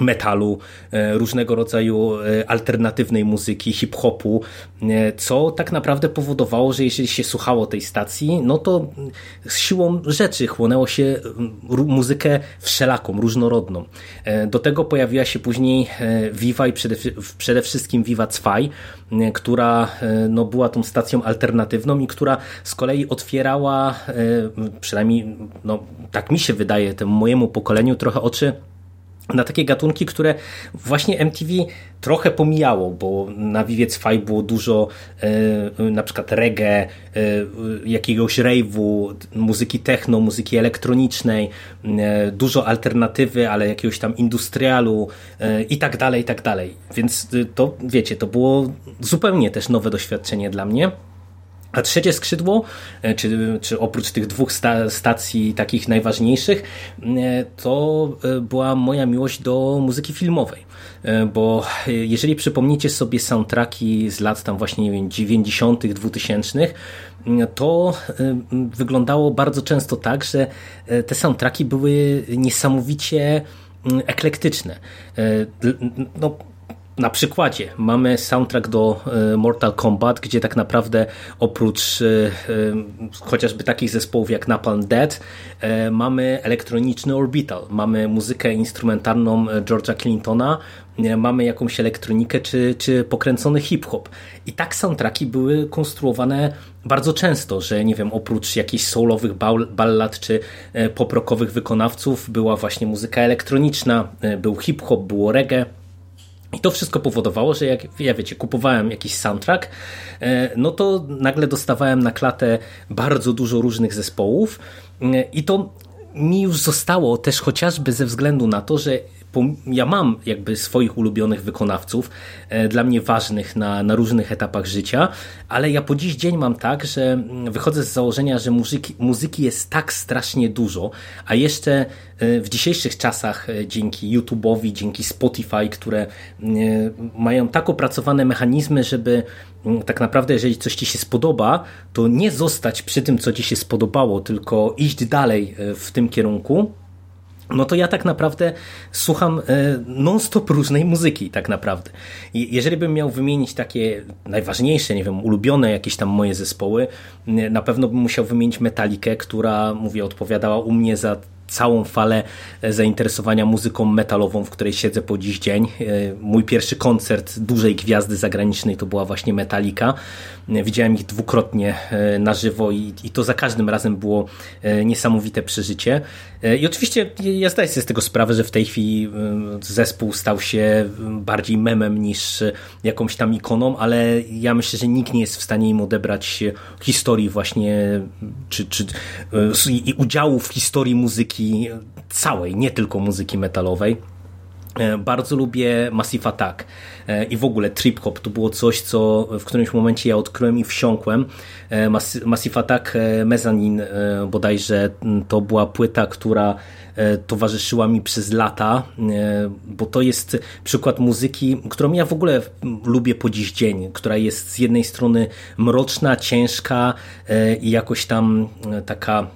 metalu, e, różnego rodzaju e, alternatywnej muzyki, hip-hopu, e, co tak naprawdę powodowało, że jeżeli się słuchało tej stacji, no to z siłą rzeczy chłonęło się muzykę wszelaką, różnorodną. Do tego pojawiła się później Viva i przede, przede wszystkim Viva 2, która no, była tą stacją alternatywną i która z kolei otwierała, przynajmniej no, tak mi się wydaje, temu mojemu pokoleniu trochę oczy na takie gatunki, które właśnie MTV trochę pomijało, bo na Viviec Faj było dużo e, na przykład reggae, e, jakiegoś rave'u, muzyki techno, muzyki elektronicznej, e, dużo alternatywy, ale jakiegoś tam industrialu i tak dalej, i tak dalej. Więc to, wiecie, to było zupełnie też nowe doświadczenie dla mnie. A trzecie skrzydło, e, czy, czy oprócz tych dwóch sta stacji takich najważniejszych, e, to e, była moja miłość do muzyki filmowej. Bo jeżeli przypomnicie sobie soundtracki z lat tam właśnie, nie wiem, 90., 2000., to wyglądało bardzo często tak, że te soundtracki były niesamowicie eklektyczne. No, na przykładzie mamy soundtrack do e, Mortal Kombat, gdzie tak naprawdę oprócz e, e, chociażby takich zespołów jak Napalm Dead mamy elektroniczny Orbital, mamy muzykę instrumentalną George'a Clintona, mamy jakąś elektronikę czy, czy pokręcony hip-hop. I tak soundtracki były konstruowane bardzo często, że nie wiem, oprócz jakichś soulowych ballad czy poprokowych wykonawców była właśnie muzyka elektroniczna, był hip-hop, było reggae i to wszystko powodowało, że jak ja wiecie, kupowałem jakiś soundtrack, e, no to nagle dostawałem na klatę bardzo dużo różnych zespołów e, i to mi już zostało też chociażby ze względu na to, że ja mam jakby swoich ulubionych wykonawców, e, dla mnie ważnych na, na różnych etapach życia, ale ja po dziś dzień mam tak, że mm, wychodzę z założenia, że muzyki, muzyki jest tak strasznie dużo, a jeszcze e, w dzisiejszych czasach e, dzięki YouTube'owi, dzięki Spotify, które mają tak opracowane mechanizmy, żeby mm, tak naprawdę, jeżeli coś Ci się spodoba, to nie zostać przy tym, co Ci się spodobało, tylko iść dalej w tym kierunku no to ja tak naprawdę słucham e, non-stop różnej muzyki, tak naprawdę. Jeżeli bym miał wymienić takie najważniejsze, nie wiem, ulubione jakieś tam moje zespoły, na pewno bym musiał wymienić Metalikę, która, mówię, odpowiadała u mnie za całą falę e, zainteresowania muzyką metalową, w której siedzę po dziś dzień. E, mój pierwszy koncert dużej gwiazdy zagranicznej to była właśnie Metallica. E, widziałem ich dwukrotnie na żywo i, i to za każdym razem było niesamowite przeżycie. I oczywiście ja zdaję sobie z tego sprawę, że w tej chwili zespół stał się bardziej memem niż jakąś tam ikoną, ale ja myślę, że nikt nie jest w stanie im odebrać historii właśnie, czy, czy i udziału w historii muzyki muzyki całej, nie tylko muzyki metalowej. E, bardzo lubię Massive Attack e, i w ogóle trip hop to było coś, co w którymś momencie ja odkryłem i wsiąkłem. E, Massive Attack Mezzanine bodajże to była płyta, która towarzyszyła mi przez lata, bo to jest przykład muzyki, którą ja w ogóle lubię po dziś dzień, która jest z jednej strony mroczna, ciężka i jakoś tam taka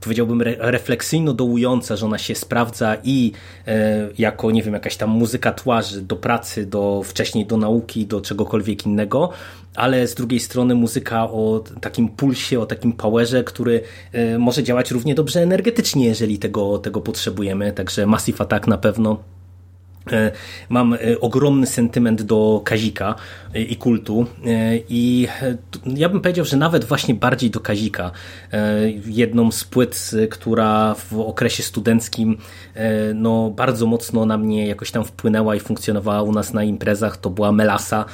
powiedziałbym, re refleksyjno dołująca, że ona się sprawdza i jako, nie wiem, jakaś tam muzyka tłarzy do pracy, do wcześniej do nauki, do czegokolwiek innego, ale z drugiej strony muzyka o takim pulsie, o takim powerze, który może działać równie dobrze energetycznie, jeżeli tego, tego potrzebujemy. Także Massive Attack na pewno E, mam e, ogromny sentyment do Kazika e, i kultu i ja bym powiedział, że nawet właśnie bardziej do Kazika. Jedną z płyt, która w okresie studenckim no, bardzo mocno na mnie jakoś tam wpłynęła i funkcjonowała u nas na imprezach, to była Melasa,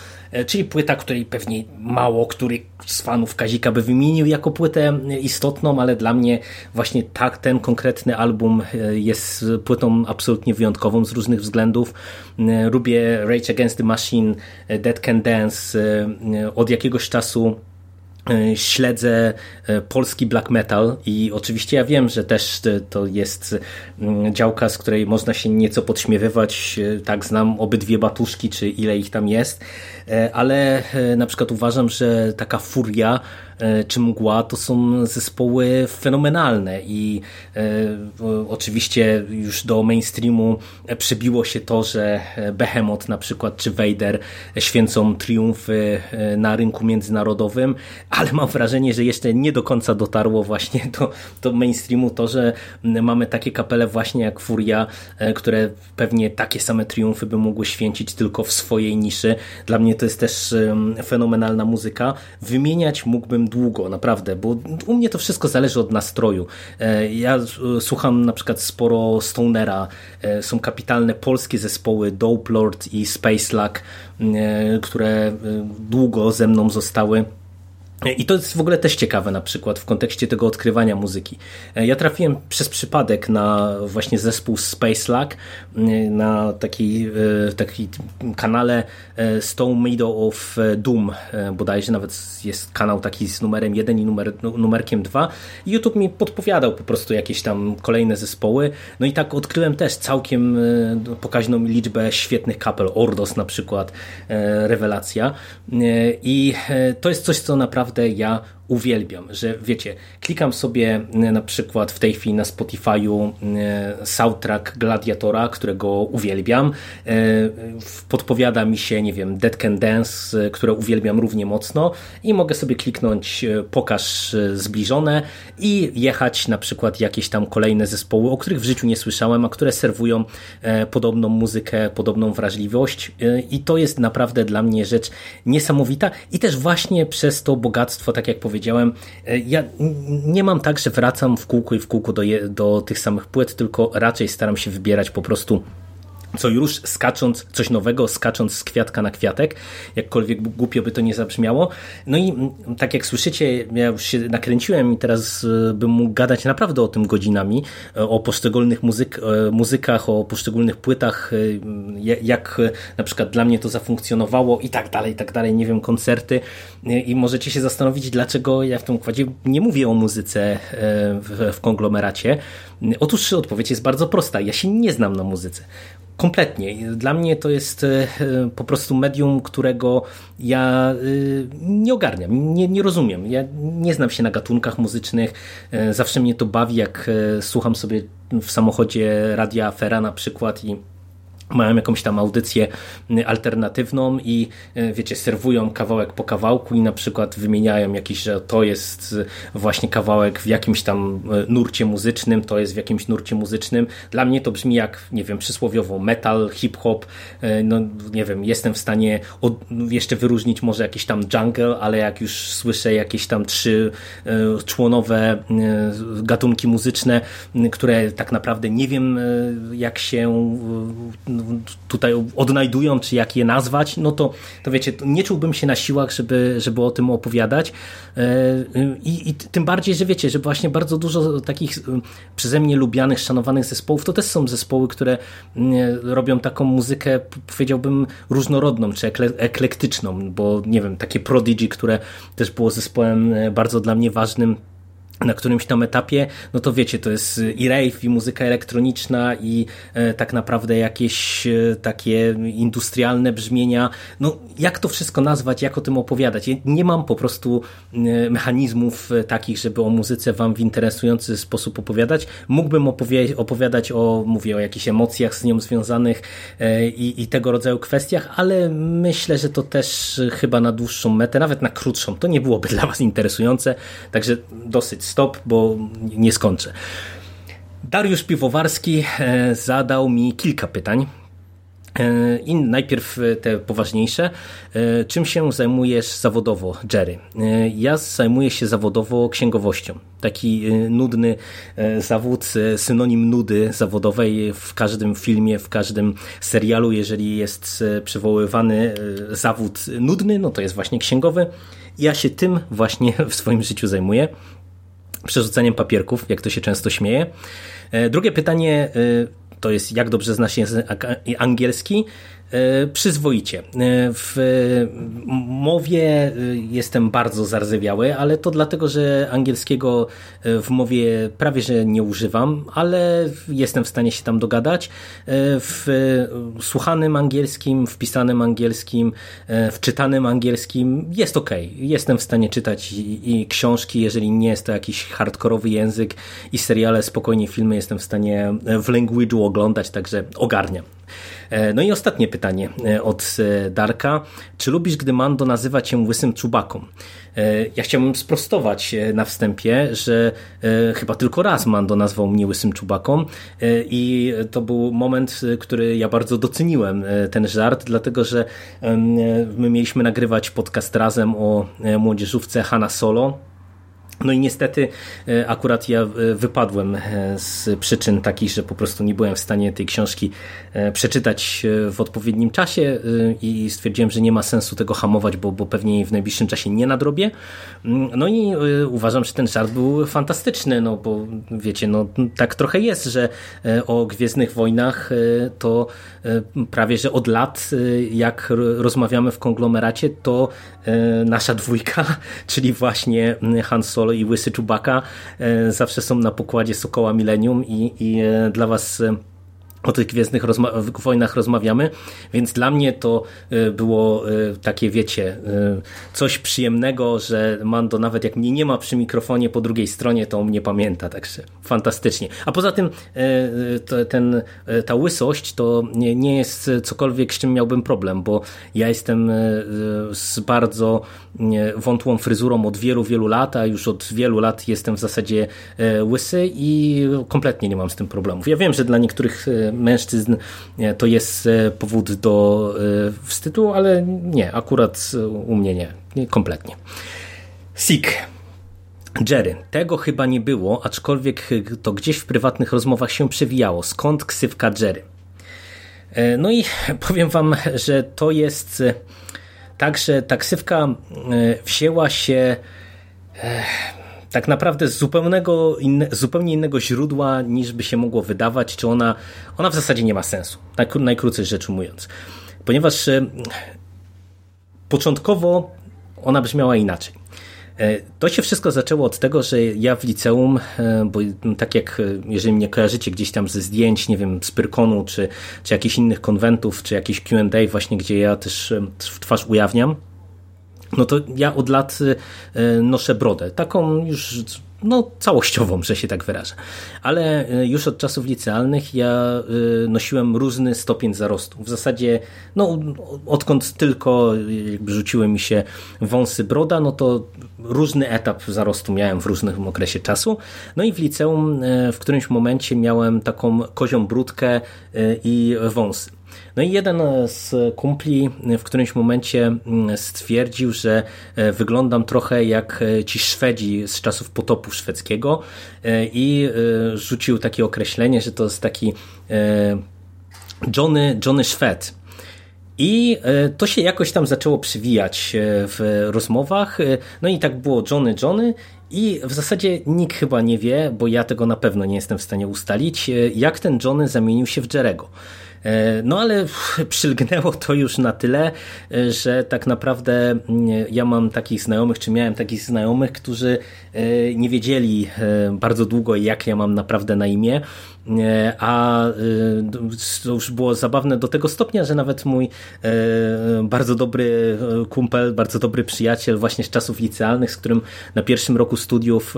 czyli płyta, której pewnie mało który z fanów Kazika by wymienił jako płytę istotną, ale dla mnie właśnie tak ten konkretny album jest płytą absolutnie wyjątkową z różnych względów E, lubię Rage Against the Machine, e, Dead Can Dance. E, od jakiegoś czasu śledzę polski black metal i oczywiście ja wiem, że też to jest mm, działka, z której można się nieco podśmiewywać. Tak, znam obydwie batuszki, czy ile ich tam jest, ale na przykład uważam, że taka furia E, czy Mgła to są zespoły fenomenalne i e, oczywiście już do mainstreamu przebiło się to, że Behemoth na przykład czy Vader święcą triumfy e, na rynku międzynarodowym, ale mam wrażenie, że jeszcze nie do końca dotarło właśnie do, do mainstreamu to, że mamy takie kapele właśnie jak Furia, które pewnie takie same triumfy by mogły święcić tylko w swojej niszy. Dla mnie to jest też fenomenalna muzyka. Wymieniać mógłbym długo, naprawdę, bo u mnie to wszystko zależy od nastroju. E, ja słucham na przykład sporo Stonera, e, są kapitalne polskie zespoły Dope Lord i Space Luck, e, które długo ze mną zostały. I to jest w ogóle też ciekawe na przykład w kontekście tego odkrywania muzyki. Ja trafiłem przez przypadek na właśnie zespół Space Lag na taki, e, taki kanale e, Stone Meadow of Doom e, bodajże nawet jest kanał taki z numerem 1 i numer, numerkiem 2 i YouTube mi podpowiadał po prostu jakieś tam kolejne zespoły. No i tak odkryłem też całkiem pokaźną liczbę świetnych kapel. Ordos na przykład rewelacja. I to jest coś co naprawdę naprawdę ja uwielbiam, że wiecie, klikam sobie e, na przykład w tej chwili na Spotify'u e, soundtrack Gladiatora, którego uwielbiam. E, podpowiada mi się, nie wiem, Dead Can Dance, które uwielbiam równie mocno i mogę sobie kliknąć pokaż zbliżone i jechać na przykład jakieś tam kolejne zespoły, o których w życiu nie słyszałem, a które serwują podobną muzykę, podobną wrażliwość i to jest naprawdę dla mnie rzecz niesamowita i też właśnie przez to bogactwo, tak jak powiedziałem, powiedziałem, e, ja nie mam tak, że wracam w kółko i w kółko do, je, do tych samych płyt, tylko raczej staram się wybierać po prostu co już skacząc, coś nowego, skacząc z kwiatka na kwiatek, jakkolwiek głupio by to nie zabrzmiało. No i tak jak słyszycie, ja już się nakręciłem i teraz e, bym mógł gadać naprawdę o tym godzinami, e, o poszczególnych muzyk, e, muzykach, o poszczególnych płytach, jak na przykład dla mnie to zafunkcjonowało i tak dalej, i tak dalej, nie wiem, koncerty i możecie się zastanowić, dlaczego ja w tym układzie nie mówię o muzyce w, w konglomeracie. Otóż odpowiedź jest bardzo prosta. Ja się nie znam na muzyce. Kompletnie. Dla mnie to jest e, po prostu medium, którego ja e, nie ogarniam, nie, nie rozumiem. Ja nie znam się na gatunkach muzycznych. E, zawsze mnie to bawi, jak słucham sobie w samochodzie Radia Afera na przykład i mają jakąś tam audycję alternatywną i e, wiecie, serwują kawałek po kawałku i na przykład wymieniają jakiś, że to jest właśnie kawałek w jakimś tam e, nurcie muzycznym, to jest w jakimś nurcie muzycznym. Dla mnie to brzmi jak, nie wiem, przysłowiowo metal, hip-hop, e, no nie wiem, jestem w stanie od, jeszcze wyróżnić może jakiś tam jungle, ale jak już słyszę jakieś tam trzy członowe gatunki muzyczne, które tak naprawdę nie wiem jak się tutaj odnajdują, czy jak je nazwać, no to, to wiecie, nie czułbym się na siłach, żeby, żeby o tym opowiadać. E, I, I tym bardziej, że wiecie, że właśnie bardzo dużo takich e, przeze mnie lubianych, szanowanych zespołów, to też są zespoły, które robią taką muzykę, powiedziałbym, różnorodną, czy eklektyczną, bo nie wiem, takie Prodigy, które też było zespołem e, bardzo dla mnie ważnym na którymś tam etapie, no to wiecie, to jest i rave, i muzyka elektroniczna, i e, tak naprawdę jakieś e, takie industrialne brzmienia. No, jak to wszystko nazwać, jak o tym opowiadać? Ja nie mam po prostu e, mechanizmów e, takich, żeby o muzyce wam w interesujący sposób opowiadać. Mógłbym opowiadać o, mówię, o jakichś emocjach z nią związanych i, i tego rodzaju kwestiach, ale myślę, że to też chyba na dłuższą metę, nawet na krótszą, to nie byłoby dla was interesujące, także dosyć stop, bo nie skończę. Dariusz Piwowarski e, zadał mi kilka pytań. E, I najpierw te poważniejsze. E, czym się zajmujesz zawodowo, Jerry? Ja zajmuję się zawodowo księgowością. Taki nudny zawód, synonim nudy zawodowej w każdym filmie, w każdym serialu. Jeżeli jest przywoływany zawód nudny, no to jest właśnie księgowy. Ja się tym właśnie w swoim życiu zajmuję przerzucaniem papierków, jak to się często śmieje. E, drugie pytanie e, to jest, jak dobrze znasz język angielski? E, przyzwoicie. W mowie jestem bardzo zardzewiały, ale to dlatego, że angielskiego w mowie prawie że nie używam, ale jestem w stanie się tam dogadać. W słuchanym angielskim, w pisanym angielskim, w czytanym angielskim jest ok. Jestem w stanie czytać i książki, jeżeli nie jest to jakiś hardkorowy język i seriale, spokojnie filmy jestem w stanie w language'u oglądać, także ogarniam. No i ostatnie pytanie od Darka. Czy lubisz, gdy Mando nazywa cię łysym czubaką? Ja chciałbym sprostować na wstępie, że chyba tylko raz Mando nazwał mnie łysym czubaką i to był moment, który ja bardzo doceniłem ten żart, dlatego że my mieliśmy nagrywać podcast razem o młodzieżówce Hanna Solo no i niestety e, akurat ja e, wypadłem e, z przyczyn takich, że po prostu nie byłem w stanie tej książki przeczytać w odpowiednim czasie i stwierdziłem, że nie ma sensu tego hamować, bo, bo pewnie w najbliższym czasie nie nadrobię. Mm, no i uważam, że ten żart był fantastyczny, no bo wiecie, no tak trochę jest, że o Gwiezdnych Wojnach to prawie, że od lat jak rozmawiamy w konglomeracie, to nasza dwójka, czyli właśnie Han Solo Solo i Łysy Czubaka e, zawsze są na pokładzie Sokoła Millennium i, i e, dla was e, o tych Gwiezdnych rozma Wojnach rozmawiamy, więc dla mnie to y, było y, takie, wiecie, y, coś przyjemnego, że Mando nawet jak mnie nie ma przy mikrofonie po drugiej stronie, to mnie pamięta, także fantastycznie. A poza tym ten, ta łysość to nie jest cokolwiek, z czym miałbym problem, bo ja jestem z bardzo wątłą fryzurą od wielu, wielu lat, a już od wielu lat jestem w zasadzie łysy i kompletnie nie mam z tym problemów. Ja wiem, że dla niektórych mężczyzn to jest e, powód do e, wstydu, ale nie, akurat u mnie nie, nie kompletnie. Sik. Jerry. Tego chyba nie było, aczkolwiek to gdzieś w prywatnych rozmowach się przewijało. Skąd ksywka Jerry? E, no i powiem wam, że to jest tak, że ta ksywka wzięła się tak naprawdę z zupełnego inne, zupełnie innego źródła niż by się mogło wydawać, czy ona, ona w zasadzie nie ma sensu, najkrócej rzecz ujmując. Ponieważ e, początkowo ona brzmiała inaczej. E, to się wszystko zaczęło od tego, że ja w liceum, e, bo tak jak jeżeli mnie kojarzycie gdzieś tam ze zdjęć, nie wiem, z Pyrkonu, czy, czy jakichś innych konwentów, czy jakiś Q&A właśnie, gdzie ja też twarz ujawniam, no to ja od lat y, y, noszę brodę, taką już no, całościową, że się tak wyrażę. Ale y, już od czasów licealnych ja nosiłem różny stopień zarostu. W zasadzie, no, odkąd tylko jakby rzuciły mi się wąsy broda, no to różny etap zarostu miałem w różnym okresie czasu. No i w liceum w którymś momencie miałem taką kozią brudkę i wąsy. No i jeden z kumpli w którymś momencie mm, stwierdził, że e, wyglądam trochę jak e, ci Szwedzi z czasów potopu szwedzkiego e, i rzucił takie określenie, że to jest taki Johnny, Johnny Szwed. I to się jakoś tam zaczęło przywijać w rozmowach. No i tak było Johnny, Johnny. I w zasadzie nikt chyba nie wie, bo ja tego na pewno nie jestem w stanie ustalić, jak ten Johnny zamienił się w Jerego. No ale przylgnęło to już na tyle, że tak naprawdę mm, ja mam takich znajomych, czy miałem takich znajomych, którzy nie wiedzieli bardzo długo, jak ja mam naprawdę na imię. A to już było zabawne do tego stopnia, że nawet mój bardzo dobry kumpel, bardzo dobry przyjaciel właśnie z czasów licealnych, z którym na pierwszym roku studiów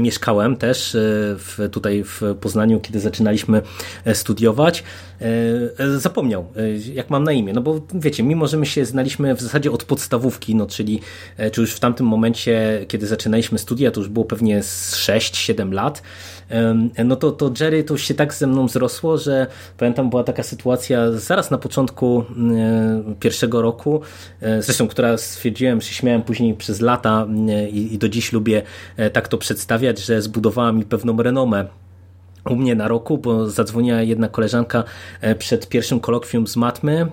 mieszkałem też w, tutaj w Poznaniu, kiedy zaczynaliśmy studiować. Zapomniał, jak mam na imię. No bo wiecie, mimo że my się znaliśmy w zasadzie od podstawówki, no czyli czy już w tamtym momencie, kiedy zaczynaliśmy studia, to już było pewnie 6-7 lat, no to, to Jerry to już się tak ze mną zrosło, że pamiętam była taka sytuacja zaraz na początku pierwszego roku, zresztą która stwierdziłem, że śmiałem później przez lata i, i do dziś lubię tak to przedstawiać, że zbudowała mi pewną renomę u mnie na roku, bo zadzwoniła jedna koleżanka e, przed pierwszym kolokwium z matmy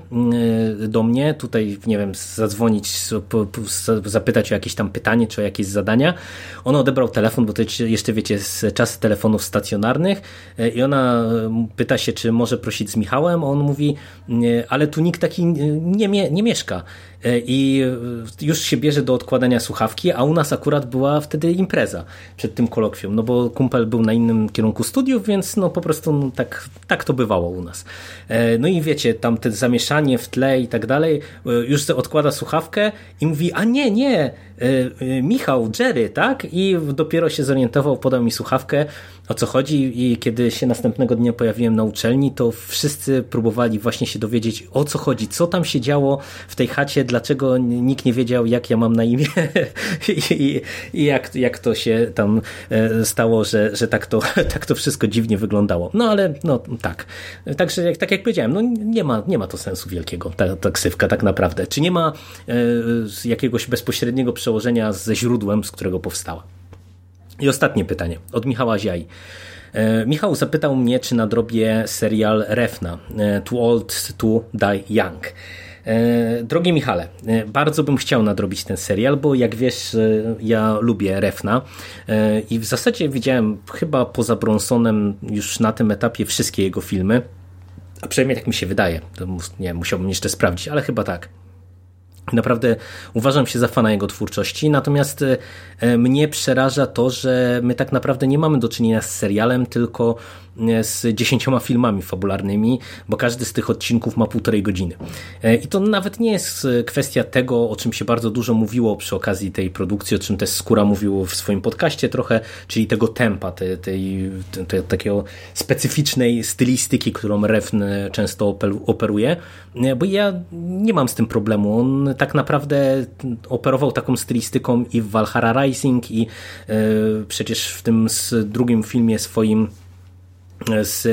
e, do mnie, tutaj nie wiem, zadzwonić, zapytać o jakieś tam pytanie, czy o jakieś zadania. On odebrał telefon, bo to jeszcze wiecie, z czasy telefonów stacjonarnych e, i ona pyta się, czy może prosić z Michałem, a on mówi, ale tu nikt taki nie, nie mieszka. E, i e, już się bierze do odkładania słuchawki, a u nas akurat była wtedy impreza przed tym kolokwium, no bo kumpel był na innym kierunku studiów, więc no po prostu no, tak, tak to bywało u nas. E, no i wiecie, tam te zamieszanie w tle i tak dalej, już odkłada słuchawkę i mówi, a nie, nie, Michał, Jerry, tak? I dopiero się zorientował, podał mi słuchawkę, o co chodzi i kiedy się następnego dnia pojawiłem na uczelni, to wszyscy próbowali właśnie się dowiedzieć, o co chodzi, co tam się działo w tej chacie, dlaczego nikt nie wiedział, jak ja mam na imię i, i jak, jak to się tam e, stało, że, że tak, to, tak to wszystko dziwnie wyglądało. No ale no tak. Także jak, tak jak powiedziałem, no nie ma, nie ma to sensu wielkiego, ta, ta ksywka tak naprawdę. Czy nie ma e, jakiegoś bezpośredniego przełożenia ze źródłem, z którego powstała? I ostatnie pytanie od Michała Ziaj. E, Michał zapytał mnie, czy nadrobię serial Refna Too Old to Die Young. E, drogi Michale, e, bardzo bym chciał nadrobić ten serial, bo jak wiesz, ja lubię Refna i w zasadzie widziałem chyba poza Bronsonem już na tym etapie wszystkie jego filmy, a przynajmniej tak mi się wydaje. To nie musiałbym jeszcze sprawdzić, ale chyba tak. Naprawdę uważam się za fana jego twórczości, natomiast e, mnie przeraża to, że my tak naprawdę nie mamy do czynienia z serialem, tylko z dziesięcioma filmami fabularnymi, bo każdy z tych odcinków ma półtorej godziny. E, I to nawet nie jest kwestia tego, o czym się bardzo dużo mówiło przy okazji tej produkcji, o czym też Skóra mówił w swoim podcaście trochę, czyli tego tempa, tej, tej, tej takiego specyficznej stylistyki, którą Refn często operuje, e, bo ja nie mam z tym problemu. On tak naprawdę operował taką stylistyką i w Valhalla Rising i e, przecież w tym drugim filmie swoim z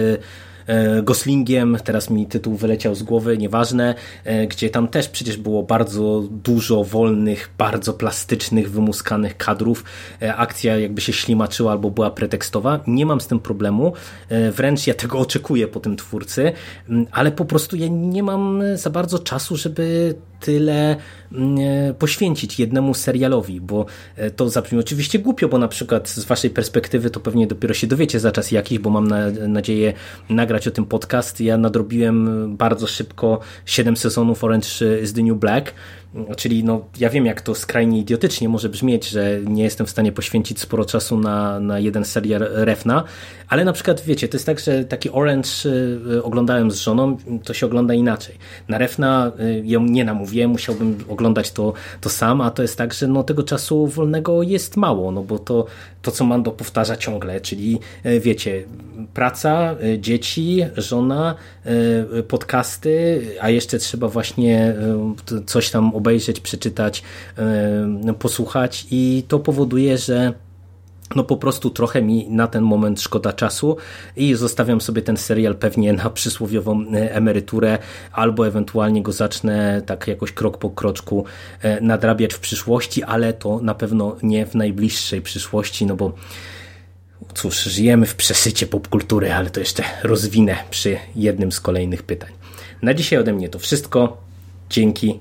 e, Goslingiem, teraz mi tytuł wyleciał z głowy, nieważne, e, gdzie tam też przecież było bardzo dużo wolnych, bardzo plastycznych, wymuskanych kadrów. E, akcja jakby się ślimaczyła albo była pretekstowa. Nie mam z tym problemu, wręcz ja tego oczekuję po tym twórcy, ale po prostu ja nie mam za bardzo czasu, żeby tyle mm, e, poświęcić jednemu serialowi, bo e, to zabrzmi oczywiście głupio, bo na przykład z waszej perspektywy to pewnie dopiero się dowiecie za czas jakiś, bo mam na, nadzieję nagrać o tym podcast. Ja nadrobiłem bardzo szybko 7 sezonów Orange is the New Black, Czyli no, ja wiem, jak to skrajnie idiotycznie może brzmieć, że nie jestem w stanie poświęcić sporo czasu na, na jeden serial Refna, ale na przykład wiecie, to jest tak, że taki Orange y, oglądałem z żoną, to się ogląda inaczej. Na Refna y, ją nie namówiłem, musiałbym oglądać to, to sam, a to jest tak, że no, tego czasu wolnego jest mało, no bo to, to co Mando powtarza ciągle, czyli y, wiecie, praca, dzieci, żona, podcasty, a jeszcze trzeba właśnie coś tam obejrzeć, przeczytać, posłuchać i to powoduje, że no po prostu trochę mi na ten moment szkoda czasu i zostawiam sobie ten serial pewnie na przysłowiową e, emeryturę albo ewentualnie go zacznę tak jakoś krok po kroczku e, nadrabiać w przyszłości, ale to na pewno nie w najbliższej przyszłości, no bo cóż, żyjemy w przesycie popkultury, ale to jeszcze rozwinę przy jednym z kolejnych pytań. Na dzisiaj ode mnie to wszystko. Dzięki